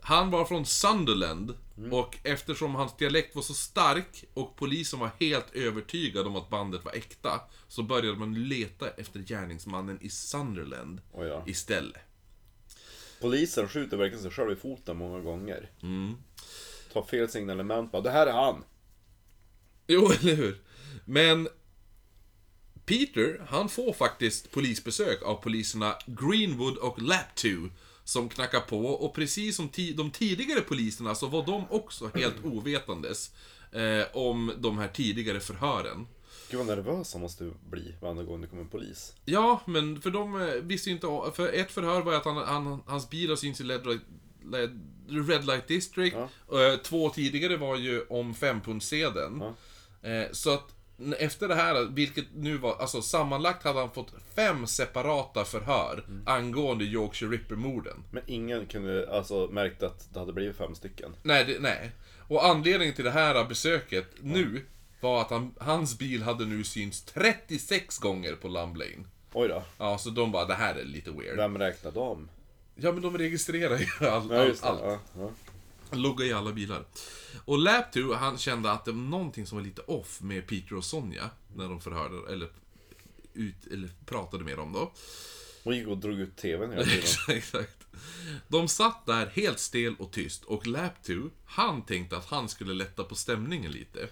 Speaker 1: Han var från Sunderland och eftersom hans dialekt var så stark och polisen var helt övertygad om att bandet var äkta så började man leta efter gärningsmannen i Sunderland
Speaker 2: Oj då.
Speaker 1: istället.
Speaker 2: Polisen skjuter verkligen sig själv i foten många gånger. Tar fel signalement bara, det här är han.
Speaker 1: Jo, eller hur? Men Peter, han får faktiskt polisbesök av poliserna Greenwood och Laptew som knackar på och precis som ti- de tidigare poliserna så var de också helt ovetandes eh, om de här tidigare förhören.
Speaker 2: Gud vad nervös han måste bli varje gång det kommer en polis.
Speaker 1: Ja, men för de eh, visste ju inte För ett förhör var att han, han, hans bil har synts i Red Light, Red Light District. Eh, Två tidigare var ju om fempundssedeln. Eh, Så att efter det här, vilket nu var, alltså sammanlagt hade han fått fem separata förhör angående Yorkshire Ripper-morden.
Speaker 2: Men ingen kunde alltså märkt att det hade blivit fem stycken.
Speaker 1: Nej, det, nej. Och anledningen till det här besöket nu var att han, hans bil hade nu synts 36 gånger på Lumb Lane.
Speaker 2: Oj då.
Speaker 1: Ja, så de bara, det här är lite weird.
Speaker 2: Vem räknar dem?
Speaker 1: Ja, men de registrerar ju all,
Speaker 2: Ja,
Speaker 1: all,
Speaker 2: det.
Speaker 1: allt.
Speaker 2: Ja, ja.
Speaker 1: Loggar i alla bilar. Och Laptoo, han kände att det var någonting som var lite off med Peter och Sonja när de förhörde, eller, ut, eller pratade med dem då.
Speaker 2: Hon gick och drog ut TVn hela tiden.
Speaker 1: Exakt. De satt där helt stel och tyst och Laptoo, han tänkte att han skulle lätta på stämningen lite.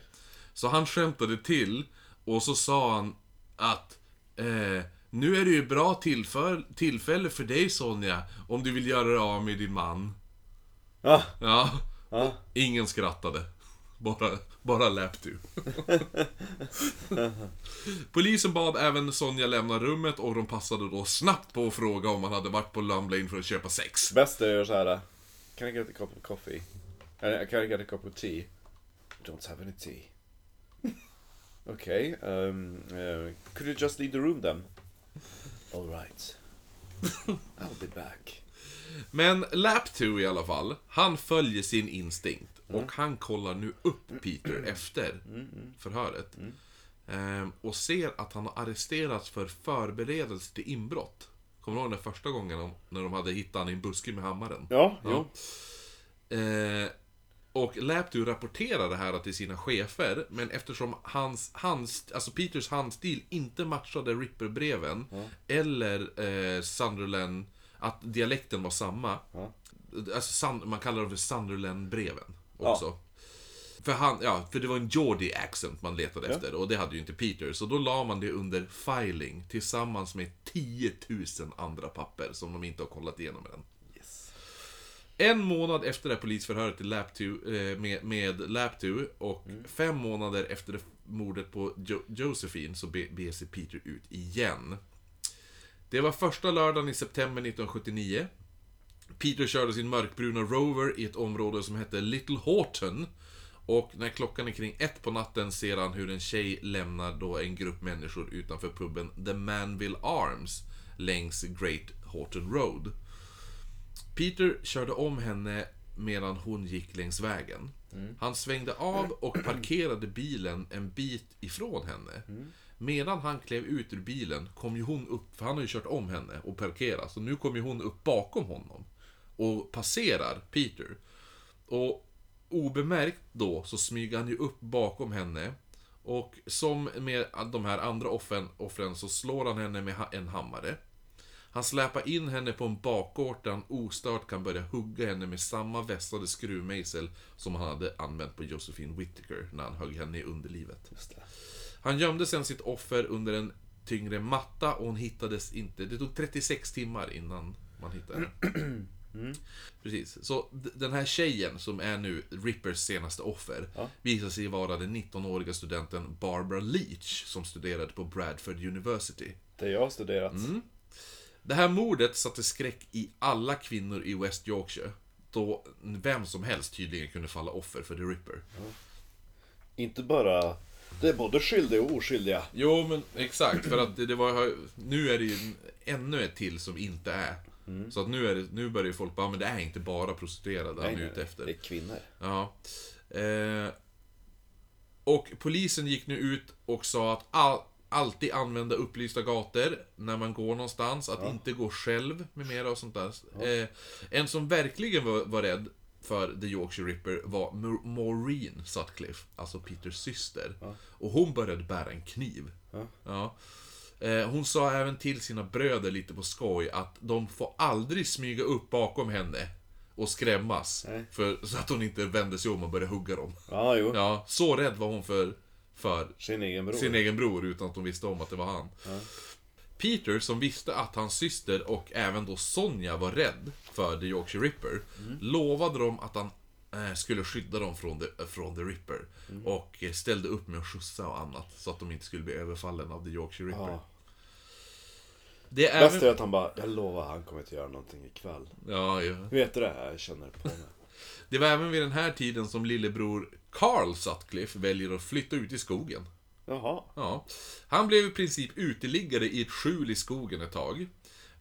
Speaker 1: Så han skämtade till och så sa han att eh, Nu är det ju bra tillfälle, tillfälle för dig Sonja, om du vill göra dig av med din man.
Speaker 2: Ja,
Speaker 1: Ja,
Speaker 2: ja.
Speaker 1: ingen skrattade. Bara, bara Laptoo. Polisen bad även Sonja lämna rummet och de passade då snabbt på att fråga om han hade varit på Lumb Lane för att köpa sex.
Speaker 2: Bäst är att göra såhär. Can I get a cup of coffee? Eller, Can I get a cup of tea? Don't have any tea. Okay, um, uh, could you just leave the room then? Alright. I'll be back.
Speaker 1: Men Laptoo i alla fall, han följer sin instinkt. Och han kollar nu upp Peter efter förhöret. Ehm, och ser att han har arresterats för förberedelse till inbrott. Kommer du ihåg den första gången när de hade hittat honom i en buske med hammaren?
Speaker 2: Ja, jo.
Speaker 1: Eh, och Laptoo rapporterar det här till sina chefer, men eftersom hans, hans, alltså Peters handstil inte matchade Ripper-breven, eller eh, Sunderland, att dialekten var samma. Alltså, Sun, man kallar dem för Sunderland-breven också. För, han, ja, för det var en Geordie accent man letade efter, och det hade ju inte Peter. Så då la man det under filing, tillsammans med 10 000 andra papper som de inte har kollat igenom än.
Speaker 2: Yes.
Speaker 1: En månad efter det här polisförhöret till Laptoo, eh, med, med Laptoo och fem månader efter det mordet på jo Josephine så be- beger sig Peter ut igen. Det var första lördagen i september 1979. Peter körde sin mörkbruna Rover i ett område som hette Little Horton. Och när klockan är kring ett på natten ser han hur en tjej lämnar då en grupp människor utanför puben The Manville Arms längs Great Horton Road. Peter körde om henne medan hon gick längs vägen. Han svängde av och parkerade bilen en bit ifrån henne. Medan han klev ut ur bilen kom ju hon upp, för han har ju kört om henne och parkerat, så nu kom ju hon upp bakom honom. Och passerar Peter. Och obemärkt då så smyger han ju upp bakom henne. Och som med de här andra offren, offren så slår han henne med en hammare. Han släpar in henne på en bakgård där han ostört kan börja hugga henne med samma vässade skruvmejsel som han hade använt på Josephine Whittaker när han högg henne i underlivet.
Speaker 2: Just det.
Speaker 1: Han gömde sen sitt offer under en tyngre matta och hon hittades inte. Det tog 36 timmar innan man hittade henne. Precis. Så den här tjejen som är nu Rippers senaste offer visar sig vara den 19-åriga studenten Barbara Leach som studerade på Bradford University.
Speaker 2: Det jag har studerat.
Speaker 1: Det här mordet satte skräck i alla kvinnor i West Yorkshire. Då vem som helst tydligen kunde falla offer för The Ripper.
Speaker 2: Inte bara... Det är både skyldiga och oskyldiga.
Speaker 1: Jo, men exakt. För att det, det var... Nu är det ju ännu ett till som inte är. Så att nu, är det, nu börjar ju folk bara, men det är inte bara prostituerade han är ute efter.
Speaker 2: Det är kvinnor.
Speaker 1: Ja. Eh, och polisen gick nu ut och sa att all, alltid använda upplysta gator när man går någonstans, att inte gå själv med mera och sånt där. Eh, en som verkligen var, var rädd för The Yorkshire Ripper var Maureen Sutcliffe, alltså Peters syster. Och hon började bära en kniv. Ja. Eh, Hon sa även till sina bröder lite på skoj att de får aldrig smyga upp bakom henne och skrämmas.
Speaker 2: Nej.
Speaker 1: För, så att hon inte vänder sig om och börjar hugga dem.
Speaker 2: Ja, jo.
Speaker 1: Ja, så rädd var hon för, för
Speaker 2: Sin egen bror.
Speaker 1: sin egen bror utan att de visste om att det var han. Peter, som visste att hans syster och även då Sonja var rädd för The Yorkshire Ripper, lovade dem att han eh, skulle skydda dem från The, från the Ripper. Och eh, ställde upp med att skjutsa och annat, så att de inte skulle bli överfallen av The Yorkshire Ripper.
Speaker 2: Ja.
Speaker 1: Det är
Speaker 2: Bäst är att han bara, jag lovar han kommer inte göra någonting ikväll.
Speaker 1: Ja, ja.
Speaker 2: Vet du det? här? Jag känner på mig.
Speaker 1: Det var även vid den här tiden som lillebror Carl Sutcliffe väljer att flytta ut i skogen.
Speaker 2: Jaha.
Speaker 1: Ja. Han blev i princip uteliggare i ett skjul i skogen ett tag.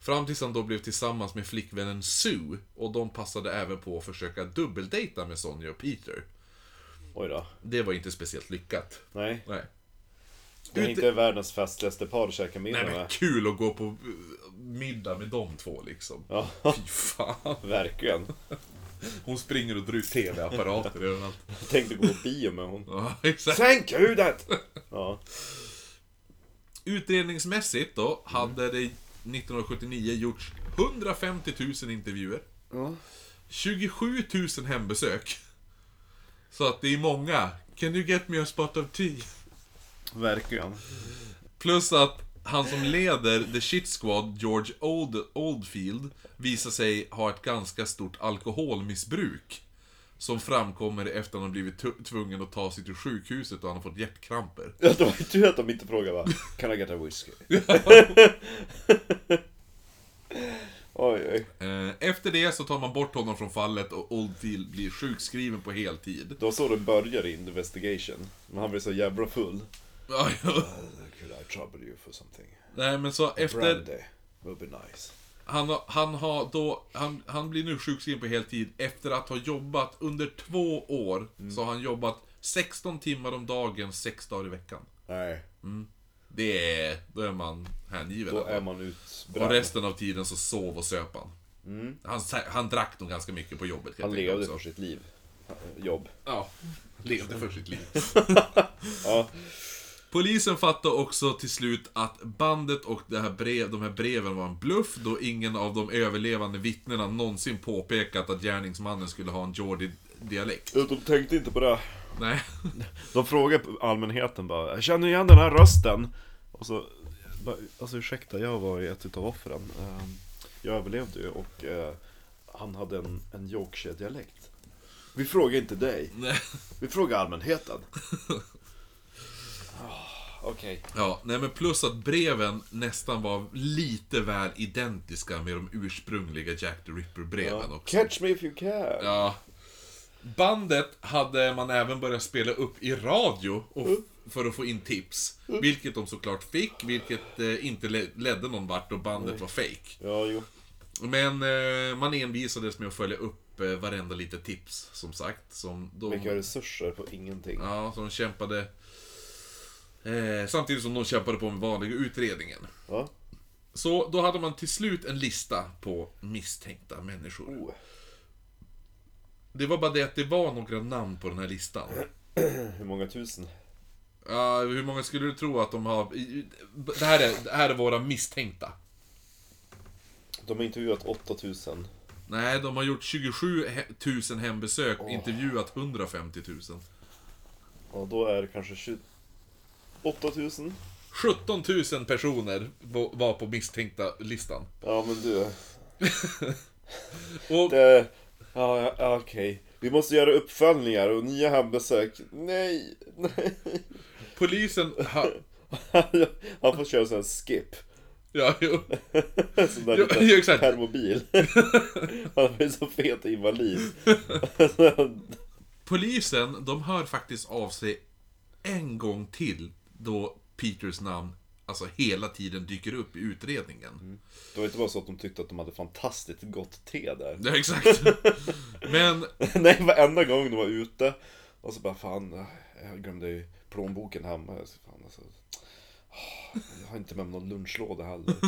Speaker 1: Fram tills han då blev tillsammans med flickvännen Sue, och de passade även på att försöka dubbeldejta med Sonja och Peter.
Speaker 2: Oj då.
Speaker 1: Det var inte speciellt lyckat.
Speaker 2: Nej.
Speaker 1: Nej.
Speaker 2: Det är
Speaker 1: Ute-
Speaker 2: inte världens festligaste par att käka middag
Speaker 1: Nej men
Speaker 2: med.
Speaker 1: kul att gå på eh, middag med de två liksom.
Speaker 2: Ja,
Speaker 1: Fy fan.
Speaker 2: verkligen.
Speaker 1: Hon springer och drar ut TV-apparater överallt.
Speaker 2: Jag tänkte gå på bio med hon.
Speaker 1: Ja, exakt.
Speaker 2: Sänk huvudet! Ja.
Speaker 1: Utredningsmässigt då, hade det 1979 gjorts 150 000 intervjuer.
Speaker 2: Ja.
Speaker 1: 27 000 hembesök. Så att det är många. Can you get me a spot of tea?
Speaker 2: Verkligen.
Speaker 1: Plus att han som leder The Shit Squad, George Old, Oldfield, visar sig ha ett ganska stort alkoholmissbruk. Som framkommer efter att han blivit tvungen att ta sig till sjukhuset och han har fått hjärtkramper.
Speaker 2: Ja, det var ju tur att de inte frågade va? Can I get a whisky? oj, oj.
Speaker 1: Eh, Efter det så tar man bort honom från fallet och Oldfield blir sjukskriven på heltid.
Speaker 2: Det var så det började i Investigation. Men han blev så jävla full.
Speaker 1: Ja, ja.
Speaker 2: Trouble you for something?
Speaker 1: Nej men så efter...
Speaker 2: Brandy would be nice.
Speaker 1: Han, har- han har då, han, han blir nu sjukskriven på heltid efter att ha jobbat under två år.
Speaker 2: Mm.
Speaker 1: Så har han jobbat 16 timmar om dagen, 6 dagar i veckan.
Speaker 2: Nej,
Speaker 1: Det är, då är man hängiven.
Speaker 2: då är man
Speaker 1: Och
Speaker 2: utbränd.
Speaker 1: resten av tiden så sov och söp han. Han, han drack nog ganska mycket på jobbet.
Speaker 2: Han levde
Speaker 1: också.
Speaker 2: för sitt liv. Jobb.
Speaker 1: Ja, levde för sitt liv.
Speaker 2: Ja.
Speaker 1: Polisen fattade också till slut att bandet och det här brev, de här breven var en bluff då ingen av de överlevande vittnena någonsin påpekat att gärningsmannen skulle ha en Geordie-dialekt.
Speaker 2: De tänkte inte på det.
Speaker 1: Nej.
Speaker 2: De frågade allmänheten bara, jag känner igen den här rösten. Och så, bara, alltså ursäkta, jag var ju ett utav offren. Ehm, Jag överlevde ju och eh, han hade en, en Yorkshire-dialekt. Vi frågar inte dig,
Speaker 1: Nej.
Speaker 2: vi frågar allmänheten. Okej.
Speaker 1: Ja, nej men plus att breven nästan var lite väl identiska med de ursprungliga Jack the Ripper-breven
Speaker 2: Ja.
Speaker 1: också.
Speaker 2: Catch me if you can.
Speaker 1: Ja. Bandet hade man även börjat spela upp i radio och, för att få in tips. Vilket de såklart fick, vilket eh, inte le- ledde någon vart och bandet var fake.
Speaker 2: Ja, jo.
Speaker 1: Men eh, man envisades med att följa upp eh, varenda litet tips, som sagt. Som de,
Speaker 2: Vilka resurser på ingenting.
Speaker 1: Ja, så de kämpade... Eh, samtidigt som de kämpade på med vanliga utredningen.
Speaker 2: Ja.
Speaker 1: Så då hade man till slut en lista på misstänkta människor.
Speaker 2: Oh.
Speaker 1: Det var bara det att det var några namn på den här listan.
Speaker 2: Hur många tusen?
Speaker 1: Ja, hur många skulle du tro att de har... Det här är, det här är våra misstänkta.
Speaker 2: De har intervjuat 8000.
Speaker 1: Nej, de har gjort 27 he- 000 hembesök och intervjuat 150 000.
Speaker 2: Och då är det kanske 28 8000.
Speaker 1: 17 000 personer va- var på misstänkta listan.
Speaker 2: Ja men du.
Speaker 1: Och
Speaker 2: Det... Ja, ja, okej. Vi måste göra uppföljningar och nya hembesök. Nej, nej.
Speaker 1: polisen ha,
Speaker 2: Han får köra sån här skip.
Speaker 1: Ja, jo.
Speaker 2: Sån där
Speaker 1: Jo, jo, exakt.
Speaker 2: permobil. Han blir så fet invalid.
Speaker 1: Polisen, de hör faktiskt av sig en gång till då Peters namn alltså hela tiden dyker upp i utredningen.
Speaker 2: Det var inte bara så att de tyckte att de hade fantastiskt gott te där.
Speaker 1: Ja, exakt. Men,
Speaker 2: Nej, varenda gång de var ute. Och så bara fan, jag glömde ju plånboken hemma. Jag, så, fan, alltså, jag har inte med mig någon lunchlåda heller.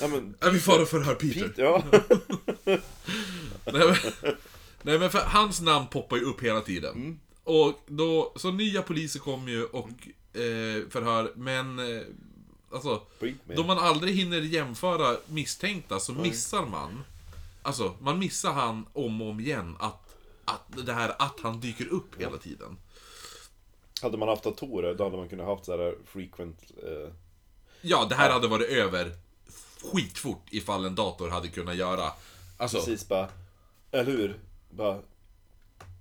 Speaker 2: Ja, men,
Speaker 1: ja, vi far och förhör Peter.
Speaker 2: Pete, ja.
Speaker 1: Nej, men, Nej men för hans namn poppar ju upp hela tiden.
Speaker 2: Mm.
Speaker 1: Och då, så nya poliser kommer ju och eh, förhör, men... Eh, alltså, då man aldrig hinner jämföra misstänkta så missar man. Alltså, man missar han om och om igen att, att det här att han dyker upp hela tiden.
Speaker 2: Hade man haft datorer, då hade man kunnat haft så här frequent... Eh,
Speaker 1: Ja, det här hade varit över skitfort ifall en dator hade kunnat göra. Alltså,
Speaker 2: precis bara... Eller hur? Bara...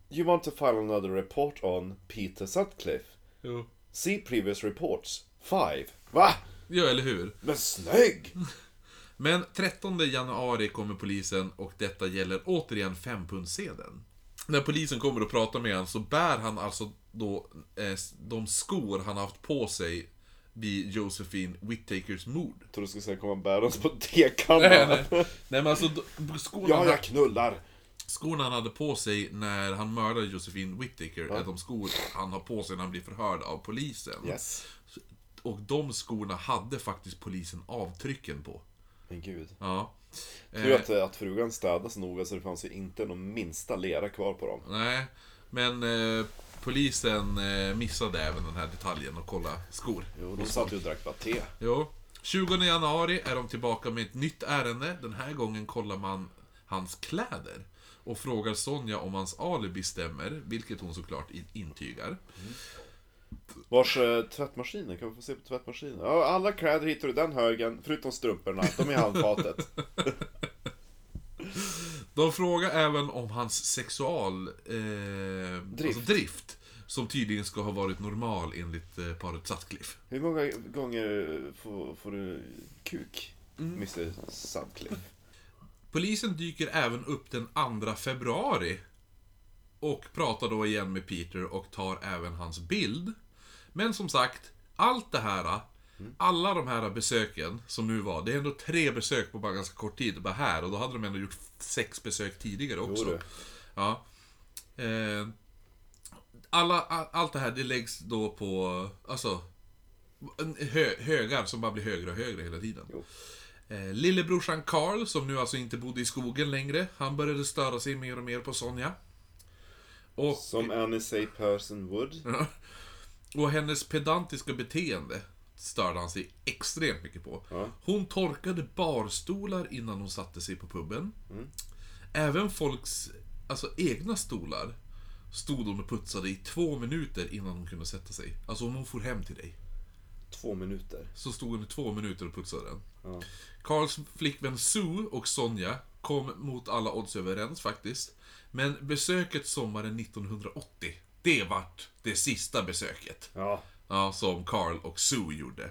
Speaker 2: You want to file another report on Peter Sutcliffe?
Speaker 1: jo.
Speaker 2: See previous reports. Five. Va?
Speaker 1: ja, eller hur?
Speaker 2: Men snygg!
Speaker 1: Men 13 januari kommer polisen och detta gäller återigen fempundssedeln. När polisen kommer och pratar med honom så bär han alltså då eh, de skor han haft på sig vid Josephine Whittakers mord.
Speaker 2: Jag tror du skulle säga komma bärandes på tekanna.
Speaker 1: Nej, nej. nej men alltså skorna,
Speaker 2: Ja,
Speaker 1: han,
Speaker 2: jag knullar.
Speaker 1: Skorna han hade på sig när han mördade Josephine Whittaker är de skor han har på sig när han blir förhörd av polisen.
Speaker 2: Yes.
Speaker 1: Och de skorna hade faktiskt polisen avtrycken på.
Speaker 2: Men gud.
Speaker 1: Ja.
Speaker 2: Tur att, att frugan städade så noga så det fanns ju inte någon minsta lera kvar på dem.
Speaker 1: Nej, men eh, polisen eh, missade även den här detaljen och kolla skor.
Speaker 2: Jo, de satt ju och drack bara te.
Speaker 1: Jo. 20 januari är de tillbaka med ett nytt ärende. Den här gången kollar man hans kläder. Och frågar Sonja om hans alibi stämmer, vilket hon såklart in- intygar.
Speaker 2: Vars eh, tvättmaskiner, kan vi få se på tvättmaskinen? Ja, alla kläder hittar du i den högen, förutom strumporna. De är i handfatet.
Speaker 1: De frågar även om hans sexual... Eh,
Speaker 2: Drift.
Speaker 1: Alltså drift. Som tydligen ska ha varit normal enligt eh, paret Sutcliffe.
Speaker 2: Hur många gånger får, får du kuk, Mr Sutcliffe?
Speaker 1: Polisen dyker även upp den 2 februari. Och pratar då igen med Peter och tar även hans bild. Men som sagt, allt det här, alla de här besöken som nu var, det är ändå tre besök på bara ganska kort tid, bara här. Och då hade de ändå gjort sex besök tidigare också. Ja. Eh, alla, all, allt det här, det läggs då på, alltså, hö, högar som bara blir högre och högre hela tiden.
Speaker 2: Jo.
Speaker 1: Eh, lillebrorsan Carl, som nu alltså inte bodde i skogen längre, han började störa sig mer och mer på Sonja. Och,
Speaker 2: Som say person would.
Speaker 1: och hennes pedantiska beteende störde han sig extremt mycket på.
Speaker 2: Ja.
Speaker 1: Hon torkade barstolar innan hon satte sig på puben. Även folks alltså, egna stolar stod hon och putsade i två minuter innan hon kunde sätta sig. Alltså om hon for hem till dig,
Speaker 2: Två minuter.
Speaker 1: så stod hon i två minuter och putsade den.
Speaker 2: Ja.
Speaker 1: Karls flickvän Sue och Sonja kom mot alla odds överens faktiskt. Men besöket sommaren 1980, det vart det sista besöket.
Speaker 2: Ja,
Speaker 1: Ja, som Carl och Sue gjorde.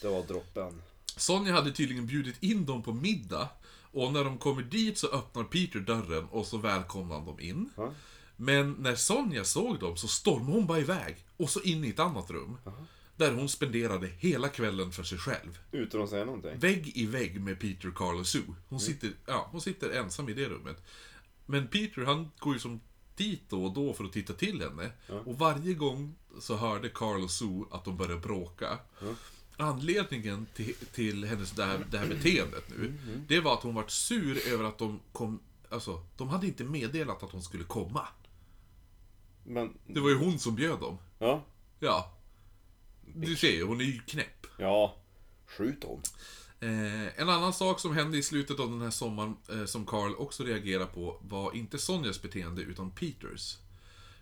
Speaker 2: det var droppen.
Speaker 1: Sonja hade tydligen bjudit in dem på middag. Och när de kommer dit så öppnar Peter dörren och så välkomnar han dem in.
Speaker 2: Ja.
Speaker 1: Men när Sonja såg dem så stormade hon bara iväg. Och så in i ett annat rum. Där hon spenderade hela kvällen för sig själv.
Speaker 2: Utan att säga någonting.
Speaker 1: Vägg i vägg med Peter, Carl och Sue. Hon, sitter, ja, hon sitter ensam i det rummet. Men Peter han går ju som dit då och då för att titta till henne. Och varje gång så hörde Carl och Sue att de började bråka. Anledningen till, till hennes det här, det här beteendet nu, det var att hon var sur över att de kom... Alltså, de hade inte meddelat att hon skulle komma.
Speaker 2: Men,
Speaker 1: Det var ju hon som bjöd dem.
Speaker 2: ja.
Speaker 1: Ja. Du ser ju, hon är ju knäpp.
Speaker 2: Ja. Skjut hon.
Speaker 1: Eh, en annan sak som hände i slutet av den här sommaren, eh, som Carl också reagerade på, var inte Sonjas beteende, utan Peters.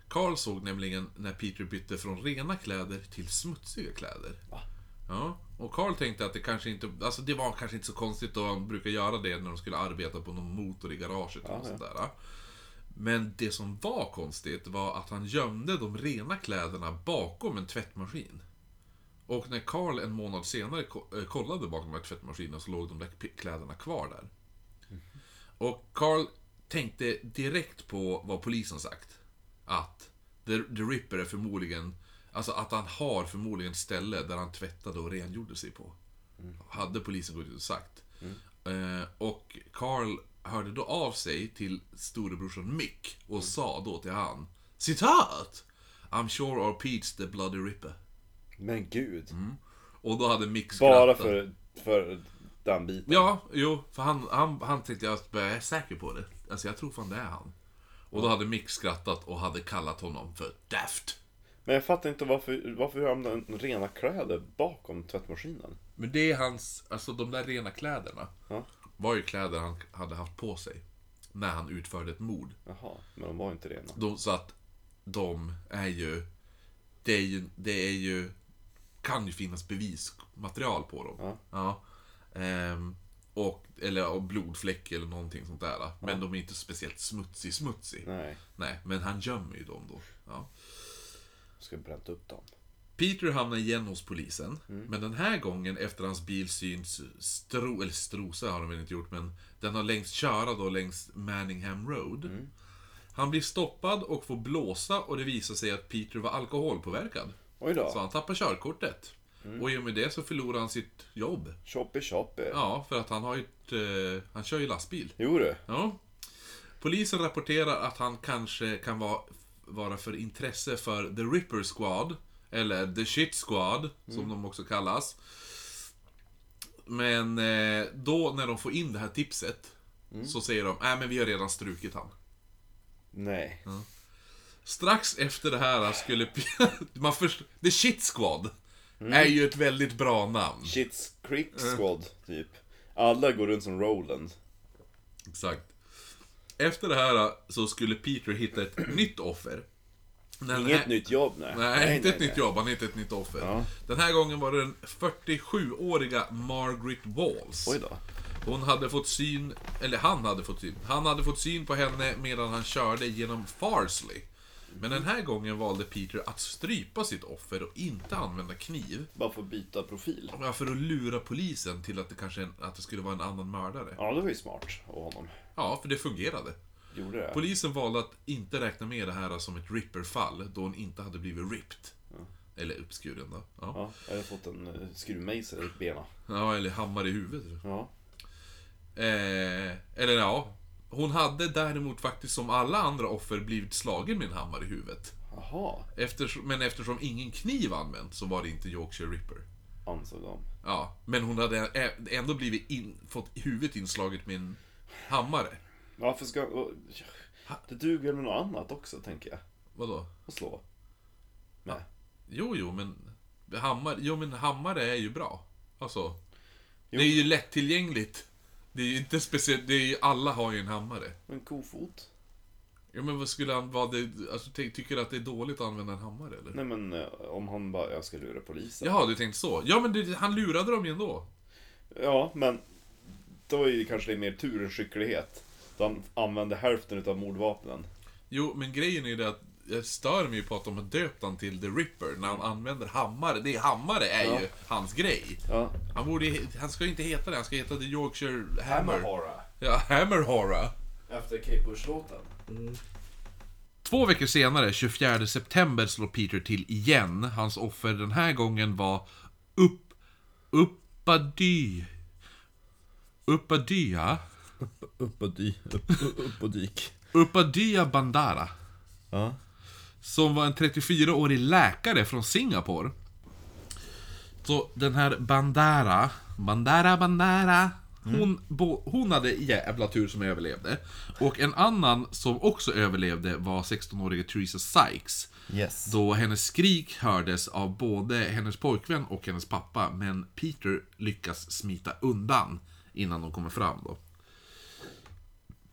Speaker 1: Carl såg nämligen när Peter bytte från rena kläder till smutsiga kläder. Ja, och Carl tänkte att det kanske inte, alltså det var kanske inte så konstigt då han brukar göra det när de skulle arbeta på någon motor i garaget och sånt där. Men det som var konstigt var att han gömde de rena kläderna bakom en tvättmaskin. Och när Carl en månad senare eh, kollade bakom här tvättmaskinen så låg de där kläderna kvar där. Och Carl tänkte direkt på vad polisen sagt. Att The, the Ripper är förmodligen, alltså att han har förmodligen ställe där han tvättade och rengjorde sig på. Hade polisen gått ut och sagt. Eh, och Carl hörde då av sig till storebrorsan Mick och sa då till han Citat! I'm sure our Pete's the bloody Ripper.
Speaker 2: Men gud.
Speaker 1: Och då hade Mick skrattat.
Speaker 2: Bara för, för den biten.
Speaker 1: Ja, jo, för han, han, han tänkte jag, jag är säker på det. Alltså jag tror fan det är han. Och då hade Mick skrattat och hade kallat honom för Daft.
Speaker 2: Men jag fattar inte varför, varför har de rena kläder bakom tvättmaskinen?
Speaker 1: Men det är hans, alltså de där rena kläderna.
Speaker 2: Ja.
Speaker 1: Var ju kläder han hade haft på sig. När han utförde ett mord.
Speaker 2: Jaha, men de var inte rena.
Speaker 1: De, så att de är ju... Det är ju, det är ju... Kan ju finnas bevismaterial på dem.
Speaker 2: Ja.
Speaker 1: Ja. Ehm, och, eller blodfläck eller någonting sånt där. Men de är inte speciellt smutsig smutsig.
Speaker 2: Nej,
Speaker 1: Nej, men han gömmer ju dem då. Ja.
Speaker 2: ska bränt upp dem.
Speaker 1: Peter hamnar igen hos polisen, men den här gången efter hans bil syns stro, eller strosa har de väl inte gjort, men den har längst köra då längs Manningham Road. Han blir stoppad och får blåsa och det visar sig att Peter var alkoholpåverkad.
Speaker 2: Oj då.
Speaker 1: Så han tappar körkortet. Och i och med det så förlorar han sitt jobb.
Speaker 2: Choppy choppy.
Speaker 1: Ja, för att han har ju ett, eh, han kör ju lastbil.
Speaker 2: Jo du.
Speaker 1: Ja. Polisen rapporterar att han kanske kan vara, vara för intresse för The Ripper Squad, eller The Shit Squad, som de också kallas. Men eh, då när de får in det här tipset, så säger de nej men vi har redan strukit han.
Speaker 2: Nej.
Speaker 1: Strax efter det här skulle... man först, The Shit Squad är ju ett väldigt bra namn.
Speaker 2: Shits Creek Squad, typ. Alla går runt som Roland.
Speaker 1: Exakt. Efter det här så skulle Peter hitta ett nytt offer. Den
Speaker 2: Inget
Speaker 1: här-
Speaker 2: nytt jobb, nej.
Speaker 1: Nej, inte ett nytt jobb, han hittade ett nytt offer.
Speaker 2: Ja.
Speaker 1: Den här gången var det den 47-åriga Margaret Walls.
Speaker 2: Oj då.
Speaker 1: Hon hade fått syn, eller han hade fått syn. Han hade fått syn på henne medan han körde genom Farsley. Men den här gången valde Peter att strypa sitt offer och inte använda kniv.
Speaker 2: Bara för att byta profil.
Speaker 1: Ja, För att lura polisen till att det kanske att det skulle vara en annan mördare.
Speaker 2: Ja, det var ju smart av honom.
Speaker 1: Ja, för det fungerade.
Speaker 2: Gjorde det?
Speaker 1: Polisen valde att inte räkna med det här som ett Ripper-fall, då hon inte hade blivit ripped. Eller uppskuren då. Ja.
Speaker 2: Ja, hade fått en uh, skruvmejsel i benen.
Speaker 1: ja, eller hammare i huvudet.
Speaker 2: Ja.
Speaker 1: Eh, eller ja, hon hade däremot faktiskt som alla andra offer blivit slagen med en hammare i huvudet.
Speaker 2: Jaha,
Speaker 1: Eftersom, men eftersom ingen kniv använts så var det inte Yorkshire Ripper.
Speaker 2: ansåg de.
Speaker 1: Ja, men hon hade ä- ändå blivit in, fått huvudet inslaget med en hammare.
Speaker 2: Varför ska... Det duger med något annat också, tänker jag.
Speaker 1: Vadå?
Speaker 2: Att slå. Nej.
Speaker 1: Jo, jo, men hammare, jo, men hammare är ju bra. Alltså,
Speaker 2: Jo.
Speaker 1: det är ju lättillgängligt. Det är ju inte speciellt, det är ju, alla har ju en hammare.
Speaker 2: En kofot?
Speaker 1: Ja, men vad skulle han, vad det, alltså, ty, tycker du att det är dåligt att använda en hammare eller?
Speaker 2: Nej men eh, om han bara, jag ska lura polisen.
Speaker 1: Jaha, du tänkte så. Ja, men det, han lurade dem ju ändå.
Speaker 2: Ja, men då är det kanske mer tur än skicklighet. Då han använde hälften utav mordvapnen.
Speaker 1: Jo, men grejen är ju det att jag stör mig ju på att de har döpt han till The Ripper när han använder hammare. Det hammare är
Speaker 2: Ja.
Speaker 1: ju hans grej.
Speaker 2: Ja.
Speaker 1: Han borde han ska ju inte heta det, han ska heta The Yorkshire Hammer.
Speaker 2: Horror.
Speaker 1: Ja, Hammer Horror.
Speaker 2: Efter Kate Bush-låten.
Speaker 1: Två veckor senare, 24 september, slår Peter till igen. Hans offer den här gången var upp... Uppady... Uppadya...
Speaker 6: Upp och, dy, upp, upp och dyk.
Speaker 1: Uppadya Bandara.
Speaker 6: Ja.
Speaker 1: Som var en 34-årig läkare från Singapore. Så den här Bandara, Bandara, Bandara. Hon, bo, hon hade jävla tur som överlevde. Och en annan som också överlevde var 16-åriga Theresa Sykes.
Speaker 6: Yes.
Speaker 1: Då hennes skrik hördes av både hennes pojkvän och hennes pappa, men Peter lyckas smita undan innan de kommer fram då.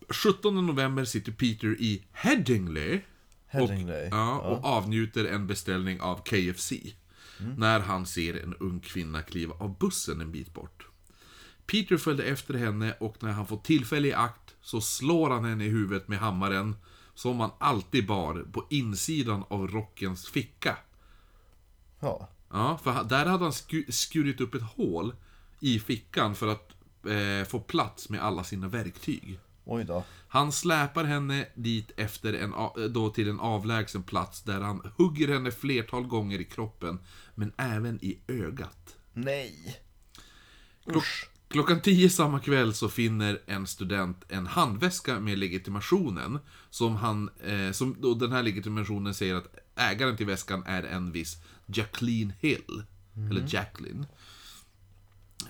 Speaker 1: 17 november sitter Peter i Headingley Och, ja, och avnjuter en beställning av KFC. När han ser en ung kvinna kliva av bussen en bit bort. Peter följde efter henne och när han får tillfälle i akt så slår han henne i huvudet med hammaren som han alltid bar på insidan av rockens ficka.
Speaker 6: Ja.
Speaker 1: Ja, för där hade han sku- skurit upp ett hål i fickan för att eh, få plats med alla sina verktyg.
Speaker 6: Oj då.
Speaker 1: Han släpar henne dit efter en, då till en avlägsen plats där han hugger henne flertal gånger i kroppen, men även i ögat.
Speaker 6: Nej.
Speaker 1: Klock, klockan 10 samma kväll så finner en student en handväska med legitimationen, som han, eh, som då den här legitimationen säger att ägaren till väskan är en viss Jacqueline Hill, eller Jacqueline.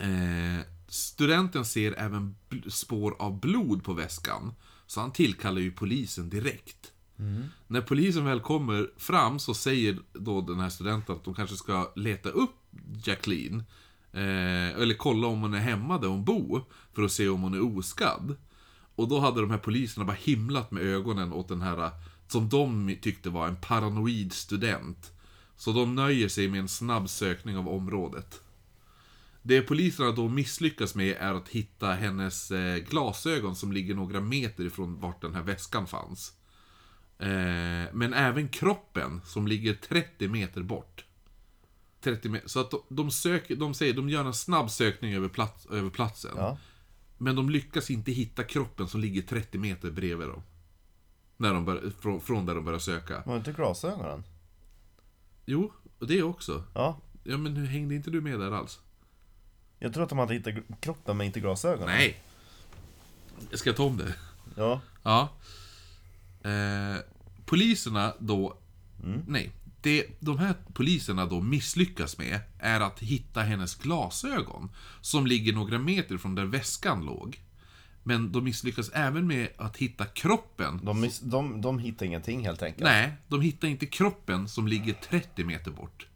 Speaker 1: Eh, studenten ser även spår av blod på väskan, Så han tillkallar ju polisen direkt. När polisen väl kommer fram så säger då den här studenten att de kanske ska leta upp Jacqueline. Eh, eller kolla om hon är hemma där hon bor. För att se om hon är oskadd. Och då hade de här poliserna bara himlat med ögonen åt den här, som de tyckte var en paranoid student. Så de nöjer sig med en snabb sökning av området. Det poliserna då misslyckas med är att hitta hennes eh, glasögon som ligger några meter ifrån vart den här väskan fanns. Eh, men även kroppen som ligger 30 meter bort. 30 meter, så att de, söker, de säger, de gör en snabb sökning över, plats, över platsen.
Speaker 2: Ja.
Speaker 1: Men de lyckas inte hitta kroppen som ligger 30 meter bredvid dem. När de bör, från, från där de börjar söka.
Speaker 2: Var inte glasögonen?
Speaker 1: Jo, det också.
Speaker 2: Ja.
Speaker 1: Ja men hängde inte du med där alls?
Speaker 2: Jag tror att de hade hittat kroppen men inte glasögonen.
Speaker 1: Nej! Jag ska ta om det.
Speaker 2: Ja.
Speaker 1: Ja. Eh, poliserna då... Nej. Det de här poliserna då misslyckas med är att hitta hennes glasögon. Som ligger några meter från där väskan låg. Men de misslyckas även med att hitta kroppen.
Speaker 2: De, miss, de, de hittar ingenting helt enkelt.
Speaker 1: Nej, de hittar inte kroppen som ligger 30 meter bort.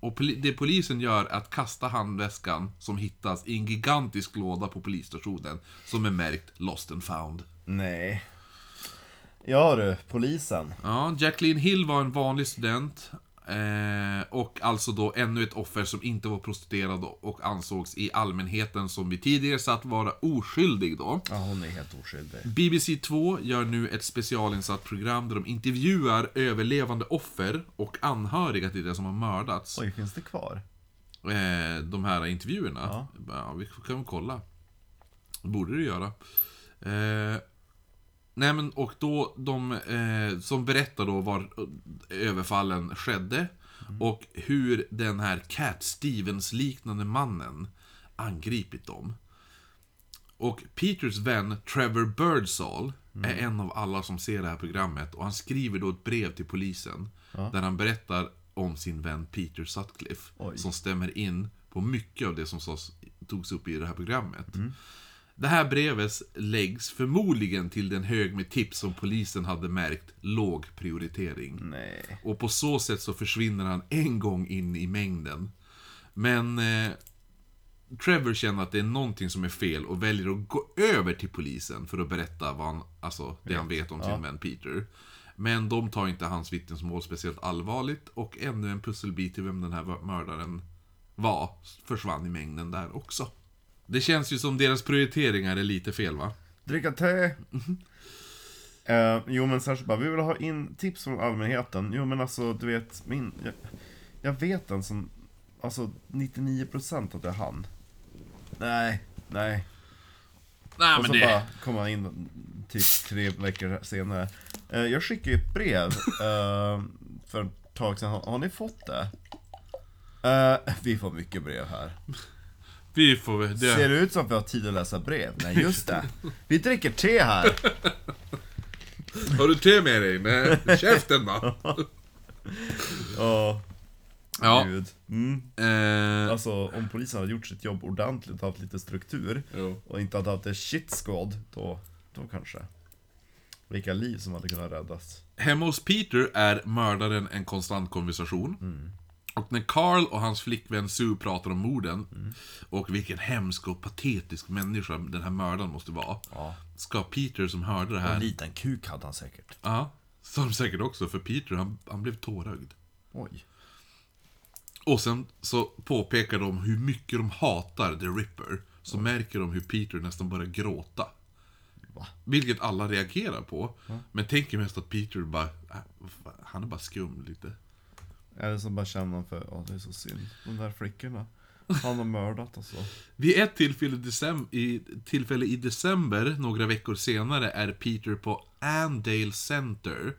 Speaker 1: Och poli- det polisen gör är att kasta handväskan som hittas i en gigantisk låda på polisstationen. Som är märkt Lost and found.
Speaker 2: Nej. Ja du, polisen.
Speaker 1: Ja, Jacqueline Hill var en vanlig student. Eh, och alltså då ännu ett offer som inte var prostituerad och ansågs i allmänheten som vi tidigare satt vara oskyldig då.
Speaker 2: Ja, hon är helt oskyldig.
Speaker 1: BBC 2 gör nu ett specialinsatt program där de intervjuar överlevande offer och anhöriga till det som har mördats.
Speaker 2: Oj, finns det kvar?
Speaker 1: Eh, de här intervjuerna.
Speaker 2: Ja.
Speaker 1: Ja. vi kan väl kolla. Det borde du göra. Eh, nej men och då de eh, som berättar då var överfallen skedde. Och hur den här Cat Stevens-liknande mannen angripit dem. Och Peters vän Trevor Birdsall är en av alla som ser det här programmet och han skriver då ett brev till polisen. Där han berättar om sin vän Peter Sutcliffe.
Speaker 2: Oj.
Speaker 1: Som stämmer in på mycket av det som togs upp i det här programmet. Det här brevet läggs förmodligen till den hög med tips som polisen hade märkt låg prioritering.
Speaker 2: Nej.
Speaker 1: Och på så sätt så försvinner han en gång in i mängden. Men eh, Trevor känner att det är någonting som är fel och väljer att gå över till polisen för att berätta vad han, alltså, det han vet om sin vän Peter. Men de tar inte hans vittnesmål speciellt allvarligt och ännu en pusselbit till vem den här mördaren var försvann i mängden där också. Det känns ju som deras prioriteringar är lite fel va?
Speaker 2: Dricka te. Eh, jo men Sasha bara, vi vill ha in tips från allmänheten. Jo men alltså, du vet, min... Jag, jag vet en som... Alltså 99% att det är han. Nej, nej.
Speaker 1: Nej
Speaker 2: Och
Speaker 1: men
Speaker 2: så
Speaker 1: det...
Speaker 2: bara kom han in typ tre veckor senare. Eh, jag skickade ju ett brev eh, för ett tag sedan. Har, har ni fått det? Vi får mycket brev här.
Speaker 1: Vi får. Det...
Speaker 2: Ser det ut som att vi har tid att läsa brev? Nej just det. Vi dricker te här.
Speaker 1: Har du te med dig? Nej, käften va?
Speaker 2: Ja,
Speaker 1: Ja.
Speaker 2: gud. Mm.
Speaker 1: Eh,
Speaker 2: Alltså om polisen hade gjort sitt jobb ordentligt haft lite struktur
Speaker 1: jo.
Speaker 2: och inte hade haft ett shit squad, då, då kanske. Vilka liv som hade kunnat räddas.
Speaker 1: Hemma hos Peter är mördaren en konstant konversation. Och när Carl och hans flickvän Sue pratar om morden och vilken hemsk och patetisk människa den här mördaren måste vara.
Speaker 2: Ja.
Speaker 1: Ska Peter som hörde det
Speaker 2: En
Speaker 1: här...
Speaker 2: liten kuk hade han säkert.
Speaker 1: Ja, som säkert också, för Peter han, han blev tårögd.
Speaker 2: Oj.
Speaker 1: Och sen så påpekar de hur mycket de hatar The Ripper. Så märker de hur Peter nästan börjar gråta.
Speaker 2: Va?
Speaker 1: Vilket alla reagerar på. Men tänker mest att Peter bara, äh, han är bara skum lite.
Speaker 2: Eller som bara känner för, ja det är så synd. De där flickorna. Han har mördat alltså.
Speaker 1: Vid ett tillfälle, i decem- i, tillfälle i december, några veckor senare, är Peter på Andale Center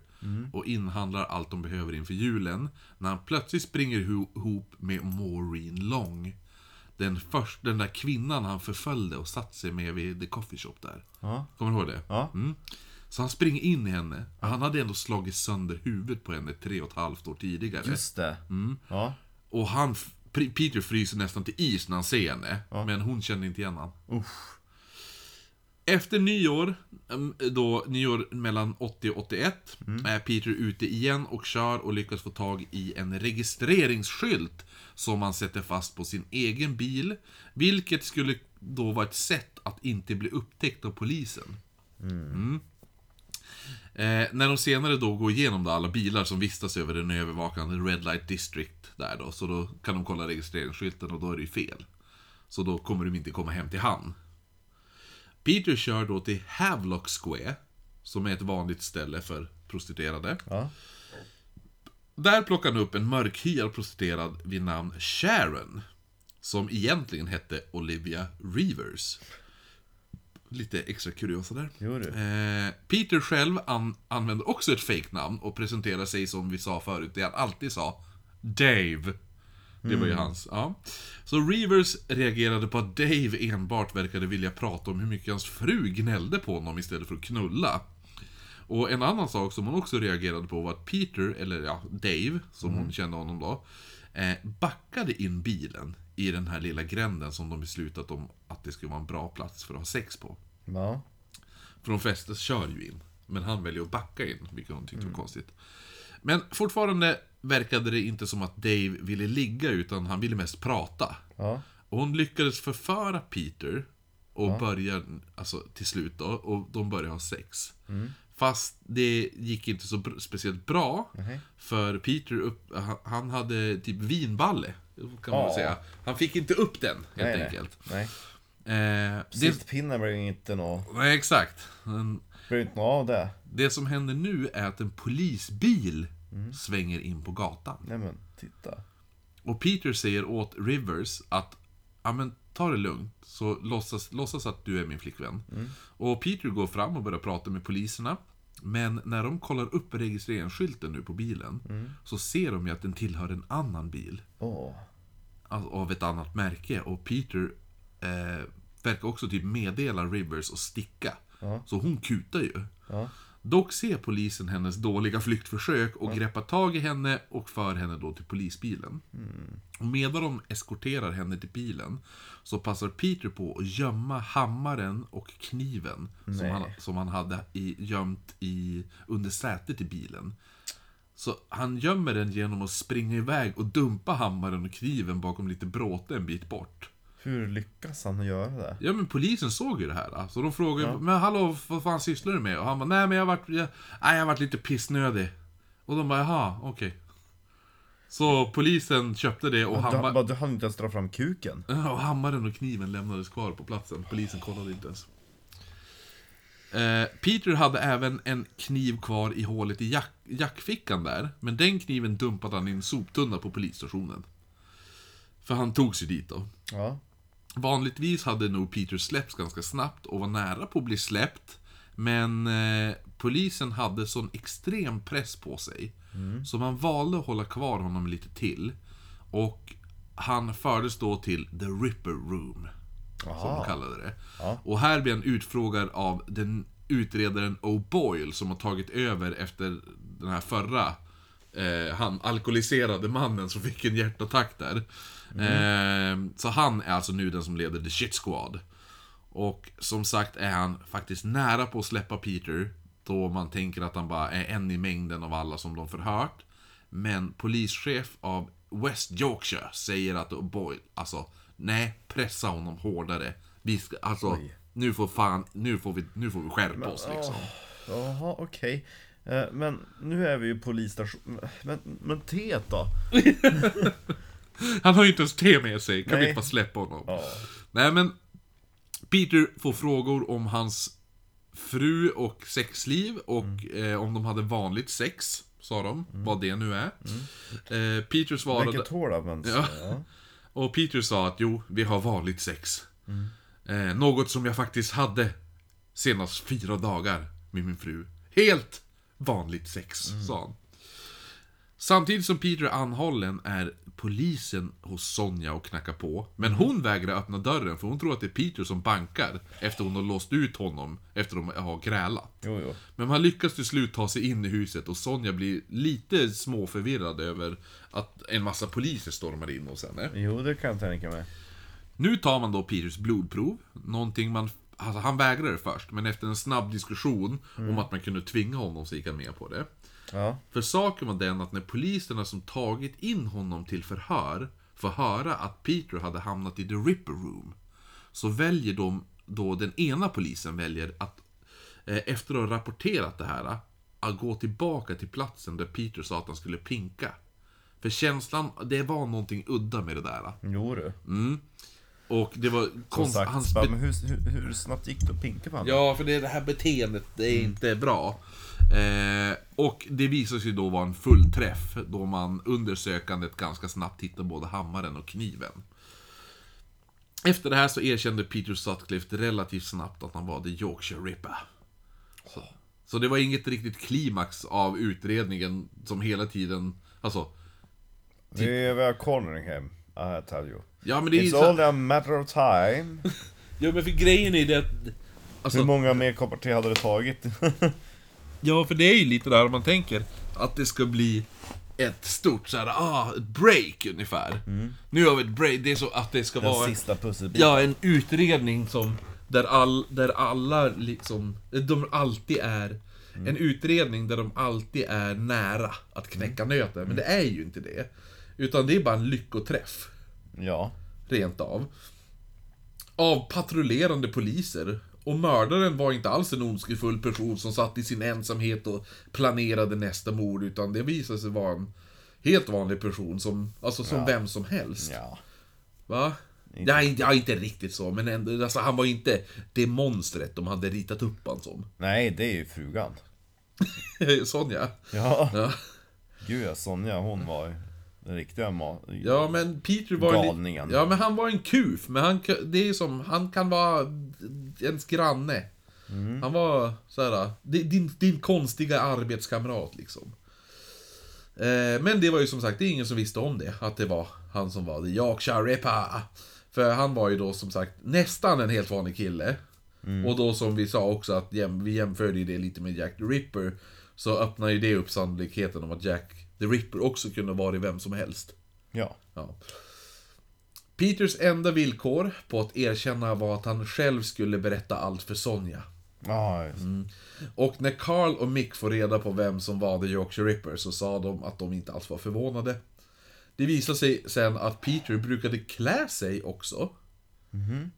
Speaker 1: och inhandlar allt de behöver inför julen. När han plötsligt springer iho- ihop med Maureen Long. Den, först, den där kvinnan han förföljde och satt sig med vid the coffee shop där.
Speaker 2: Ja.
Speaker 1: Kommer du ihåg det?
Speaker 2: Ja.
Speaker 1: Mm. Så han springer in i henne. Han hade ändå slagit sönder huvudet på henne tre och ett halvt år tidigare.
Speaker 2: Just det. Ja.
Speaker 1: Och han, Peter fryser nästan till is när han ser henne. Men hon känner inte igen han.
Speaker 2: Usch.
Speaker 1: Efter nyår, em, då nyår mellan 80 och 81, är Peter ute igen och kör och lyckas få tag i en registreringsskylt som han sätter fast på sin egen bil, vilket skulle då vara ett sätt att inte bli upptäckt av polisen. Mm. Eh, när de senare då går igenom då alla bilar som vistas över den övervakande Red Light District där då, så då kan de kolla registreringsskylten och då är det ju fel. Så då kommer de inte komma hem till han. Peter kör då till Havelock Square, som är ett vanligt ställe för prostituerade.
Speaker 2: Ja.
Speaker 1: Där plockar han upp en mörkhyad prostituerad vid namn Sharon. Som egentligen hette Olivia Rivers. Lite extra kuriosa där. Eh, Peter själv an- använder också ett fake-namn och presenterar sig som vi sa förut, det han alltid sa. Dave. Det var ju hans, ja. Så Rivers reagerade på att Dave enbart verkade vilja prata om hur mycket hans fru gnällde på honom istället för att knulla. Och en annan sak som hon också reagerade på var att Peter, eller ja, Dave, som hon kände honom då, eh, backade in bilen i den här lilla gränden som de beslutat om att det skulle vara en bra plats för att ha sex på.
Speaker 2: Ja.
Speaker 1: För de flesta kör ju in. Men han väljer att backa in, vilket hon tyckte var konstigt. Men fortfarande verkade det inte som att Dave ville ligga, utan han ville mest prata.
Speaker 2: Ja.
Speaker 1: Och hon lyckades förföra Peter och börjar, alltså till slut då, och de börjar ha sex. Fast det gick inte så speciellt bra, för Peter upp, han hade typ vinballe, kan man
Speaker 2: Ja.
Speaker 1: säga. Han fick inte upp den, helt
Speaker 2: Nej,
Speaker 1: enkelt.
Speaker 2: Nej.
Speaker 1: Eh, det,
Speaker 2: Sittpinnen blev inte nå...
Speaker 1: nej, exakt. Men
Speaker 2: Blev inte av det.
Speaker 1: Det som händer nu är att en polisbil svänger in på gatan.
Speaker 2: Nej men, titta.
Speaker 1: Och Peter säger åt Rivers att ja men ta det lugnt, så låtsas, låtsas att du är min flickvän. Och Peter går fram och börjar prata med poliserna. Men när de kollar upp registreringsskylten nu på bilen, så ser de ju att den tillhör en annan bil.
Speaker 2: Åh.
Speaker 1: Av ett annat märke. Och Peter eh, verkar också typ meddela Rivers och sticka. Så hon kutar ju.
Speaker 2: Ja.
Speaker 1: Dock ser polisen hennes dåliga flyktförsök och greppar tag i henne och för henne då till polisbilen. Och medan de eskorterar henne till bilen så passar Peter på att gömma hammaren och kniven som han, som han hade i, gömt i, under sätet i bilen. Så han gömmer den genom att springa iväg och dumpa hammaren och kniven bakom lite bråte en bit bort.
Speaker 2: Hur lyckas han göra det?
Speaker 1: Ja men polisen såg ju det här. Så de frågade men hallå vad fan sysslar du med? Och han bara, nej men jag har varit, jag, nej, jag har varit lite pissnödig. Och de bara, jaha, okej. Så polisen köpte det och,
Speaker 2: Du,
Speaker 1: hamma,
Speaker 2: bara, du hann inte ens dra fram kuken.
Speaker 1: Ja, och hammaren och kniven lämnades kvar på platsen. Polisen kollade inte ens. Eh, Peter hade även en kniv kvar i hålet i jack, jackfickan där. Men den kniven dumpade han i en soptunna på polisstationen. För han tog sig dit då.
Speaker 2: Ja.
Speaker 1: Vanligtvis hade nog Peter släppts ganska snabbt och var nära på att bli släppt. Men eh, polisen hade sån extrem press på sig. Så man valde att hålla kvar honom lite till. Och han fördes då till The Ripper Room. Som de kallade det. Och här blir han utfrågad av den utredaren O'Boyle som har tagit över efter den här förra eh, han alkoholiserade mannen som fick en hjärtattack där. Eh, så han är alltså nu den som leder The Shit Squad. Och som sagt är han faktiskt nära på att släppa Peter. Då man tänker att han bara är en i mängden av alla som de förhört. Men polischef av West Yorkshire säger att O'Boyle, alltså nej, pressa honom hårdare. Vi ska, alltså, nu får fan, nu får vi, nu får vi skärpa oss liksom.
Speaker 2: Jaha, okej. Eh, Men nu är vi ju polisstation... Men, men teet då?
Speaker 1: Han har ju inte ens te med sig, kan vi
Speaker 2: Nej.
Speaker 1: inte bara släppa honom? Nej men, Peter får frågor om hans fru och sexliv och eh, om de hade vanligt sex, sa de, vad det nu är. Eh, Peter svarade...
Speaker 2: Vilket hår används?
Speaker 1: Ja.
Speaker 2: Ja.
Speaker 1: Och Peter sa att jo, vi har vanligt sex. Eh, något som jag faktiskt hade senast fyra dagar med min fru. Helt vanligt sex, sa han. Samtidigt som Peter är anhållen är polisen hos Sonja och knackar på. Men hon vägrar öppna dörren för hon tror att det är Peter som bankar efter hon har låst ut honom efter de har grälat.
Speaker 2: Jo, jo.
Speaker 1: Men man lyckas till slut ta sig in i huset och Sonja blir lite småförvirrad över att en massa poliser stormar in hos henne.
Speaker 2: Jo, det kan jag tänka mig.
Speaker 1: Nu tar man då Peters blodprov, någonting man alltså han vägrade först, men efter en snabb diskussion om att man kunde tvinga honom så gick han med på det.
Speaker 2: Ja.
Speaker 1: För saken var den att när poliserna som tagit in honom till förhör får höra att Peter hade hamnat i the Ripper Room, så väljer de, då den ena polisen väljer att, eh, efter att ha rapporterat det här, att gå tillbaka till platsen där Peter sa att han skulle pinka. För känslan, det var någonting udda med det där.
Speaker 2: Jo du.
Speaker 1: Och det var
Speaker 2: Som
Speaker 1: konst,
Speaker 2: sagt,
Speaker 1: hans
Speaker 2: men hur, hur, hur snabbt gick det att pinka på honom?
Speaker 1: Ja, för det, det här beteendet, det är inte bra. Eh, och det visar sig då vara en fullträff, då man under sökandet ganska snabbt hittar både hammaren och kniven. Efter det här så erkände Peter Sutcliffe relativt snabbt att han var The Yorkshire Ripper. Så, så det var inget riktigt klimax av utredningen som hela tiden, alltså...
Speaker 2: Vi are cornering him, I tell you.
Speaker 1: Ja men det är
Speaker 2: It's
Speaker 1: så,
Speaker 2: only a matter of time.
Speaker 1: Ja men för grejen är det att... Alltså,
Speaker 2: Hur många mer koppar te hade det tagit?
Speaker 1: Ja, för det är ju lite där man tänker att det ska bli ett stort såhär, ah, ett break ungefär. Nu har vi ett break, det är så att det ska
Speaker 2: Den
Speaker 1: vara
Speaker 2: sista pusselbiten.
Speaker 1: ja, en utredning som där, all, där alla liksom, de alltid är En utredning där de alltid är nära att knäcka nöten, men det är ju inte det. Utan det är bara en lyckoträff,
Speaker 2: Ja.
Speaker 1: rent av. Av patrullerande poliser. Och mördaren var inte alls en ondskefull person som satt i sin ensamhet och planerade nästa mord, utan det visade sig vara en helt vanlig person som, alltså som vem som helst.
Speaker 2: Ja.
Speaker 1: Va? Ja, inte, ja, inte riktigt så, men ändå, alltså, han var inte det monstret de hade ritat upp han som.
Speaker 2: Nej, det är ju frugan.
Speaker 1: Sonja.
Speaker 2: Ja.
Speaker 1: Ja.
Speaker 2: Gud ja, Sonja hon var den riktiga ma-
Speaker 1: ja, men Peter var en
Speaker 2: Galningen.
Speaker 1: Ja, men han var en kuf, men han, det är som, han kan vara ens granne.
Speaker 2: Mm.
Speaker 1: Han var såhär, din, din konstiga arbetskamrat liksom. Eh, men det var ju som sagt, det är ingen som visste om det, att det var han som var the Yorkshire Ripper. För han var ju då som sagt nästan en helt vanlig kille.
Speaker 2: Mm.
Speaker 1: Och då som vi sa också att jäm, vi jämförde ju det lite med Jack the Ripper. Så öppnar ju det upp sannolikheten om att Jack the Ripper också kunde vara vem som helst.
Speaker 2: Ja.
Speaker 1: Ja. Peters enda villkor på att erkänna var att han själv skulle berätta allt för Sonja.
Speaker 2: Ja, just.
Speaker 1: Och när Carl och Mick får reda på vem som var The Yorkshire Ripper så sa de att de inte alls var förvånade. Det visade sig sen att Peter brukade klä sig också.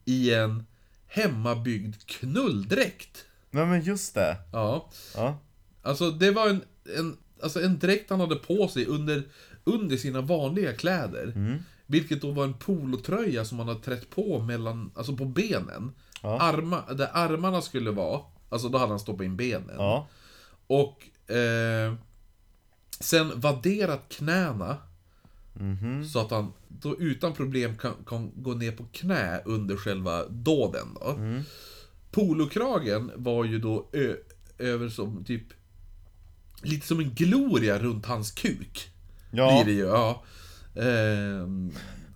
Speaker 1: I en hemmabyggd knulldräkt.
Speaker 2: Nej men just det.
Speaker 1: Ja.
Speaker 2: Ja.
Speaker 1: Alltså det var en, en, alltså en dräkt han hade på sig under, under sina vanliga kläder. Vilket då var en polotröja som han hade trätt på mellan, alltså på benen.
Speaker 2: Ja.
Speaker 1: Arma, där armarna skulle vara, alltså då hade han stoppat in benen.
Speaker 2: Ja.
Speaker 1: Och eh, sen vadderat knäna. Så att han då utan problem kan, kan gå ner på knä under själva dåden då. Polokragen var ju då ö, över som typ Lite som en gloria runt hans kuk.
Speaker 2: Ja.
Speaker 1: Blir det ju, ja. Ehm,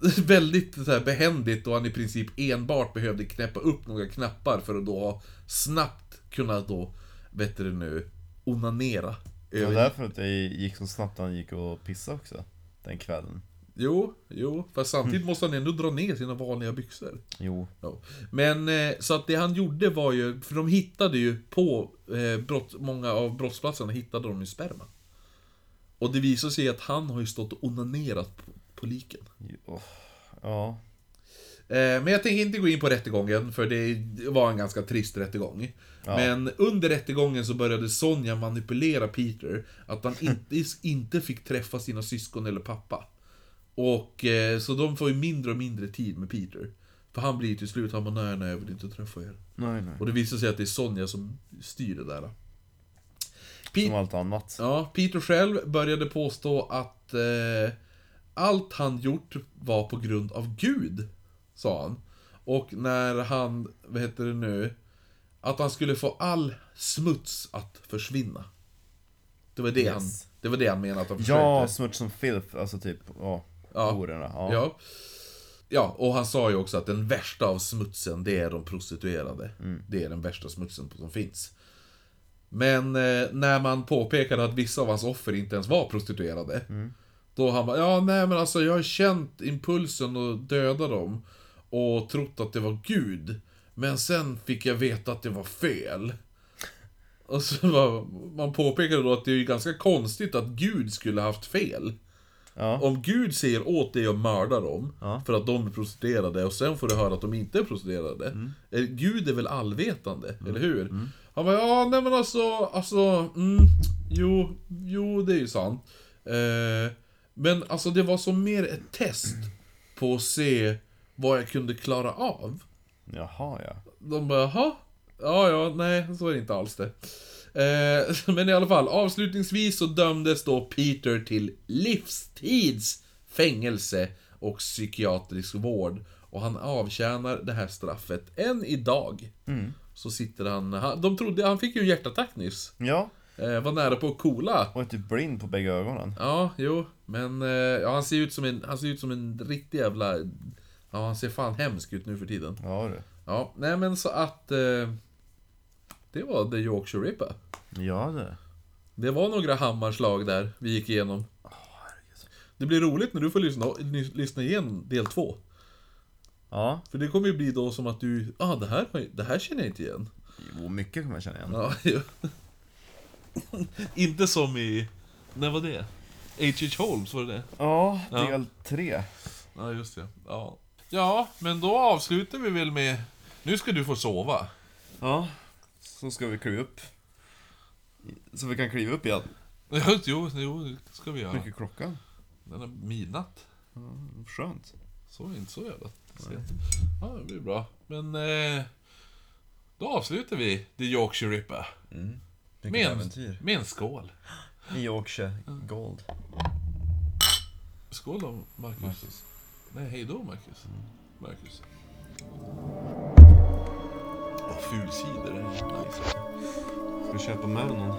Speaker 1: väldigt så här behändigt och han i princip enbart behövde knäppa upp några knappar för att då snabbt kunna då, vet du nu, onanera.
Speaker 2: Det var därför att det gick så snabbt han gick och pissade också. Den kvällen.
Speaker 1: Jo, jo, fast samtidigt måste han ändå dra ner sina vanliga byxor.
Speaker 2: Jo.
Speaker 1: Ja. Men eh, så att det han gjorde var ju, för de hittade ju på eh, brott, många av brottsplatserna hittade de ju sperma. Och det visade sig att han har ju stått och onanerat på, på liken.
Speaker 2: Oh. Ja.
Speaker 1: Eh, men jag tänker inte gå in på rättegången, för det var en ganska trist rättegång. Men under rättegången så började Sonja manipulera Peter, att han inte, inte fick träffa sina syskon eller pappa. Och eh, så de får ju mindre och mindre tid med Peter. För han blir till slut, han bara nej, nej, jag vill inte träffa er.
Speaker 2: Nej nej.
Speaker 1: Och det visar sig att det är Sonja som styr det där.
Speaker 2: Som
Speaker 1: Pete,
Speaker 2: allt annat.
Speaker 1: ja, Peter själv började påstå att eh, allt han gjort var på grund av Gud, sa han. Och när han, vad heter det nu, att han skulle få all smuts att försvinna. Det var det,
Speaker 2: Yes.
Speaker 1: han, det, var det han menade att han försökte.
Speaker 2: Ja, smuts som filth, alltså typ, ja.
Speaker 1: Ja.
Speaker 2: Hororna. Ja.
Speaker 1: Ja. Ja, och han sa ju också att den värsta av smutsen, det är de prostituerade. Det är den värsta smutsen som finns. Men eh, när man påpekade att vissa av hans offer inte ens var prostituerade. Då han bara, ja nej men alltså jag har känt impulsen att döda dem. Och trott att det var Gud. Men sen fick jag veta att det var fel. Och så var, man påpekade då att det är ju ganska konstigt att Gud skulle haft fel.
Speaker 2: Ja.
Speaker 1: Om Gud säger åt dig att mörda dem,
Speaker 2: Ja.
Speaker 1: för att de är prostituerade, och sen får du höra att de inte är prostituerade.
Speaker 2: Mm.
Speaker 1: Gud är väl allvetande, eller hur? Han bara, ja nej men alltså, alltså, mm, jo, jo det är ju sant. Eh, men alltså det var som mer ett test på att se vad jag kunde klara av.
Speaker 2: Jaha, ja.
Speaker 1: De bara, jaha? Ja, ja, nej, så är det inte alls det. Eh, men i alla fall, avslutningsvis så dömdes då Peter till livstids fängelse och psykiatrisk vård. Och han avtjänar det här straffet än idag. Så sitter han, han, de trodde, han fick ju en hjärtattack nyss.
Speaker 2: Ja,
Speaker 1: Eh, var nära på att kola.
Speaker 2: och är typ blind på bägge ögonen.
Speaker 1: Ja, jo, men eh, ja, han ser ut som en, han ser ut som en riktig jävla... Ja, han ser fan hemsk ut nu för tiden.
Speaker 2: Ja du.
Speaker 1: Ja, nej men så att... Eh, det var The Yorkshire Ripper.
Speaker 2: Ja du.
Speaker 1: Det var några hammarslag där vi gick igenom. Det blir roligt när du får lyssna, lys- lyssna igenom del två.
Speaker 2: Ja.
Speaker 1: För det kommer ju bli då som att du, ah det här, det här känner jag inte igen.
Speaker 2: Jo, mycket kommer jag känna igen.
Speaker 1: Ja, ju. inte som i, när var det? H.H. Holmes, var det det?
Speaker 2: Ja,
Speaker 1: Ja.
Speaker 2: del tre.
Speaker 1: Ja, just det. Ja. ja, men då avslutar vi väl med, nu ska du få sova.
Speaker 2: Ja. Så ska vi kliva upp. Så vi kan kliva upp igen.
Speaker 1: Jo, jo, det ska vi göra.
Speaker 2: mycket klockan?
Speaker 1: Den är midnatt.
Speaker 2: Skönt.
Speaker 1: Så inte så jävla sent. Ja, det blir bra. Men eh, då avslutar vi The Yorkshire Ripper.
Speaker 2: Vilket
Speaker 1: Med en,
Speaker 2: äventyr.
Speaker 1: med en skål.
Speaker 2: I Yorkshire Gold.
Speaker 1: Skål då, Marcus. Nej, hej då, Marcus. Marcus. Åh, fulcider. det är Nice.
Speaker 2: Ska vi köpa med någon?